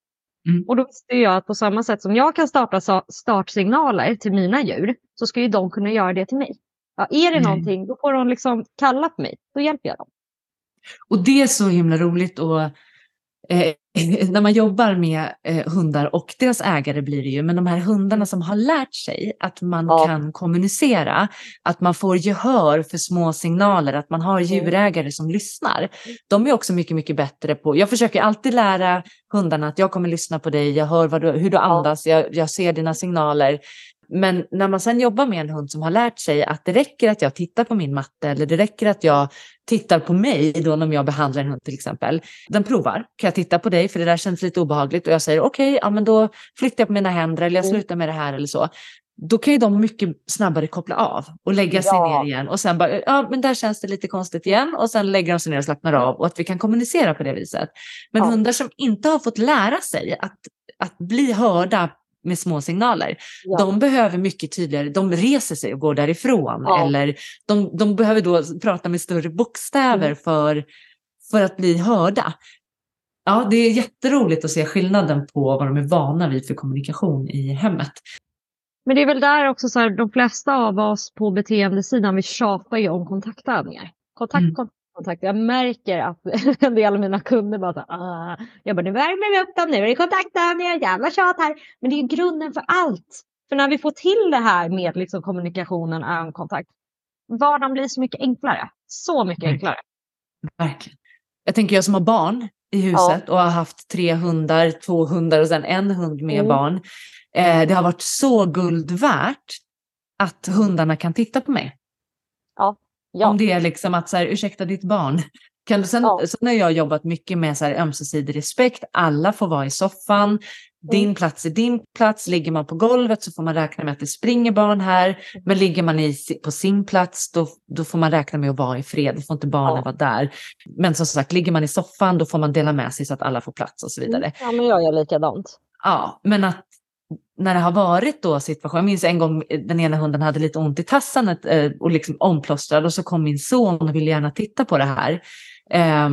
B: Mm. Och då visste jag att på samma sätt som jag kan starta startsignaler till mina djur så ska ju de kunna göra det till mig. Ja, är det mm. någonting, då får de liksom kalla på mig. Då hjälper jag dem.
A: Och det är så himla roligt och eh, när man jobbar med eh, hundar och deras ägare blir det ju, men de här hundarna som har lärt sig att man ja. kan kommunicera, att man får gehör för små signaler, att man har mm. djurägare som lyssnar. De är också mycket, mycket bättre på, jag försöker alltid lära hundarna att jag kommer lyssna på dig, jag hör du, hur du andas, jag, jag ser dina signaler. Men när man sen jobbar med en hund som har lärt sig att det räcker att jag tittar på min matte eller det räcker att jag tittar på mig då när jag behandlar en hund till exempel. Den provar, kan jag titta på dig för det där känns lite obehagligt och jag säger okej, okay, ja men då flyttar jag på mina händer eller jag mm. slutar med det här eller så. Då kan ju de mycket snabbare koppla av och lägga sig ja. ner igen och sen bara, ja men där känns det lite konstigt igen och sen lägger de sig ner och slappnar av och att vi kan kommunicera på det viset. Men ja. hundar som inte har fått lära sig att, att bli hörda med små signaler. Ja. De behöver mycket tydligare, de reser sig och går därifrån. Ja. Eller de, de behöver då prata med större bokstäver mm. för, för att bli hörda. Ja, det är jätteroligt att se skillnaden på vad de är vana vid för kommunikation i hemmet.
B: Men det är väl där också så här, de flesta av oss på beteendesidan, vi tjatar ju om kontaktövningar. Kontakt, mm. kontakt, kontakt. Jag märker att en del av mina kunder bara så ah. Jag bara, nu värmer vi upp dem, nu är det kontaktövningar, jävla tjat här. Men det är grunden för allt. För när vi får till det här med liksom kommunikationen, ögonkontakt, vardagen blir så mycket enklare. Så mycket enklare.
A: Verkligen. Jag tänker jag som har barn i huset ja. och har haft tre hundar, två hundar och sen en hund med mm. barn. Eh, det har varit så guld värt att hundarna kan titta på mig. Ja. Om det är liksom att så här, ursäkta ditt barn. Kan du sen, ja. sen har jag jobbat mycket med så här, ömsesidig respekt. Alla får vara i soffan. Mm. Din plats är din plats. Ligger man på golvet så får man räkna med att det springer barn här. Mm. Men ligger man i, på sin plats då, då får man räkna med att vara i fred. Då får inte barnen ja. vara där. Men som sagt, ligger man i soffan då får man dela med sig så att alla får plats och så vidare. Mm.
B: Ja, men jag gör likadant.
A: Ja, men att när det har varit då situation, jag minns en gång den ena hunden hade lite ont i tassen eh, och liksom omplåstrad och så kom min son och ville gärna titta på det här. Eh,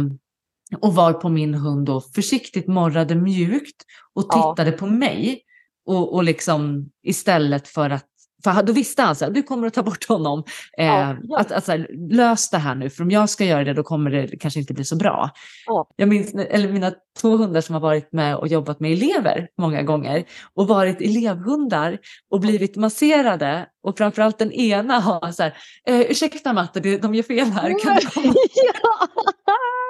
A: och var på min hund då försiktigt morrade mjukt och tittade ja. på mig. Och, och liksom istället för att för då visste han att du kommer att ta bort honom. Eh, ja, ja. Att, att här, lös det här nu, för om jag ska göra det då kommer det kanske inte bli så bra. Ja. Jag minns eller mina två hundar som har varit med och jobbat med elever många gånger och varit elevhundar och blivit masserade och framförallt den ena har så här, eh, ursäkta matte, de gör fel här, kan du komma?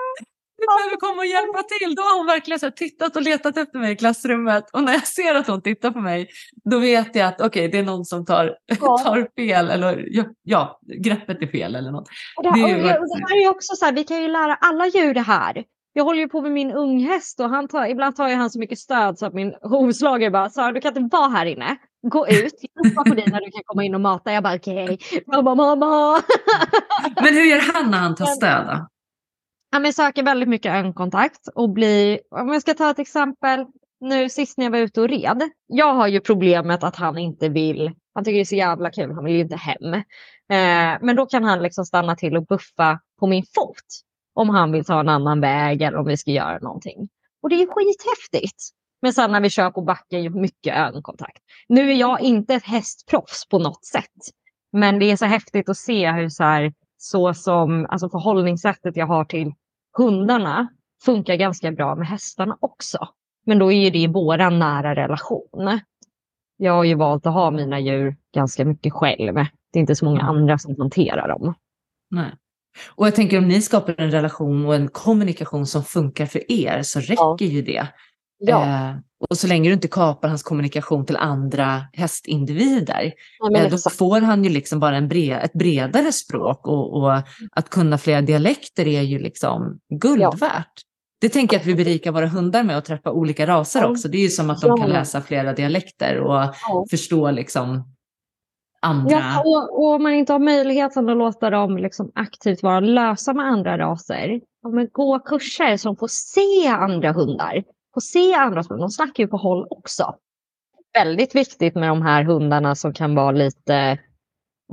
A: du behöver komma och hjälpa till. Då har hon verkligen så tittat och letat efter mig i klassrummet. Och när jag ser att hon tittar på mig, då vet jag att okej, okay, det är någon som tar, ja. tar fel eller ja, greppet är fel eller något.
B: Och det, här, det, är, och det här är också så här, vi kan ju lära alla djur det här. Jag håller ju på med min unghäst och han tar, ibland tar jag han så mycket stöd så att min hovslagare bara, Sara du kan inte vara här inne. Gå ut, jag ropar på dig när du kan komma in och mata. Jag bara okej, okay. mamma, mamma.
A: Men hur gör han när han tar stöd då?
B: Ja, men söker väldigt mycket ögonkontakt och blir, om jag ska ta ett exempel, nu sist när jag var ute och red. Jag har ju problemet att han inte vill, han tycker det är så jävla kul, han vill ju inte hem. Eh, men då kan han liksom stanna till och buffa på min fot om han vill ta en annan väg eller om vi ska göra någonting. Och det är skithäftigt. Men sen när vi kör på backen, mycket ögonkontakt. Nu är jag inte ett hästproffs på något sätt. Men det är så häftigt att se hur så här, så som alltså förhållningssättet jag har till hundarna funkar ganska bra med hästarna också. Men då är det i våran nära relation. Jag har ju valt att ha mina djur ganska mycket själv. Det är inte så många mm. andra som hanterar dem.
A: Nej. Och jag tänker om ni skapar en relation och en kommunikation som funkar för er så räcker ja. ju det. Ja. Eh, Och så länge du inte kapar hans kommunikation till andra hästindivider,
B: Ja,
A: eh, då får han ju liksom bara en bred, ett bredare språk och, och, att kunna flera dialekter är ju liksom guld
B: Ja.
A: värt. Det tänker jag att vi berikar våra hundar med att träffa olika raser också. Det är ju som att de kan läsa flera dialekter och
B: Ja.
A: förstå liksom andra.
B: Ja, och, och om man inte har möjligheten att låta dem liksom aktivt vara lösa med andra raser, ja, men gå kurser som får se andra hundar, få se andra hundar. De snackar ju på håll också. Väldigt viktigt med de här hundarna som kan vara lite,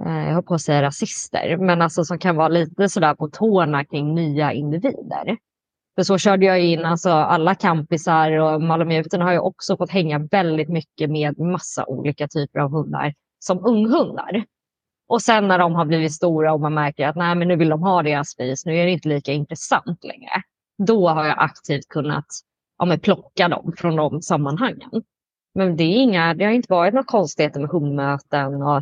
B: eh, jag höll på att säga rasister, men alltså som kan vara lite sådär på tårna kring nya individer. För så körde jag in alltså alla kampisar och malamuten har ju också fått hänga väldigt mycket med massa olika typer av hundar som unghundar. Och sen när de har blivit stora och man märker att nej, men nu vill de ha deras spis, nu är det inte lika intressant längre. Då har jag aktivt kunnat ja, men plocka dem från de sammanhangen. Men det, är inga, det har inte varit några konstigheter med hundmöten. Och,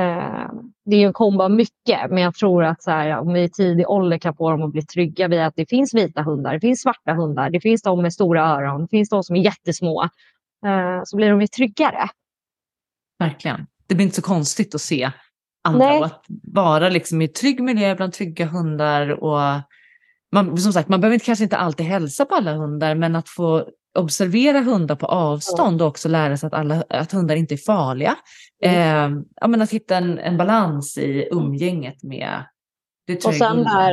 B: eh, det är ju en kombo av mycket, men jag tror att så här, om vi i tidig ålder kan få dem att bli trygga vid att det finns vita hundar, det finns svarta hundar, det finns de med stora öron, det finns de som är jättesmå, eh, så blir de ju tryggare.
A: Verkligen. Det blir inte så konstigt att se andra
B: Nej.
A: och att vara liksom i trygg miljö bland trygga hundar. Och man, som sagt, man behöver inte- kanske inte alltid hälsa på alla hundar, men att få observera hundar på avstånd och också lära sig att, alla, att hundar inte är farliga. Eh, ja, men att hitta en, en balans i umgänget med det
B: Och
A: trygga
B: sen
A: hundar.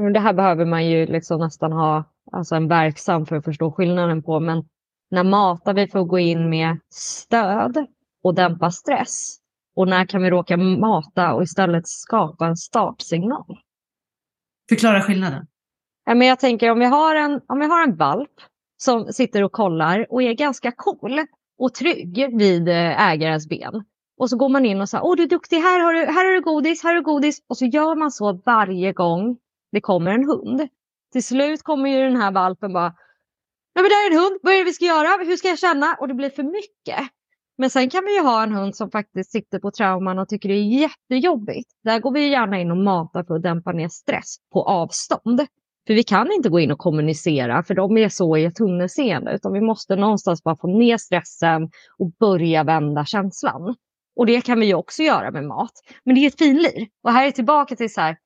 B: där, det här behöver man ju liksom nästan ha alltså en verksam för att förstå skillnaden på. Men när matar vi för att gå in med stöd och dämpa stress? Och när kan vi råka mata och istället skapa en startsignal?
A: Förklara skillnaden.
B: Men jag tänker om vi har en, om vi har en valp som sitter och kollar och är ganska cool och trygg vid eh, ägarens ben. Och så går man in och säger, åh du är duktig, här har du, här har du godis, här har du godis. Och så gör man så varje gång det kommer en hund. Till slut kommer ju den här valpen bara, nej men där är en hund, vad är det vi ska göra, hur ska jag känna? Och det blir för mycket. Men sen kan vi ju ha en hund som faktiskt sitter på trauman och tycker det är jättejobbigt. Där går vi gärna in och matar för att dämpa ner stress på avstånd. För vi kan inte gå in och kommunicera för de är så i ett tunnelseende utan vi måste någonstans bara få ner stressen och börja vända känslan. Och det kan vi ju också göra med mat. Men det är ett finlir. Och här är tillbaka till så här,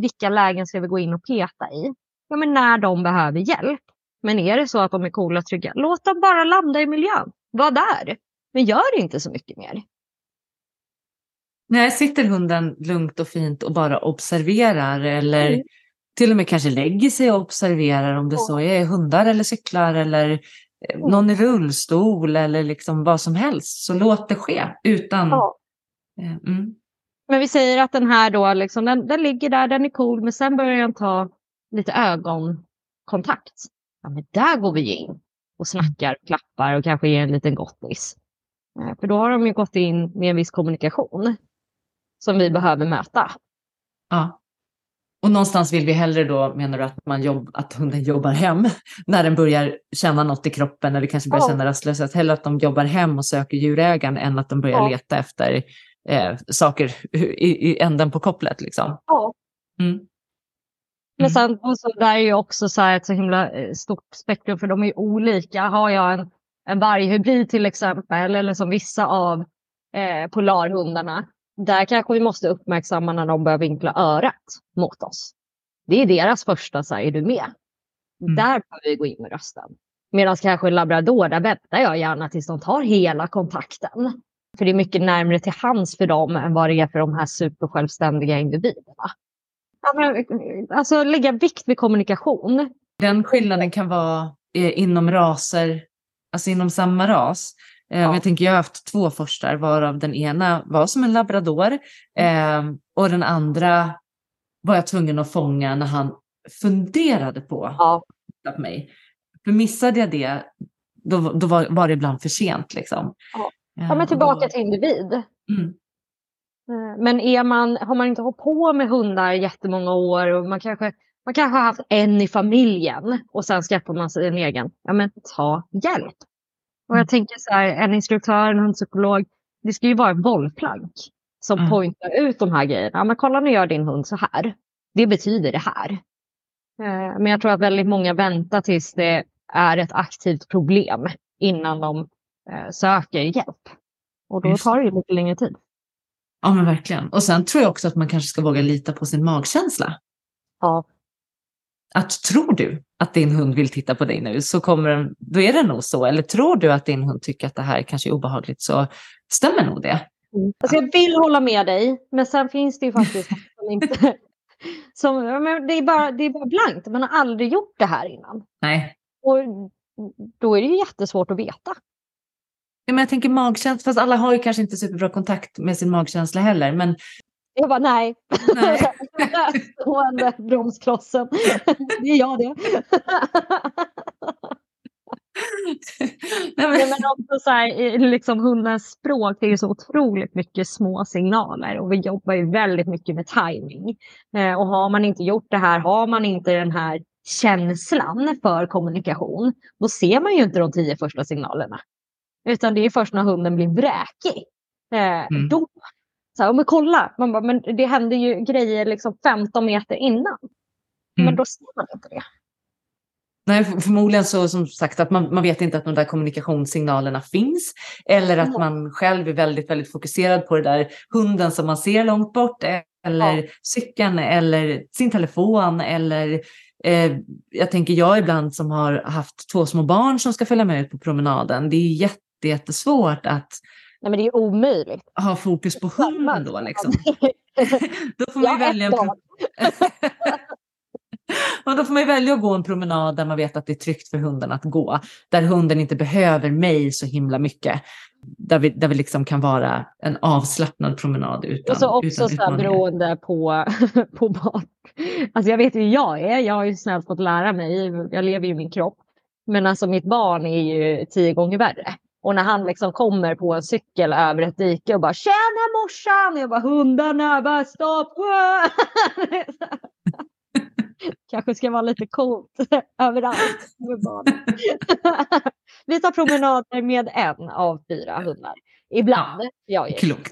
B: vilka lägen ska vi gå in och peta i? Ja, men när de behöver hjälp. Men är det så att de är coola och trygga, låt dem bara landa i miljön. Var där. Men gör inte så mycket mer.
A: Nej, sitter hunden lugnt och fint och bara observerar eller
B: Mm.
A: Till och med kanske lägger sig och observerar om det så är hundar eller cyklar eller eh, någon i rullstol eller liksom vad som helst. Så låt det ske utan... Eh, Mm.
B: Men vi säger att den här då, liksom, den, den ligger där, den är cool, men sen börjar den ta lite ögonkontakt. Ja, men där går vi in och snackar, klappar och kanske ger en liten gottis. Eh, För då har de ju gått in med en viss kommunikation som vi behöver möta.
A: Ja. Och någonstans vill vi hellre då, menar du, att, man jobb, att hunden jobbar hem när den börjar känna något i kroppen eller kanske börjar
B: Ja.
A: känna rastlöshet. Hellre att de jobbar hem och söker djurägaren än att de börjar
B: Ja.
A: leta efter eh, saker i, i änden på kopplet. Liksom.
B: Ja.
A: Mm.
B: Men
A: Mm.
B: sen och så där är ju också så ett så himla eh, stort spektrum för de är ju olika. Har jag en, en varghybrid till exempel eller som vissa av eh, polarhundarna. Där kanske vi måste uppmärksamma när de börjar vinkla örat mot oss. Det är deras första så här, är du med?
A: Mm.
B: Där behöver vi gå in med rösten. Medan kanske en labrador, där väntar jag gärna tills de tar hela kontakten. För det är mycket närmare till hands för dem än vad det är för de här supersjälvständiga individerna. Alltså lägga vikt vid kommunikation.
A: Den skillnaden kan vara eh, inom raser, alltså inom samma ras. Eh,
B: Ja.
A: Jag tänker jag har haft två forstar varav den ena var som en labrador eh, och den andra var jag tvungen att fånga när han funderade på
B: Ja.
A: mig. För missade jag det, då, då var, var det ibland för sent. Liksom.
B: Ja.
A: Eh,
B: Ja, men tillbaka till individ.
A: Mm.
B: Eh, Men är man, har man inte hållit på med hundar jättemånga år och man kanske, man kanske har haft en i familjen och sen skaffar man sig en egen. Ja, men ta hjälp. Och
A: Mm.
B: jag tänker så här, en instruktör, en hundpsykolog, det ska ju vara ett bollplank som
A: Mm.
B: pointar ut de här grejerna. Ja, men kolla nu gör din hund så här. Det betyder det här. Eh, Men jag tror att väldigt många väntar tills det är ett aktivt problem innan de eh, söker hjälp. Och då tar det ju lite längre tid.
A: Ja, men verkligen. Och sen tror jag också att man kanske ska våga lita på sin magkänsla.
B: Ja.
A: Att tror du att din hund vill titta på dig nu så kommer den, då är det nog så. Eller tror du att din hund tycker att det här kanske är obehagligt så stämmer nog det.
B: Mm. Alltså jag vill hålla med dig, men sen finns det ju faktiskt som inte... Som, det, är bara, det är bara blankt, man har aldrig gjort det här innan.
A: Nej.
B: Och då är det ju jättesvårt att veta.
A: Ja, men jag tänker magkänsla, fast alla har ju kanske inte superbra kontakt med sin magkänsla heller. Men...
B: Jag bara nej.
A: nej.
B: Stående bromsklossen. det är jag det. Nej, men... men också så här, liksom hundens språk, det är ju så otroligt mycket små signaler och vi jobbar ju väldigt mycket med timing. Eh, och har man inte gjort det här, har man inte den här känslan för kommunikation, då ser man ju inte de tio första signalerna. Utan det är först när hunden blir vräkig. Eh, mm. Då, så här, men kolla, man bara, men det händer ju grejer liksom 15 meter innan. Mm. Men då ser man inte det.
A: Nej, förmodligen så som sagt att man, man vet inte att de där kommunikationssignalerna finns. Eller att man själv är väldigt, väldigt fokuserad på det där hunden som man ser långt bort. Eller ja. cykeln eller sin telefon eller eh, jag tänker jag ibland som har haft två små barn som ska följa med ut på promenaden. Det är jätte, jättesvårt att
B: Nej, men det är omöjligt.
A: Ha fokus på hunden då liksom. då får man ju välja. Och då får man välja att gå en promenad där man vet att det är tryggt för hunden att gå. Där hunden inte behöver mig så himla mycket. Där vi, där vi liksom kan vara en avslappnad promenad utan
B: Och så också
A: utan
B: så beroende på, på barn. Alltså jag vet ju hur jag är. Jag har ju snällt fått lära mig. Jag lever ju i min kropp. Men alltså mitt barn är ju tio gånger värre. Och när han liksom kommer på en cykel över ett dike och bara “Tjena morsan!” och jag bara “Hundarna, bara stopp!” Kanske ska vara lite coolt överallt med barn. Vi tar promenader med en av fyra hundar. Ibland. Ja,
A: jag Klokt.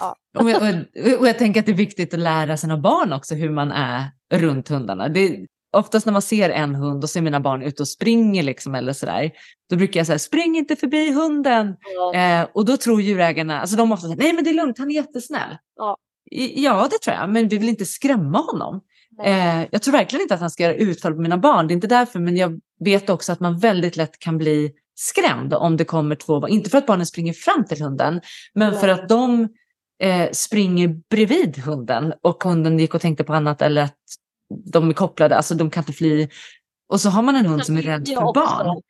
A: Ja. Och, jag, och, jag tänker att det är viktigt att lära sina barn också hur man är runt hundarna. Det, oftast när man ser en hund och ser mina barn ute och springer liksom eller sådär, då brukar jag säga spring inte förbi hunden. Ja. Eh, och då tror djurägarna, alltså de ofta säger nej men det är lugnt, han är jättesnäll. Ja. ja det tror jag, men vi vill inte skrämma honom. Eh, jag tror verkligen inte att han ska göra utfall på mina barn, det är inte därför, men jag vet också att man väldigt lätt kan bli skrämd om det kommer två, inte för att barnen springer fram till hunden, men Nej. för att de eh, springer bredvid hunden och hunden gick och tänkte på annat eller att de är kopplade, alltså de kan inte fly. Och så har man en hund som är rädd för barn.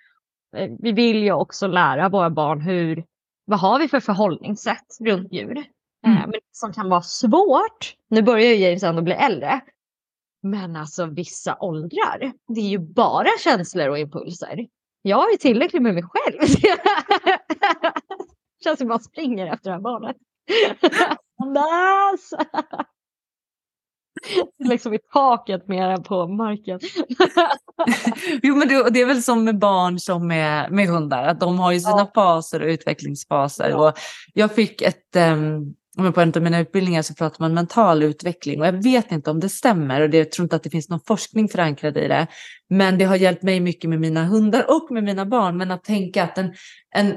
B: Eh, vi vill ju också lära våra barn hur, vad har vi för förhållningssätt runt djur? Eh, mm. Men som kan vara svårt, nu börjar ju James ändå bli äldre, men alltså vissa åldrar, det är ju bara känslor och impulser. Jag har ju tillräckligt med mig själv. Känns som man springer efter det här barnet. Liksom i taket mer än på marken.
A: jo, men det, det, är väl som med barn som med, med hundar, att de har ju sina ja. faser och utvecklingsfaser. Ja. Och jag fick ett, um, på en av mina utbildningar så pratar man mental utveckling och jag vet inte om det stämmer och det, jag tror inte att det finns någon forskning förankrad i det. Men det har hjälpt mig mycket med mina hundar och med mina barn. Men att tänka att en, en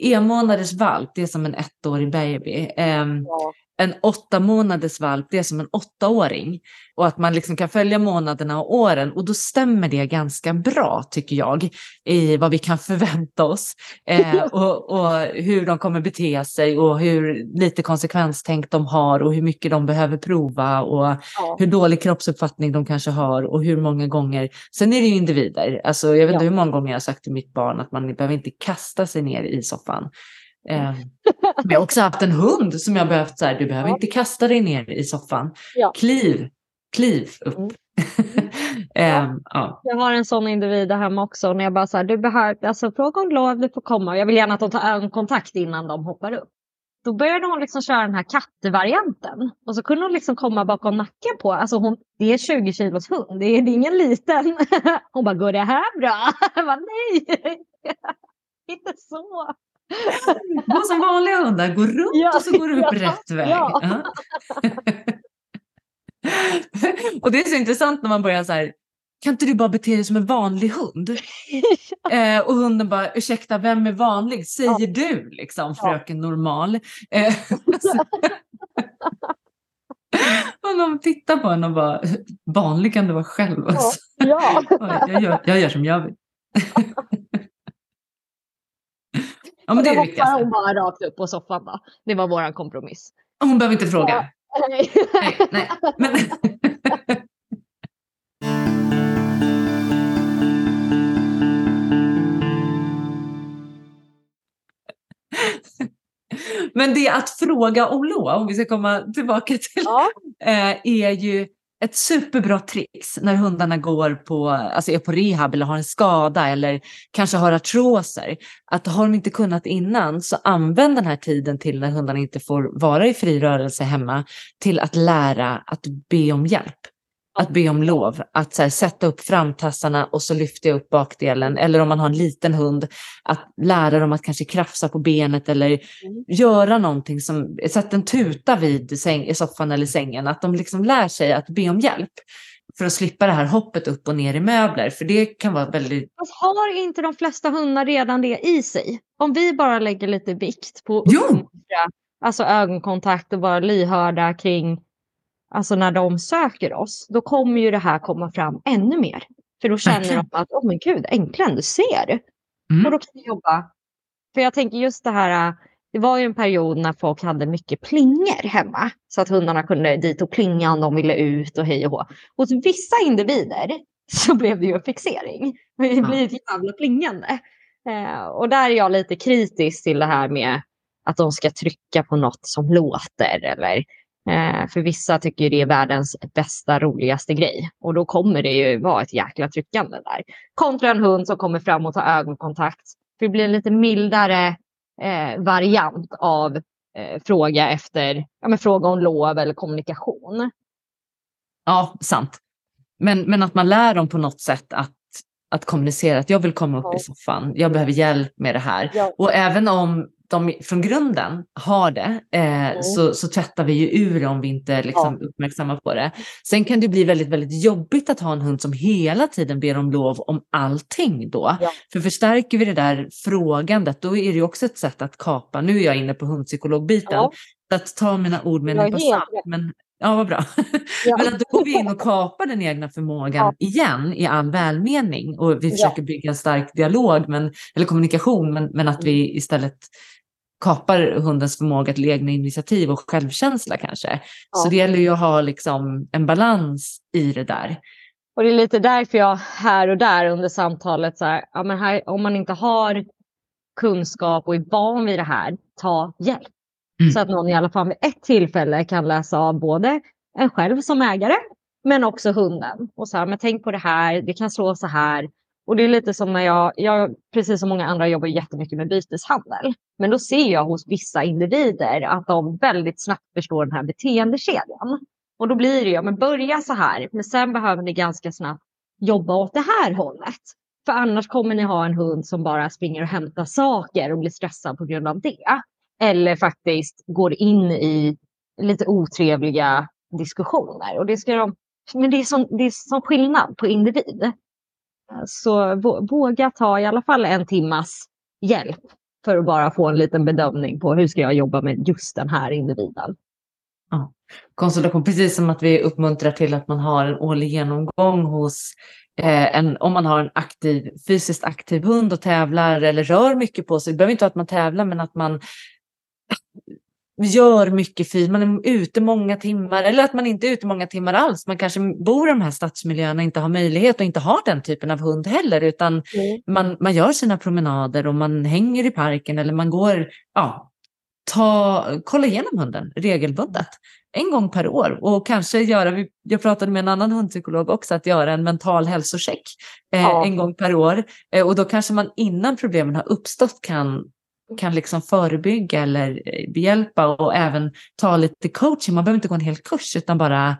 A: en månaders valp, det är som en ettårig baby. Um, ja en åtta månaders valp, det är som en åttaåring. Och att man liksom kan följa månaderna och åren och då stämmer det ganska bra tycker jag i vad vi kan förvänta oss eh, och, och, hur de kommer bete sig och hur lite konsekvenstänk de har och hur mycket de behöver prova och ja. hur dålig kroppsuppfattning de kanske har och hur många gånger. Sen är det ju individer, alltså jag vet inte ja. hur många gånger jag har sagt till mitt barn att man behöver inte kasta sig ner i soffan. Eh, men jag har också haft en hund som jag behövt så här, du behöver ja. inte kasta dig ner i soffan. Ja. Kliv, kliv upp. Mm.
B: eh, ja. Jag har en sån individ hemma också. När jag bara så här, du behöver, alltså fråga om lov, du får komma. Jag vill gärna att de tar ögonkontakt innan de hoppar upp. Då började hon liksom köra den här kattvarianten. Och så kunde hon liksom komma bakom nacken på. Alltså hon, det är 20 kilos hund, det är, det är ingen liten. Hon bara, går det här bra? Jag bara, nej, inte så.
A: Gå som vanliga hundar, gå runt ja, och så går du upp ja, rätt väg. Ja. och det är så intressant när man börjar så här, kan inte du bara bete dig som en vanlig hund? eh, och hunden bara, ursäkta, vem är vanlig? Säger du liksom, fröken normal? Eh, och de tittar på henne och bara, vanlig kan du vara själv. Ja. ja. jag, gör, jag gör som jag vill.
B: Ja, men det är det hon bara rakt upp på soffan då. Det var vår kompromiss.
A: Hon behöver inte fråga. Ja. Nej. nej, nej. Men... Men det att fråga om lov, om vi ska komma tillbaka till, ja. Eh, är ju ett superbra trix när hundarna går på, alltså är på rehab eller har en skada eller kanske har artroser. Att har de inte kunnat innan så använd den här tiden till när hundarna inte får vara i fri rörelse hemma till att lära att be om hjälp att be om lov, att så här, sätta upp framtassarna och så lyfter jag upp bakdelen. Eller om man har en liten hund, att lära dem att kanske krafsa på benet eller mm. göra någonting som, sätta en tuta vid säng, i soffan eller sängen. Att de liksom lär sig att be om hjälp för att slippa det här hoppet upp och ner i möbler. För det kan vara väldigt...
B: Har inte de flesta hundar redan det i sig? Om vi bara lägger lite vikt på
A: jo.
B: alltså ögonkontakt och vara lyhörda kring alltså när de söker oss, då kommer ju det här komma fram ännu mer. För då känner de att, åh oh, men gud, äntligen, du ser. Mm. Och då kan vi jobba. För jag tänker just det här, det var ju en period när folk hade mycket plinger hemma. Så att hundarna kunde dit och plinga om de ville ut och hej och hå. Hos vissa individer så blev det ju en fixering. Det blir ett jävla plingande. Eh, och där är jag lite kritisk till det här med att de ska trycka på något som låter eller för vissa tycker det är världens bästa, roligaste grej. Och då kommer det ju vara ett jäkla tryckande där. Kontra en hund som kommer fram och tar ögonkontakt. För det blir en lite mildare eh, variant av eh, fråga efter ja, men fråga om lov eller kommunikation.
A: Ja, sant. Men, men att man lär dem på något sätt att, att kommunicera att jag vill komma upp ja. i soffan, jag behöver hjälp med det här. Ja. Och även om de från grunden har det eh, mm. så, så tvättar vi ju ur om vi inte liksom, ja. uppmärksamma på det. Sen kan det bli väldigt, väldigt jobbigt att ha en hund som hela tiden ber om lov om allting då. Ja. För förstärker vi det där frågandet då är det också ett sätt att kapa. Nu är jag inne på hundpsykologbiten. Ja. Att ta mina ord med en nypa salt. Men Ja, vad bra. Ja. Men att då går vi in och kapar den egna förmågan ja. igen i all välmening och vi försöker ja. bygga en stark dialog men, eller kommunikation men, men att vi mm. istället kapar hundens förmåga till egna initiativ och självkänsla kanske. Så det gäller ju att ha liksom en balans i det där.
B: Och det är lite därför jag här och där under samtalet, så här, ja, men här, om man inte har kunskap och är van vid det här, ta hjälp. Mm. Så att någon i alla fall vid ett tillfälle kan läsa av både en själv som ägare men också hunden. Och så här, men tänk på det här, det kan slå så här. Och det är lite som när jag, jag, precis som många andra, jobbar jättemycket med byteshandel. Men då ser jag hos vissa individer att de väldigt snabbt förstår den här beteendekedjan. Och då blir det ju, men börja så här, men sen behöver ni ganska snabbt jobba åt det här hållet. För annars kommer ni ha en hund som bara springer och hämtar saker och blir stressad på grund av det. Eller faktiskt går in i lite otrevliga diskussioner. Och det ska de, men det är, som, det är som skillnad på individ. Eh, så våga ta i alla fall en timmas hjälp för att bara få en liten bedömning på hur ska jag jobba med just den här individen.
A: Ja. Konsultation, precis som att vi uppmuntrar till att man har en årlig genomgång hos eh, en, om man har en aktiv, fysiskt aktiv hund och tävlar eller rör mycket på sig. Det behöver inte vara att man tävlar men att man gör mycket fint, man är ute många timmar eller att man inte är ute många timmar alls. Man kanske bor i de här stadsmiljöerna och inte har möjlighet och inte har den typen av hund heller utan mm. man, man gör sina promenader och man hänger i parken eller man går, ja, ta, kolla igenom hunden regelbundet en gång per år och kanske göra, jag pratade med en annan hundpsykolog också, att göra en mental hälsocheck eh, ja. en gång per år. Eh, och då kanske man innan problemen har uppstått kan kan liksom förebygga eller behjälpa och även ta lite coaching. Man behöver inte gå en hel kurs utan bara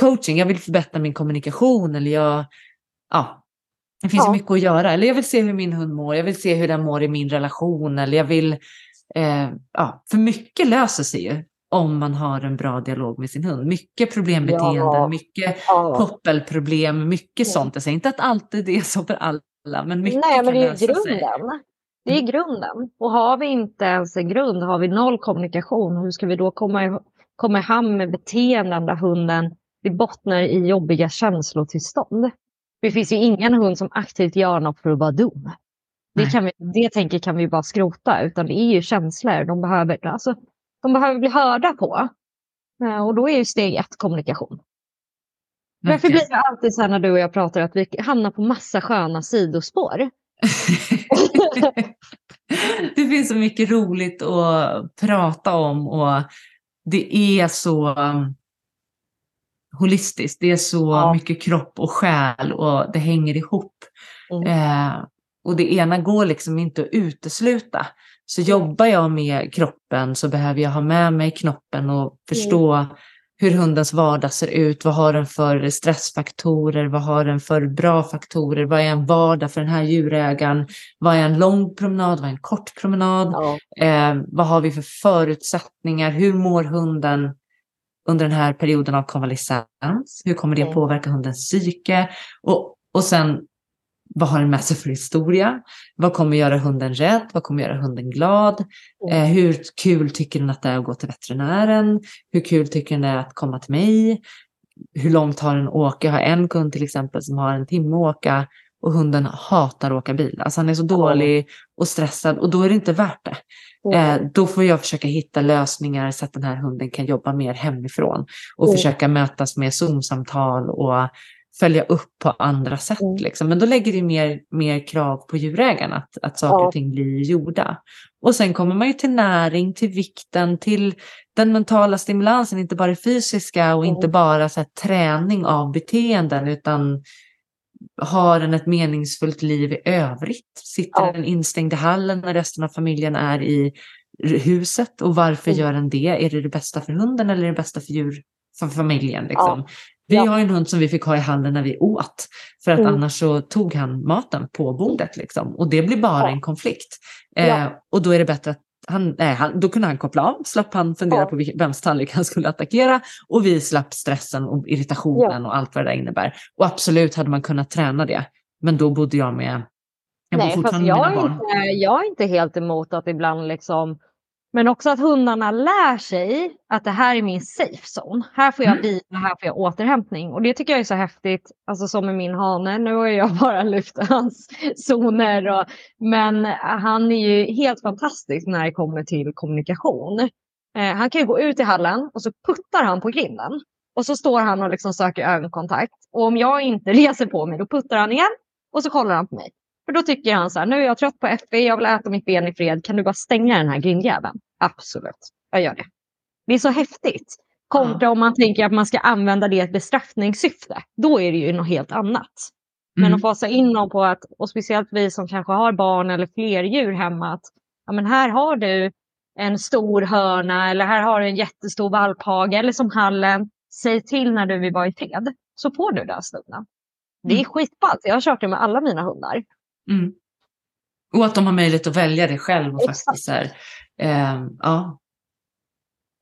A: coaching. Jag vill förbättra min kommunikation eller jag, ja, det finns ja. mycket att göra. Eller jag vill se hur min hund mår, jag vill se hur den mår i min relation eller jag vill, eh, ja, för mycket löser sig ju om man har en bra dialog med sin hund. Mycket problembeteenden,
B: Ja.
A: mycket
B: Ja.
A: koppelproblem, mycket
B: Mm.
A: sånt. Jag säger inte att alltid det är så för alla, men mycket
B: Nej, men det är ju
A: lösa sig.
B: Det är grunden. Och har vi inte ens en grund, har vi noll kommunikation, hur ska vi då komma i, komma i hamn med beteenden där hunden det bottnar i jobbiga känslotillstånd? Det finns ju ingen hund som aktivt gör något för att vara dum. Det, kan vi, det tänker kan vi bara skrota, utan det är ju känslor de behöver, alltså, de behöver bli hörda på. Eh, Och då är ju steg ett kommunikation. Varför blir det alltid så här när du och jag pratar att vi hamnar på massa sköna sidospår?
A: Det finns så mycket roligt att prata om och det är så um, holistiskt. Det är så
B: Ja.
A: mycket kropp och själ och det hänger ihop.
B: Mm.
A: Eh, och det ena går liksom inte att utesluta. Så jobbar jag med kroppen så behöver jag ha med mig knoppen och förstå hur hundens vardag ser ut. Vad har den för stressfaktorer? Vad har den för bra faktorer? Vad är en vardag för den här djurägaren? Vad är en lång promenad? Vad är en kort promenad?
B: Ja.
A: Eh, vad har vi för förutsättningar? Hur mår hunden under den här perioden av konvalescens? Hur kommer det
B: Mm.
A: påverka hundens psyke? Och, och sen, vad har den med sig för historia? Vad kommer göra hunden rädd? Vad kommer göra hunden glad? Eh, hur kul tycker den att det är att gå till veterinären? Hur kul tycker den det är att komma till mig? Hur långt har den åka? Jag har en kund till exempel som har en timme att åka och hunden hatar att åka bil. Alltså han är så dålig och stressad och då är det inte värt det. Eh, då får jag försöka hitta lösningar så att den här hunden kan jobba mer hemifrån och
B: Mm.
A: försöka mötas med Zoom-samtal och följa upp på andra sätt.
B: Mm.
A: Liksom. Men då lägger det mer, mer krav på djurägaren att, att saker
B: Ja.
A: och ting blir gjorda. Och sen kommer man ju till näring, till vikten, till den mentala stimulansen, inte bara det fysiska och
B: Mm.
A: inte bara så här, träning av beteenden utan har den ett meningsfullt liv i övrigt? Sitter
B: Ja.
A: den instängd i hallen när resten av familjen är i huset? Och varför
B: Mm.
A: gör den det? Är det det bästa för hunden eller det bästa för djur, för familjen? Liksom? Vi
B: Ja.
A: har en hund som vi fick ha i hallen när vi åt. För att
B: Mm.
A: annars så tog han maten på bordet. Liksom. Och det blir bara
B: Ja.
A: en konflikt. Eh,
B: Ja.
A: och då är det bättre att han, nej, han, då kunde han koppla av, slapp han fundera på vems tallrik han skulle attackera och vi slapp stressen och irritationen och allt vad det där innebär. Och absolut hade man kunnat träna det. Men då bodde jag med, jag bor
B: Nej, fast
A: fortfarande med
B: jag
A: mina
B: är,
A: barn.
B: inte, jag är inte helt emot att ibland liksom men också att hundarna lär sig att det här är min safe zone. Här får jag
A: Mm.
B: vila, här får jag återhämtning. Och det tycker jag är så häftigt, alltså som med min hane. Nu har jag bara lyft hans zoner. Och, men han är ju helt fantastisk när det kommer till kommunikation. Eh, han kan ju gå ut i hallen och så puttar han på grinden. Och så står han och liksom söker ögonkontakt. Och om jag inte reser på mig, då puttar han igen. Och så kollar han på mig. För då tycker han så här, nu är jag trött på FB, jag vill äta mitt ben i fred. Kan du bara stänga den här grindjäveln? Absolut, jag gör det. Det är så häftigt. Kontra om man tänker att man ska använda det i ett bestraffningssyfte. Då är det ju något helt annat. Men
A: Mm.
B: att fasa in dem på att, och speciellt vi som kanske har barn eller fler djur hemma, att ja, men här har du en stor hörna eller här har du en jättestor valphage eller som hallen. Säg till när du vill vara i fred så får du den stunden. Det är
A: Mm.
B: skitballt. Jag har kört det med alla mina hundar.
A: Mm. Och att de har möjlighet att välja det själv. Och
B: Exakt.
A: faktiskt så här, eh, ja.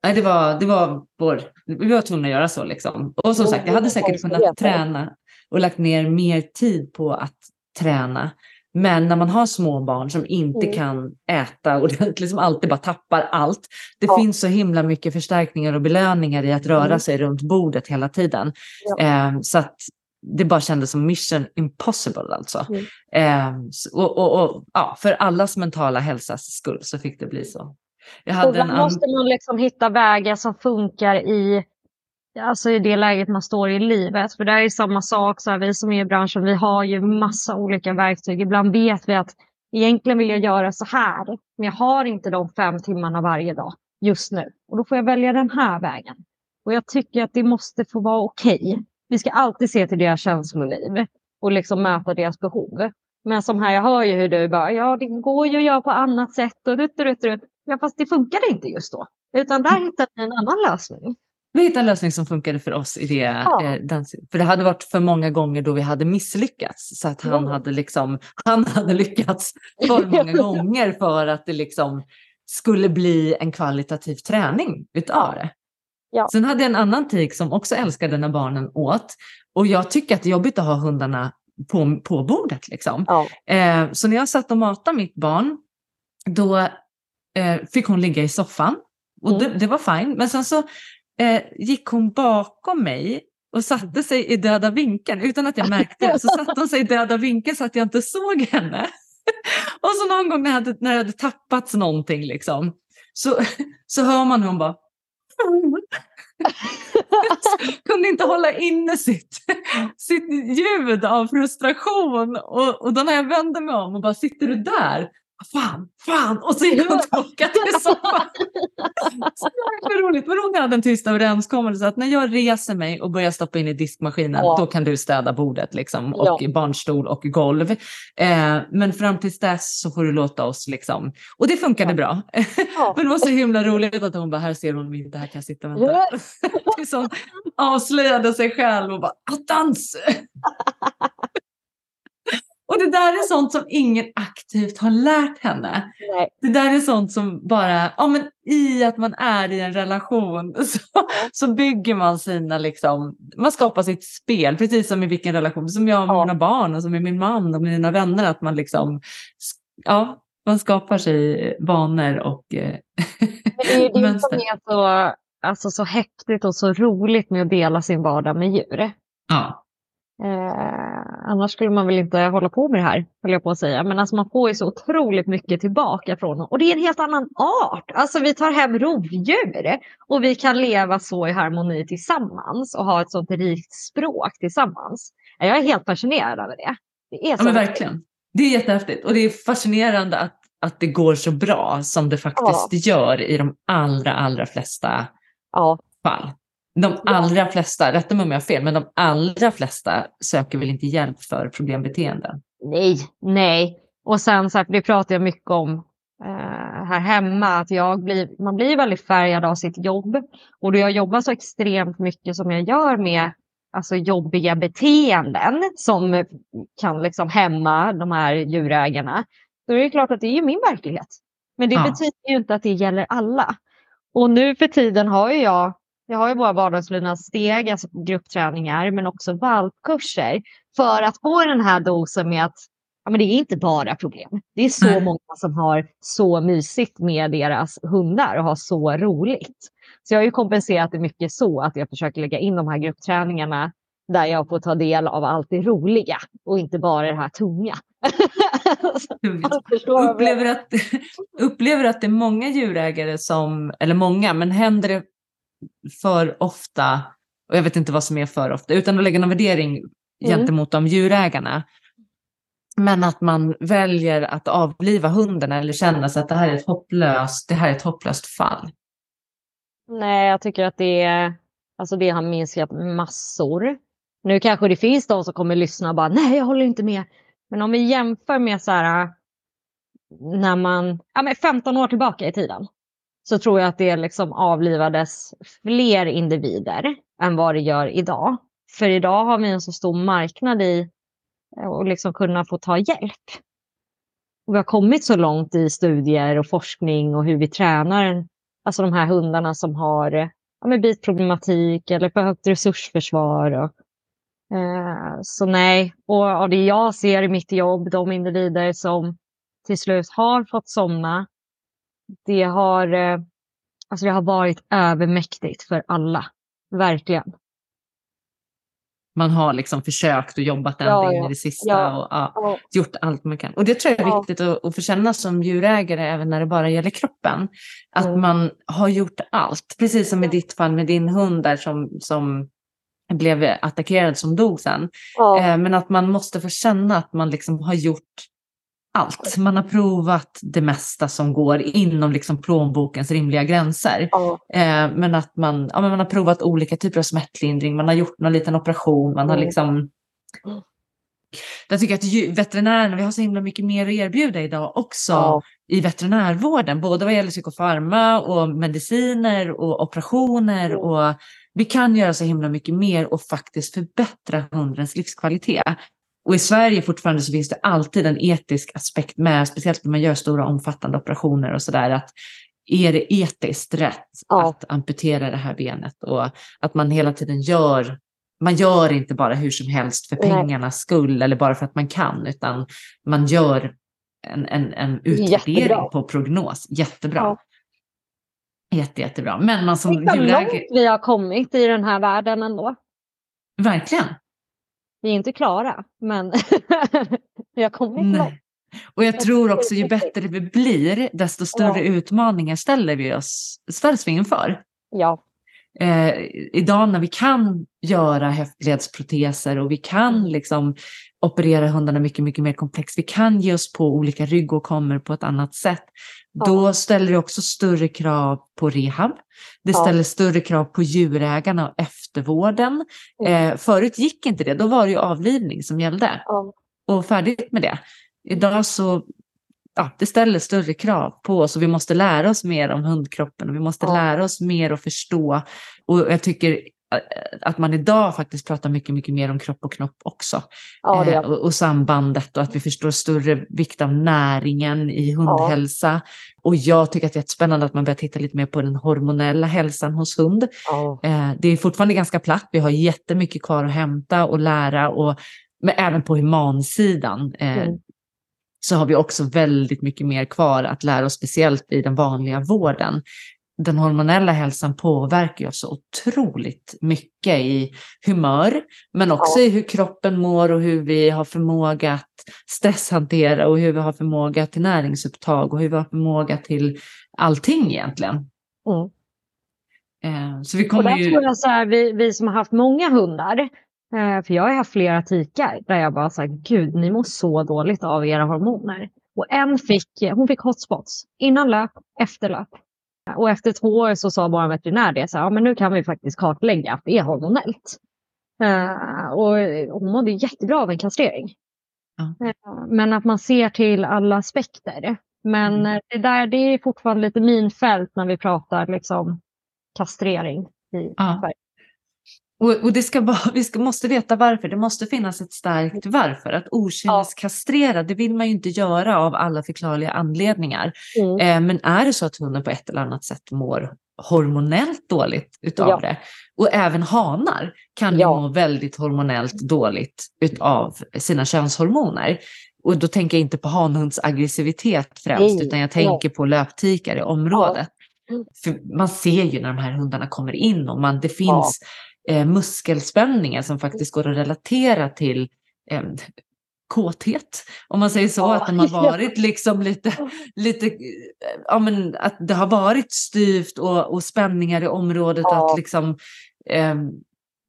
A: Nej, det var, det var vår, vi var tvungna att göra så liksom. Och som sagt, jag hade säkert kunnat träna och lagt ner mer tid på att träna. Men när man har små barn som inte
B: Mm.
A: kan äta och liksom alltid bara tappar allt. Det
B: Ja.
A: finns så himla mycket förstärkningar och belöningar i att röra
B: Mm.
A: sig runt bordet hela tiden.
B: Ja.
A: Eh, så att det bara kändes som mission impossible alltså.
B: Mm.
A: Eh, och, och, och, ja, för allas mentala hälsas skull så fick det bli så. Jag
B: Och
A: hade
B: där
A: an-
B: måste man liksom hitta vägar som funkar i, alltså i det läget man står i livet. För det är samma sak, så här, vi som är i branschen, vi har ju massa olika verktyg. Ibland vet vi att egentligen vill jag göra så här, men jag har inte de fem timmarna varje dag just nu. Och då får jag välja den här vägen. Och jag tycker att det måste få vara okej. Vi ska alltid se till deras känsloliv och liksom möta deras behov. Men som här, jag hör ju hur du bara, ja det går ju att göra på annat sätt och rutt, rutt, rutt. Ja fast det funkade inte just då. Utan där hittade vi en annan lösning.
A: Vi hittade en lösning som funkade för oss i det.
B: Ja.
A: Eh, den, för det hade varit för många gånger då vi hade misslyckats. Så att han,
B: Ja.
A: hade, liksom, han hade lyckats för många gånger för att det liksom skulle bli en kvalitativ träning utav det. Ja. Sen hade jag en annan tik som också älskade när barnen åt. Och jag tycker att det är jobbigt att ha hundarna på, på bordet. Liksom. Ja. Eh, så när jag satt och matade mitt barn, då eh, fick hon ligga i soffan. Och mm. det, det, var fint. Men sen så eh, gick hon bakom mig och satte sig i döda vinkeln utan att jag märkte det. Så satte hon sig i döda vinkeln så att jag inte såg henne. och så någon gång när jag hade, när jag hade tappats någonting liksom, så, så hör man hur hon bara Alltså, kunde inte hålla inne sitt, sitt ljud av frustration. Och, och då när jag vände mig om och bara, sitter du där? Fan, fan! Och så gick hon tillbaka till soffan. så det var roligt. Men hon hade en tyst överenskommelse att när jag reser mig och börjar stoppa in i diskmaskinen, ja. då kan du städa bordet liksom, och ja. barnstol och golv. Eh, men fram tills dess så får du låta oss liksom. Och det funkade ja. bra. men det var så himla roligt att hon bara, här ser hon mig inte, här kan jag sitta och vänta. så avslöjade sig själv och bara, attans! Och det där är sånt som ingen aktivt har lärt henne. Nej. Det där är sånt som bara, ja men i att man är i en relation så, så bygger man sina, liksom, man skapar sitt spel, precis som i vilken relation, som jag med ja. mina barn och som med min man och mina vänner, att man liksom, ja, man skapar sig vanor och
B: eh, Men Det är det som är så, alltså, så häftigt och så roligt med att dela sin vardag med djur. Ja. Eh, annars skulle man väl inte hålla på med det här, höll jag på att säga. Men alltså man får ju så otroligt mycket tillbaka från dem. Och det är en helt annan art. Alltså vi tar hem rovdjur och vi kan leva så i harmoni tillsammans och ha ett sånt rikt språk tillsammans. Jag är helt fascinerad över det.
A: det är så ja, men verkligen. Det är jättehäftigt och det är fascinerande att, att det går så bra som det faktiskt ja. gör i de allra, allra flesta ja. fall. De allra flesta, rätta mig om jag har fel, men de allra flesta söker väl inte hjälp för problembeteenden?
B: Nej, nej. Och sen så här, det pratar jag mycket om eh, här hemma, att jag blir, man blir väldigt färgad av sitt jobb. Och då jag jobbar så extremt mycket som jag gör med alltså jobbiga beteenden som kan liksom hämma de här djurägarna, då är det klart att det är min verklighet. Men det ja. betyder ju inte att det gäller alla. Och nu för tiden har ju jag jag har ju våra vardagslydnad steg, alltså gruppträningar, men också valpkurser för att få den här dosen med att ja, men det är inte bara problem. Det är så många som har så mysigt med deras hundar och har så roligt. Så jag har ju kompenserat det mycket så att jag försöker lägga in de här gruppträningarna där jag får ta del av allt det roliga och inte bara det här tunga.
A: upplever, att, upplever att det är många djurägare som, eller många, men händer det för ofta, och jag vet inte vad som är för ofta, utan att lägga någon värdering mm. gentemot de djurägarna. Men att man väljer att avliva hunden eller känner sig att det här är ett hopplöst, det här är ett hopplöst fall.
B: Nej, jag tycker att det, är, alltså det har minskat massor. Nu kanske det finns de som kommer lyssna och bara nej, jag håller inte med. Men om vi jämför med så här när man, ja men 15 år tillbaka i tiden så tror jag att det liksom avlivades fler individer än vad det gör idag. För idag har vi en så stor marknad i eh, att liksom kunna få ta hjälp. Och vi har kommit så långt i studier och forskning och hur vi tränar alltså de här hundarna som har ja, med bitproblematik eller behövt resursförsvar. Och, eh, så nej, och, och det jag ser i mitt jobb, de individer som till slut har fått somna det har, eh, alltså det har varit övermäktigt för alla. Verkligen.
A: Man har liksom försökt och jobbat ända ja, in i det sista ja, och ja, gjort allt man kan. Och det tror jag är viktigt att, att få känna som djurägare även när det bara gäller kroppen. Att mm. man har gjort allt. Precis som i ditt fall med din hund där som, som blev attackerad som dog sen. Eh, men att man måste få känna att man liksom har gjort allt. Man har provat det mesta som går inom liksom plånbokens rimliga gränser. Ja. Eh, men att man, ja, men man har provat olika typer av smärtlindring, man har gjort någon liten operation, man har mm. liksom... Jag tycker att veterinärerna, vi har så himla mycket mer att erbjuda idag också ja. i veterinärvården, både vad gäller psykofarma och mediciner och operationer. Mm. Och vi kan göra så himla mycket mer och faktiskt förbättra hundens livskvalitet. Och i Sverige fortfarande så finns det alltid en etisk aspekt med, speciellt när man gör stora omfattande operationer och sådär, att är det etiskt rätt
B: Ja.
A: att amputera det här benet och att man hela tiden gör, man gör inte bara hur som helst för pengarnas skull eller bara för att man kan, utan man gör en, en, en utvärdering
B: Jättebra.
A: på prognos. Jättebra.
B: Ja.
A: Jätte, jättebra. Men man som
B: Tänk vad långt vi har kommit i den här världen ändå.
A: verkligen.
B: Vi är inte klara, men vi har kommit långt.
A: Och jag tror också ju bättre vi blir, desto större
B: Ja.
A: utmaningar ställer vi oss, ställs vi inför.
B: Ja,
A: Eh, idag när vi kan göra höftledsproteser och vi kan
B: Mm.
A: liksom operera hundarna mycket, mycket mer komplext. Vi kan ge oss på olika ryggåkommor på ett annat sätt.
B: Ja.
A: Då ställer det också större krav på rehab. Det
B: Ja.
A: ställer större krav på djurägarna och eftervården.
B: Mm.
A: Eh, förut gick inte det, då var det ju avlivning som gällde
B: ja,
A: och färdigt med det. Idag så ja, det ställer större krav på oss och vi måste lära oss mer om hundkroppen och vi måste
B: Ja.
A: lära oss mer och förstå. Och jag tycker att man idag faktiskt pratar mycket, mycket mer om kropp och knopp också.
B: ja,
A: Eh, och, och sambandet och att vi förstår större vikt av näringen i hundhälsa. Och jag tycker att det är jättespännande att man börjar titta lite mer på den hormonella hälsan hos hund.
B: ja,
A: Eh, det är fortfarande ganska platt. Vi har jättemycket kvar att hämta och lära. Och, men även på humansidan eh,
B: Mm.
A: så har vi också väldigt mycket mer kvar att lära oss, speciellt i den vanliga vården. Den hormonella hälsan påverkar oss så otroligt mycket i humör, men också
B: Ja.
A: i hur kroppen mår och hur vi har förmåga att stresshantera och hur vi har förmåga till näringsupptag och hur vi har förmåga till allting egentligen.
B: mm.
A: Eh, så vi
B: Och
A: kommer
B: där
A: ju...
B: tror jag så här, vi, vi som har haft många hundar, eh, för jag har haft flera tikar där jag bara sagt, gud ni mår så dåligt av era hormoner. Och en fick, hon fick hotspots innan löp, efter löp. Och efter två år så sa vår veterinär det, så här, ja men nu kan vi faktiskt kartlägga att det är hormonellt. Eh, och hon mådde jättebra av en kastrering.
A: Ja.
B: Eh, men att man ser till alla aspekter. Men
A: Mm.
B: det där det är fortfarande lite minfält när vi pratar liksom kastrering i
A: Ja.
B: Sverige.
A: Och, och det ska vara, vi ska, måste veta varför. Det måste finnas ett starkt varför. Att okynneskastrera, det vill man ju inte göra av alla förklarliga anledningar.
B: Mm.
A: Eh, men är det så att hunden på ett eller annat sätt mår hormonellt dåligt utav
B: Ja.
A: det. Och även hanar kan
B: Ja.
A: må väldigt hormonellt dåligt utav sina könshormoner. Och då tänker jag inte på hanhunds aggressivitet främst,
B: Nej,
A: utan jag tänker på löptikar i området.
B: Mm.
A: För man ser ju när de här hundarna kommer in och man, det finns eh, muskelspänningar som faktiskt går att relatera till eh, kåthet. Om man säger så,
B: Ja.
A: att de har varit liksom lite, lite, ja men att det har varit styvt och, och spänningar i området,
B: Ja.
A: att liksom eh,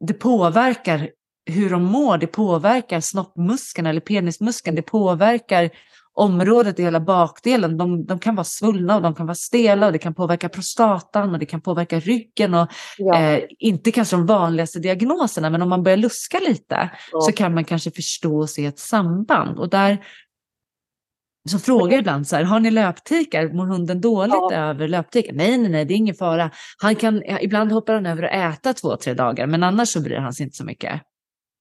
A: det påverkar hur de mår, det påverkar snoppmuskeln eller penismuskeln, det påverkar området i hela bakdelen. De, de kan vara svullna och de kan vara stela och det kan påverka prostatan och det kan påverka ryggen och
B: Ja,
A: Eh, inte kanske de vanligaste diagnoserna, men om man börjar luska lite
B: ja.
A: så kan man kanske förstå och se ett samband. Och där så frågar ibland så här, har ni löptikar? Mår hunden dåligt
B: Ja.
A: över löptikar? Nej, nej, nej, det är ingen fara. Han kan, ibland hoppar han över att äta två, tre dagar, men annars så bryr han sig inte så mycket.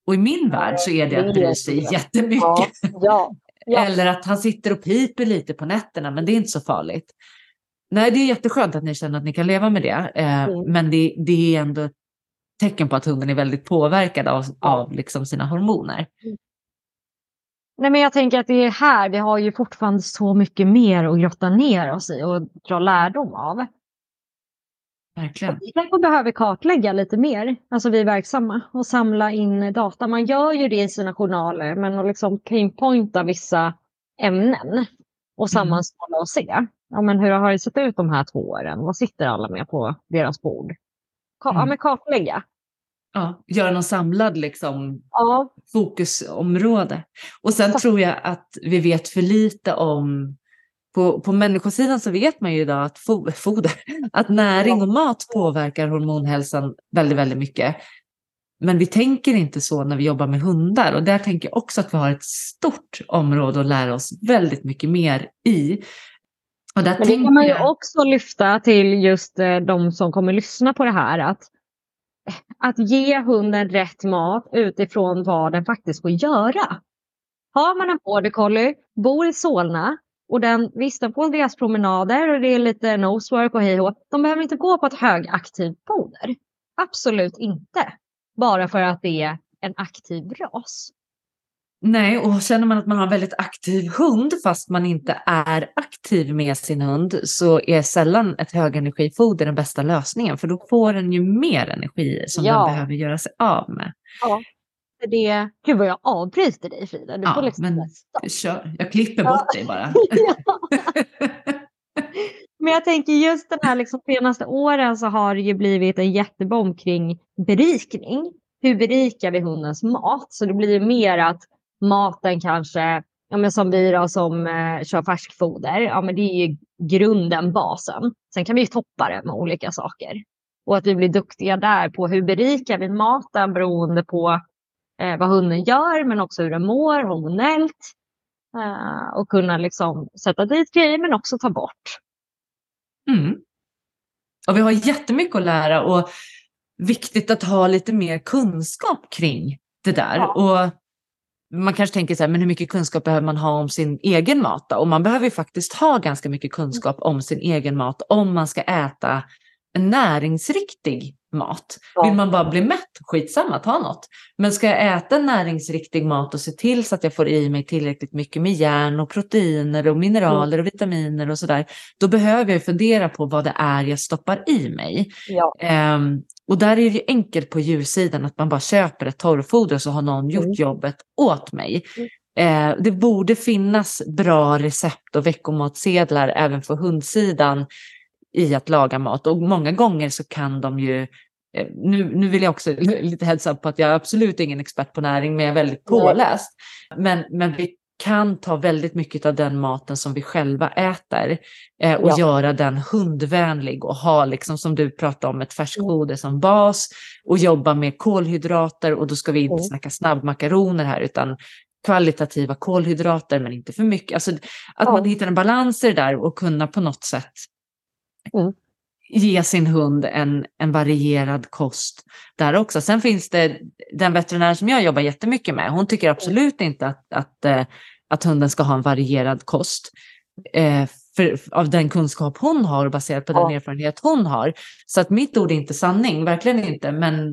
A: Och i min värld så är det att bry sig jättemycket.
B: ja, ja, ja.
A: Eller att han sitter och piper lite på nätterna, men det är inte så farligt. Nej, det är jätteskönt att ni känner att ni kan leva med det. Eh,
B: Mm.
A: Men det, det är ändå ett tecken på att hunden är väldigt påverkad av, av liksom sina hormoner.
B: Nej, men jag tänker att det är här vi har ju fortfarande så mycket mer att grotta ner oss i och dra lärdom av.
A: Verkligen.
B: Vi kanske behöver kartlägga lite mer, alltså vi verksamma, och samla in data. Man gör ju det i sina journaler, men att liksom pinpointa vissa ämnen och sammanställa och se. Ja, men hur har det sett ut de här två åren? Vad sitter alla med på deras bord? Ka- Ja,
A: Mm.
B: men kartlägga.
A: Ja, göra någon samlad liksom,
B: Ja,
A: fokusområde. Och sen
B: Exakt.
A: tror jag att vi vet för lite om på, på människosidan så vet man ju idag att fo- foder, att näring och mat påverkar hormonhälsan väldigt, väldigt mycket. Men vi tänker inte så när vi jobbar med hundar och där tänker jag också att vi har ett stort område att lära oss väldigt mycket mer i. Och där
B: Men det kan man ju också lyfta till just eh, de som kommer lyssna på det här. Att, att ge hunden rätt mat utifrån vad den faktiskt får göra. har man en border collie, bor i Solna och den, visst, den får deras promenader och det är lite nosework och hej och De behöver inte gå på ett högaktivt foder. Absolut inte. Bara för att det är en aktiv ras.
A: Nej, och känner man att man har en väldigt aktiv hund fast man inte är aktiv med sin hund så är sällan ett högenergifoder den bästa lösningen för då får den ju mer energi som ja. den behöver göra sig av med.
B: Ja. Det, gud vad jag avbryter dig Frida. Du
A: ja, får liksom men kör. Jag klipper bort dig bara.
B: men jag tänker just den här liksom, senaste åren så har det ju blivit en jättebomb kring berikning. Hur berikar vi hundens mat? Så det blir mer att maten kanske, ja, men som vi då som eh, kör färskfoder, ja, men det är ju grunden, basen. Sen kan vi toppa det med olika saker. Och att vi blir duktiga där på hur berikar vi maten beroende på eh, vad hunden gör, men också hur den mår hormonellt. Eh, och kunna liksom sätta dit grejer men också ta bort.
A: Mm. Och vi har jättemycket att lära och viktigt att ha lite mer kunskap kring det där. Ja. Och man kanske tänker så här, men hur mycket kunskap behöver man ha om sin egen mat? Då? Och man behöver ju faktiskt ha ganska mycket kunskap om sin egen mat om man ska äta en näringsriktig mat. Vill man bara bli mätt, skitsamma, ta något. Men ska jag äta näringsriktig mat och se till så att jag får i mig tillräckligt mycket med järn och proteiner och mineraler och vitaminer och sådär, då behöver jag fundera på vad det är jag stoppar i mig.
B: Ja.
A: Um, och där är det ju enkelt på djursidan att man bara köper ett torrfoder och så har någon gjort mm. jobbet åt mig. Eh, det borde finnas bra recept och veckomatsedlar även för hundsidan i att laga mat och många gånger så kan de ju eh, nu, nu vill jag också lite hälsa på att jag är absolut ingen expert på näring, men jag är väldigt påläst. Men, men vi kan ta väldigt mycket av den maten som vi själva äter eh, och ja. göra den hundvänlig och ha, liksom, som du pratade om, ett färskfoder som bas och jobba med kolhydrater och då ska vi inte mm. snacka snabbmakaroner här utan kvalitativa kolhydrater men inte för mycket. Alltså, att ja. man hittar en balans i det där och kunna på något sätt mm. ge sin hund en, en varierad kost där också. Sen finns det den veterinär som jag jobbar jättemycket med, hon tycker absolut inte att, att, eh, att hunden ska ha en varierad kost. Eh, för, av den kunskap hon har och baserat på ja. den erfarenhet hon har. Så att mitt ord är inte sanning, verkligen inte. Men,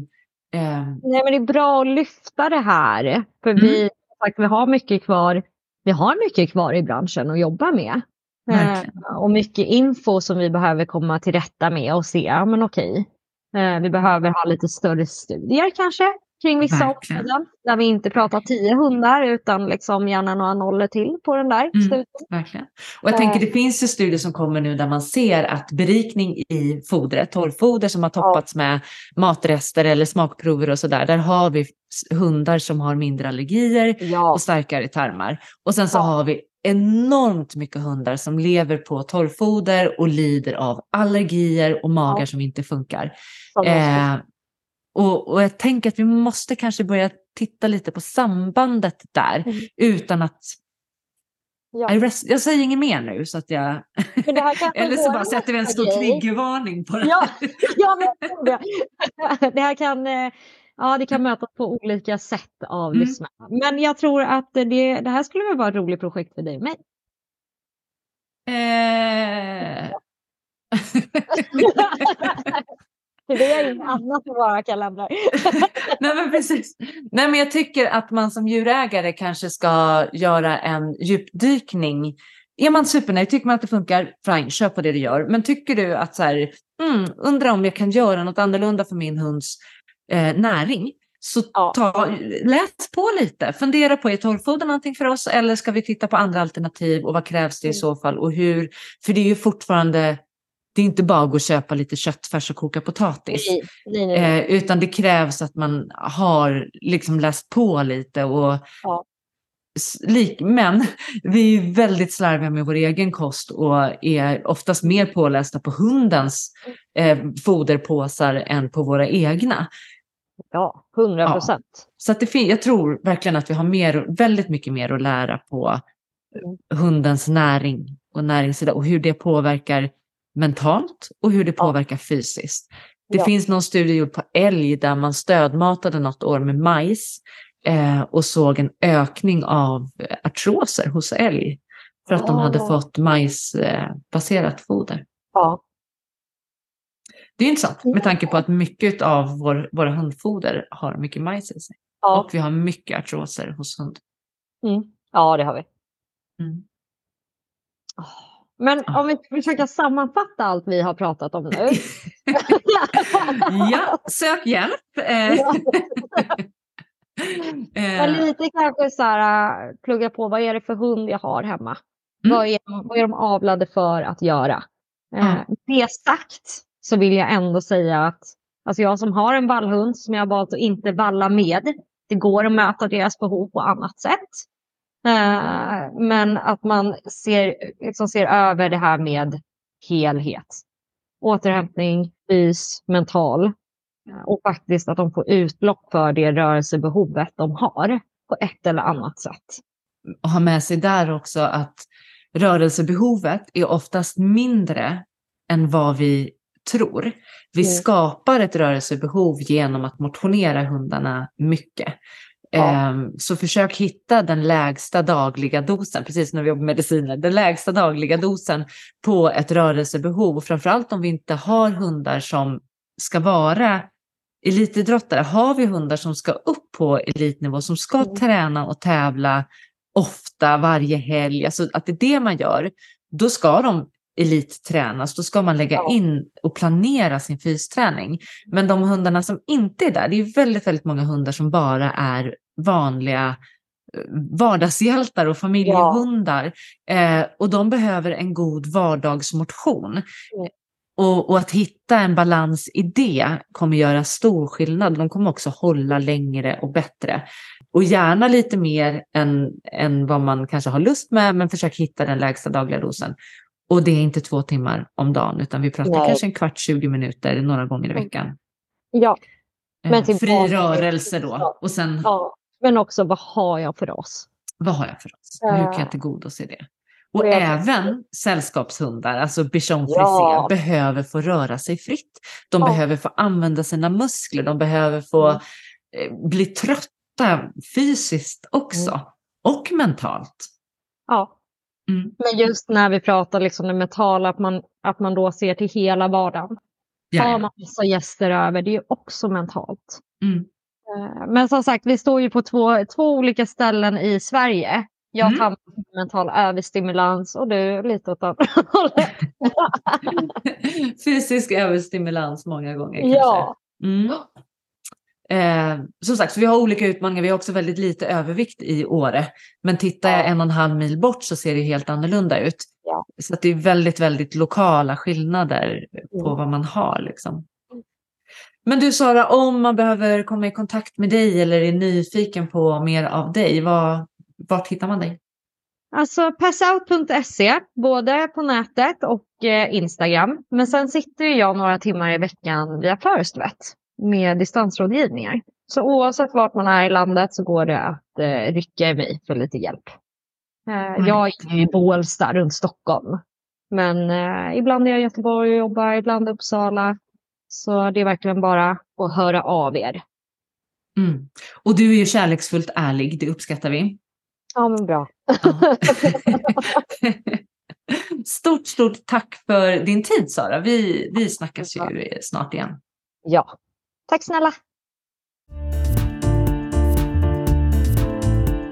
B: eh... Nej, men det är bra att lyfta det här. För mm. vi, sagt, vi har mycket kvar. Vi har mycket kvar i branschen att jobba med. Eh, och mycket info som vi behöver komma till rätta med och se, ja men okej, eh, vi behöver ha lite större studier kanske kring vissa områden. Där vi inte pratar tio hundar utan liksom gärna några nollor till på den där mm, studien.
A: Verkligen. Och jag tänker det finns ju studier som kommer nu där man ser att berikning i fodret, torrfoder som har toppats ja. med matrester eller smakprover och sådär, där har vi hundar som har mindre allergier ja. och starkare tarmar. Och sen så ja. har vi enormt mycket hundar som lever på torrfoder och lider av allergier och magar ja. som inte funkar. Eh, och, och, jag tänker att vi måste kanske börja titta lite på sambandet där mm. utan att Ja. Rest, jag säger inget mer nu så att jag... Eller så bara sätter vi en stor triggervarning på det
B: ja, ja, men det. det här kan eh, Ja, det kan mötas på olika sätt av mm. lyssnarna. Men jag tror att det, det här skulle väl vara ett roligt projekt för dig och mig.
A: Eh...
B: det är inget annat i våra kalendrar.
A: Nej, men precis. Nej, men jag tycker att man som djurägare kanske ska göra en djupdykning. Är man supernöjd, tycker man att det funkar, fine, kör på det du gör. Men tycker du att så här, mm, undrar om jag kan göra något annorlunda för min hunds eh, näring. Så ta, läs på lite, fundera på, är torrfoder någonting för oss eller ska vi titta på andra alternativ och vad krävs det i mm. så fall och hur? För det är ju fortfarande, det är inte bara att gå och köpa lite köttfärs och koka potatis. Nej, nej, nej. Eh, utan det krävs att man har liksom läst på lite och ja. Men vi är väldigt slarviga med vår egen kost och är oftast mer pålästa på hundens eh, foderpåsar än på våra egna.
B: Ja, hundra procent. Ja.
A: Så att det jag tror verkligen att vi har mer, väldigt mycket mer att lära på mm. hundens näring och näringssida och hur det påverkar mentalt och hur det påverkar ja. fysiskt. Det ja. finns någon studie gjord på älg där man stödmatade något år med majs eh, och såg en ökning av artroser hos älg för att de hade
B: Ah.
A: fått majsbaserat foder.
B: Ja.
A: Det är intressant med tanke på att mycket av vår, våra hundfoder har mycket majs i sig.
B: Ja.
A: Och vi har mycket artroser hos hund.
B: Mm. ja, det har vi.
A: Mm.
B: Men om vi försöker sammanfatta allt vi har pratat om nu.
A: Ja, sök hjälp. Eh,
B: lite kanske så här, äh, plugga på vad är det för hund jag har hemma?
A: Mm.
B: Vad, är, vad är de avlade för att göra? Eh. Det sagt så vill jag ändå säga att alltså jag som har en vallhund som jag har valt att inte valla med. Det går att möta deras behov på annat sätt. Eh, men att man ser, liksom ser över det här med helhet. Återhämtning, fys, mental. Eh, Och faktiskt att de får utlopp för det rörelsebehovet de har på ett eller annat sätt.
A: och ha med sig där också att rörelsebehovet är oftast mindre än vad vi tror. Vi
B: Mm.
A: skapar ett rörelsebehov genom att motionera hundarna mycket.
B: Ja.
A: Ehm, Så försök hitta den lägsta dagliga dosen, precis när vi jobbar med mediciner, den lägsta dagliga dosen på ett rörelsebehov. Och framförallt om vi inte har hundar som ska vara elitidrottare. Har vi hundar som ska upp på elitnivå, som ska
B: Mm.
A: träna och tävla ofta, varje helg, alltså att det är det man gör, då ska de elittränas, då ska man lägga
B: Ja.
A: in och planera sin fysträning. Men de hundarna som inte är där, det är väldigt, väldigt många hundar som bara är vanliga eh, vardagshjältar och familjehundar. Eh, och de behöver en god vardagsmotion. Och, och att hitta en balans i det kommer göra stor skillnad. De kommer också hålla längre och bättre. Och gärna lite mer än, än vad man kanske har lust med, men försök hitta den lägsta dagliga dosen. Och det är inte två timmar om dagen, utan vi pratar
B: Nej.
A: kanske en kvart, 20 minuter några gånger i veckan.
B: Ja,
A: Eh,
B: Men till
A: Fri rörelse då. Och sen,
B: ja. Men också vad har jag för ras?
A: vad har jag för oss? Hur kan
B: Eh.
A: jag tillgodose det? Och även sällskapshundar, alltså bichon frisé,
B: Ja.
A: behöver få röra sig fritt. De
B: Ja.
A: behöver få använda sina muskler, de behöver få
B: Mm.
A: eh, bli trötta fysiskt också.
B: Mm.
A: Och mentalt.
B: Ja.
A: Mm.
B: Men just när vi pratar liksom det mentala, att man, att man då ser till hela vardagen.
A: Ja,
B: Har man massa gäster över, det är också mentalt.
A: Mm.
B: Eh, Men som sagt, vi står ju på två, två olika ställen i Sverige. Jag
A: Mm.
B: hamnar mental överstimulans och du lite åt andra hållet.
A: Fysisk överstimulans många gånger
B: Ja,
A: kanske. Mm. Eh, som sagt, så vi har olika utmaningar. Vi har också väldigt lite övervikt i Åre. Men tittar jag
B: Ja.
A: en och en halv mil bort så ser det helt annorlunda ut.
B: Ja.
A: Så det är väldigt, väldigt lokala skillnader på
B: Mm.
A: vad man har. Liksom. Men du Sara, om man behöver komma i kontakt med dig eller är nyfiken på mer av dig, vad, vart hittar man dig?
B: alltså passout.se, både på nätet och eh, Instagram. Men sen sitter jag några timmar i veckan via Firstvet med distansrådgivningar. Så oavsett vart man är i landet så går det att eh, rycka i mig för lite hjälp. Eh, jag är i Bålsta runt Stockholm. Men eh, ibland är jag i Göteborg och jobbar, ibland Uppsala. Så det är verkligen bara att höra av er.
A: Mm. Och du är ju kärleksfullt ärlig, det uppskattar vi.
B: Ja, men bra.
A: Ja. stort, stort tack för din tid Sara. Vi, vi snackas ju snart igen.
B: Ja. Tack snälla.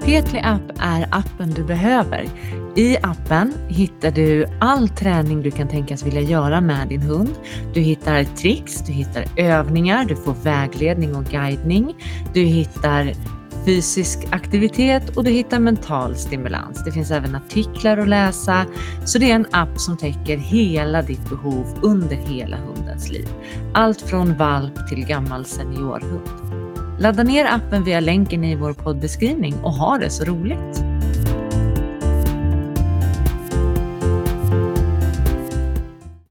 A: Petli App är appen du behöver. I appen hittar du all träning du kan tänkas vilja göra med din hund. Du hittar tricks, du hittar övningar, du får vägledning och guidning. Du hittar fysisk aktivitet och du hittar mental stimulans. Det finns även artiklar att läsa. Så det är en app som täcker hela ditt behov under hela hundens liv. Allt från valp till gammal seniorhund. Ladda ner appen via länken i vår poddbeskrivning och ha det så roligt!